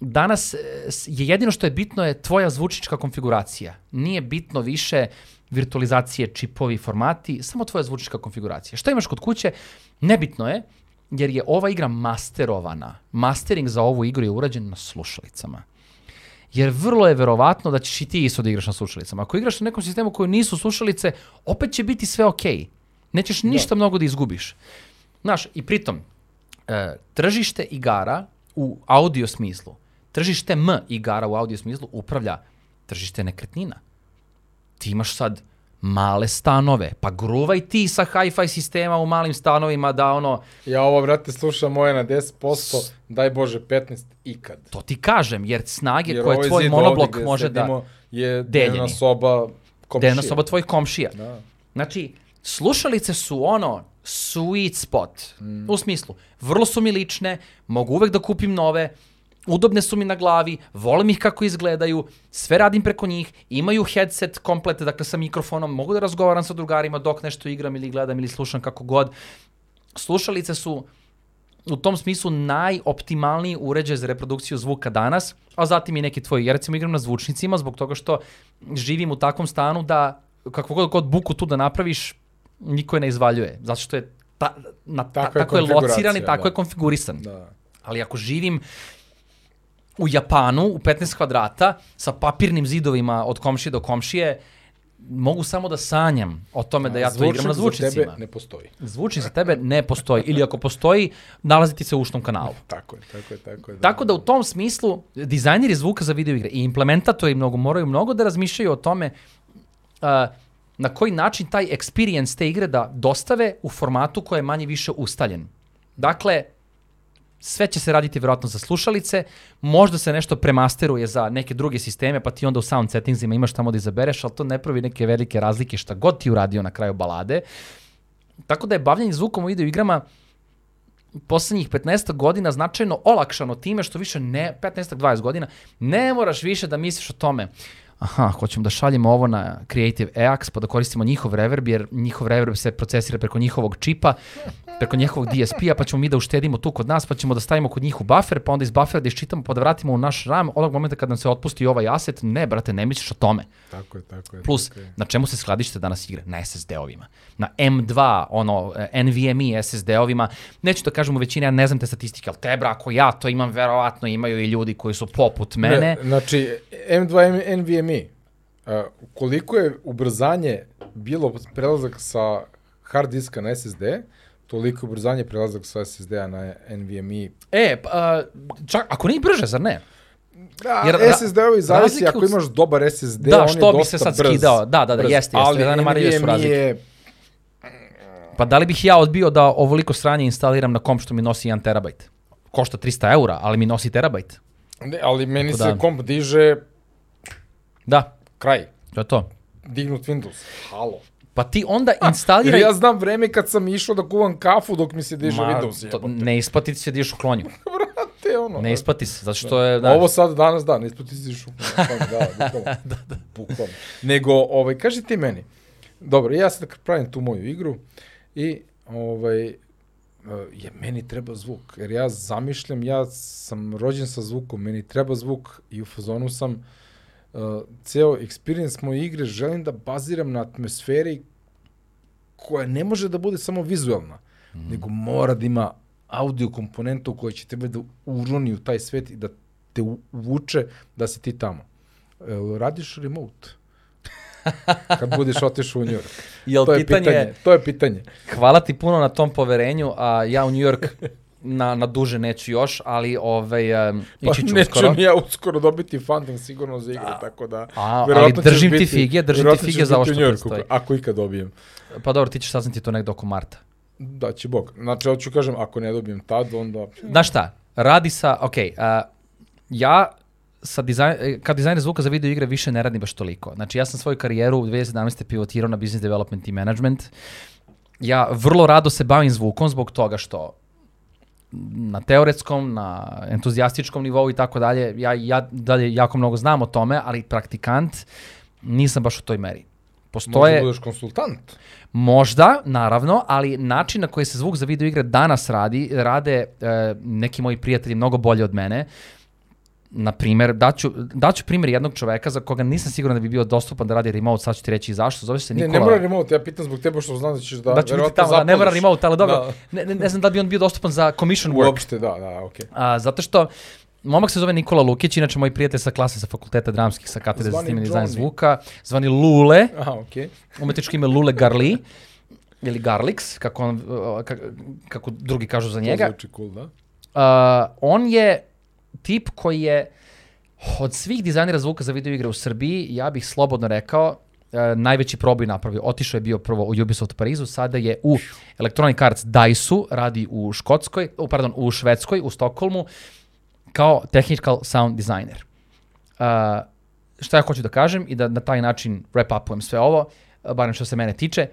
danas e, je jedino što je bitno je tvoja zvučnička konfiguracija. Nije bitno više virtualizacije, čipovi, formati, samo tvoja zvučnička konfiguracija. Šta imaš kod kuće? Nebitno je, jer je ova igra masterovana. Mastering za ovu igru je urađen na slušalicama. Jer vrlo je verovatno da ćeš i ti isto da igraš na slušalicama. Ako igraš na nekom sistemu koji nisu slušalice, opet će biti sve okej. Nećeš ništa mnogo da izgubiš. Znaš, i pritom, e, tržište igara u audio smislu, tržište M igara u audio smislu upravlja tržište nekretnina. Ti imaš sad male stanove, pa gruvaj ti sa hi-fi sistema u malim stanovima da ono, Ja ovo, brate, slušam moje na 10%, daj Bože, 15 ikad. to ti kažem, jer snage Jer koje ovaj tvoj monoblok može da... je deljeni. soba komšija. Dnevna soba tvojih komšija. Da. Znači, slušalice su ono sweet spot. U smislu, vrlo su mi lične, mogu uvek da kupim nove, udobne su mi na glavi, volim ih kako izgledaju, sve radim preko njih, imaju headset komplet, dakle sa mikrofonom, mogu da razgovaram sa drugarima dok nešto igram ili gledam ili slušam kako god. Slušalice su u tom smislu najoptimalniji uređaj za reprodukciju zvuka danas, a zatim i neki tvoji. Ja recimo igram na zvučnicima zbog toga što živim u takvom stanu da kakvu god, god buku tu da napraviš, niko je ne izvaljuje. Zato što je ta, na, ta, je tako je lociran i tako da. je konfigurisan. Da. Ali ako živim u Japanu, u 15 kvadrata, sa papirnim zidovima od komšije do komšije, mogu samo da sanjam o tome da ja to igram na Zvučnik za zvučnicima. tebe ne postoji. Zvučnik za tebe ne postoji. Ili ako postoji, nalaziti se u ušnom kanalu. Tako je, tako je, tako je. Tako da u tom smislu dizajneri zvuka za video igre i implementatori mnogo moraju mnogo da razmišljaju o tome uh, na koji način taj experience te igre da dostave u formatu koji je manje više ustaljen. Dakle, sve će se raditi vjerojatno za slušalice, možda se nešto premasteruje za neke druge sisteme, pa ti onda u sound settingsima imaš tamo da izabereš, ali to ne pravi neke velike razlike šta god ti uradio na kraju balade. Tako da je bavljanje zvukom u video igrama poslednjih 15 godina značajno olakšano time što više ne, 15-20 godina, ne moraš više da misliš o tome aha, hoćemo da šaljemo ovo na Creative EAX, pa da koristimo njihov reverb, jer njihov reverb se procesira preko njihovog čipa, preko njihovog DSP-a, pa ćemo mi da uštedimo tu kod nas, pa ćemo da stavimo kod njih u buffer, pa onda iz buffera da iščitamo, pa da vratimo u naš RAM, onog momenta kad nam se otpusti ovaj asset, ne, brate, ne misliš o tome. Tako je, tako je. Plus, tako je. na čemu se skladište danas igre? Na SSD-ovima. Na M2, ono, NVMe SSD-ovima. Neću da kažem u većini, ja ne znam te statistike, ali tebra, ako ja to imam, verovatno imaju i ljudi koji su poput mene. Ne, znači, M2 M- NVMe, uh, koliko je ubrzanje bilo prelazak sa hard diska na SSD, toliko je ubrzanje prelazak sa SSD-a na NVMe. E, pa, a, čak, ako nije brže, zar ne? Da, Jer SSD-ovi zavisi ako imaš dobar SSD, Da, on što je bi dosta se sad brz. skidao. Da, da, da, brz. jeste, jeste, Ali zanemarljive su NVMe razlike. je, Pa da li bih ja odbio da ovoliko sranje instaliram na kom što mi nosi 1 terabajt? Košta 300 eura, ali mi nosi terabajt. ne, ali meni Tako se da. komp diže Da, kraj. to je to. Dignut Windows. Halo. Pa ti onda instaliraj... ja znam vreme kad sam išao da kuvam kafu dok mi se diže Ma, Windows. to, ne isplati ti se da ideš u klonju. Te ono. Ne isplati se, zato što je... Da, Ovo sad danas da, ne isplati se. Da, bukvalno. da, da. Bukvalno. Nego, ovaj, kaži ti meni, dobro, ja sad pravim tu moju igru i ovaj, eh, je, meni treba zvuk, jer ja zamišljam, ja sam rođen sa zvukom, meni treba zvuk i u fazonu sam uh, ceo experience moje igre želim da baziram na atmosferi koja ne može da bude samo vizualna, mm. nego mora da ima audio komponentu koja će tebe da uroni u taj svet i da te uvuče da si ti tamo. Jel radiš remote? Kad budeš otišao u New York. Jel to je pitanje, pitanje. To je pitanje. Hvala ti puno na tom poverenju, a ja u New York na, na duže neću još, ali ovaj, um, Pa ići ću neću uskoro. ni ja uskoro dobiti funding sigurno za igru, tako da... A, ali držim ti biti- fige, držim ti fige za ovo što predstoji. Ako ikad dobijem. Pa dobro, ti ćeš saznati to negde oko marta. Da će Bog. Znači, hoću kažem, ako ne dobijem tad, onda... Znaš šta, radi sa, ok, a, ja sa dizajn, kao dizajner zvuka za video igre više ne radim baš toliko. Znači ja sam svoju karijeru u 2017. pivotirao na business development i management. Ja vrlo rado se bavim zvukom zbog toga što na teoretskom, na entuzijastičkom nivou i tako dalje, ja, ja dalje jako mnogo znam o tome, ali praktikant nisam baš u toj meri. Možda Postoje, budeš konsultant. Možda, naravno, ali način na koji se zvuk za video igre danas radi, rade e, neki moji prijatelji mnogo bolje od mene. Na primer, daću, daću primjer jednog čoveka za koga nisam siguran da bi bio dostupan da radi remote, sad ću ti reći i zašto, zove se Ne, Nikola. ne mora remote, ja pitam zbog tebe što znam da ćeš da... da ću biti verovatno tamo, da, ne mora zapališ. remote, ali dobro, Da. ne, ne, ne znam da bi on bio dostupan za commission work. Uopšte, da, da, okej. A, zato što momak se zove Nikola Lukić, inače moj prijatelj sa klase sa fakulteta dramskih sa katedre za snimanje dizajn zvuka, zvani Lule, Aha, okej. umetničko ime Lule Garli, ili Garlix, kako, on, kako, kako drugi kažu za To njega. zvuči cool, da. Uh, on je tip koji je od svih dizajnera zvuka za video igre u Srbiji, ja bih slobodno rekao, uh, najveći proboj napravio. Otišao je bio prvo u Ubisoft Parizu, sada je u Electronic Arts DICE-u, radi u Škotskoj, u, pardon, u Švedskoj, u Stokholmu, kao technical sound designer. Uh, šta ja hoću da kažem i da na taj način wrap upujem sve ovo, uh, barem što se mene tiče,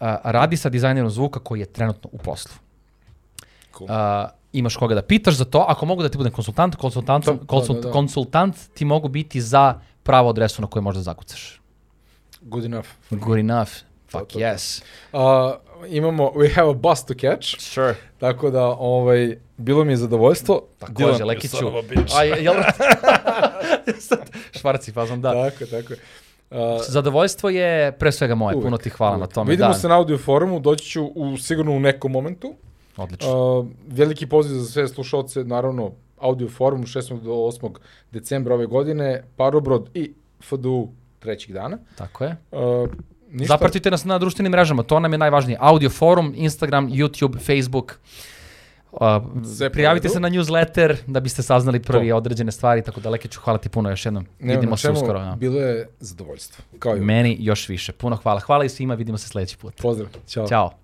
uh, radi sa dizajnerom zvuka koji je trenutno u poslu. Cool. Uh, imaš koga da pitaš za to, ako mogu da ti budem konsultant, konsultant, Da, da, konsult, da, da. konsultant ti mogu biti za pravu adresu na koju možda zakucaš. Good enough. Good enough. Fuck to, to. yes. Uh, imamo, we have a bus to catch, Sure. tako da, ovaj, bilo mi je zadovoljstvo. Takođe, Dylan, you Lekiću. a jel? Švarci fazom, da. Tako, tako. Uh, Zadovoljstvo je pre svega moje, Uvek, puno ti hvala na uvek. tome. Vidimo da. se na audio forumu, doći ću u, sigurno u nekom momentu. Odlično. Uh, veliki poziv za sve slušalce, naravno, audio forum 6. do 8. decembra ove godine, Parobrod i FDU trećih dana. Tako je. Uh, ništa, Zapratite nas na društvenim mrežama, to nam je najvažnije. Audio forum, Instagram, YouTube, Facebook. Uh, Sve prijavite se na newsletter da biste saznali prvi To. određene stvari, tako da Lekiću, hvala ti puno još jednom. nema vidimo se uskoro. Ja. Bilo je zadovoljstvo. Kao i. Meni još više. Puno hvala. Hvala i svima, vidimo se sledeći put. Pozdrav. Ćao. Ćao.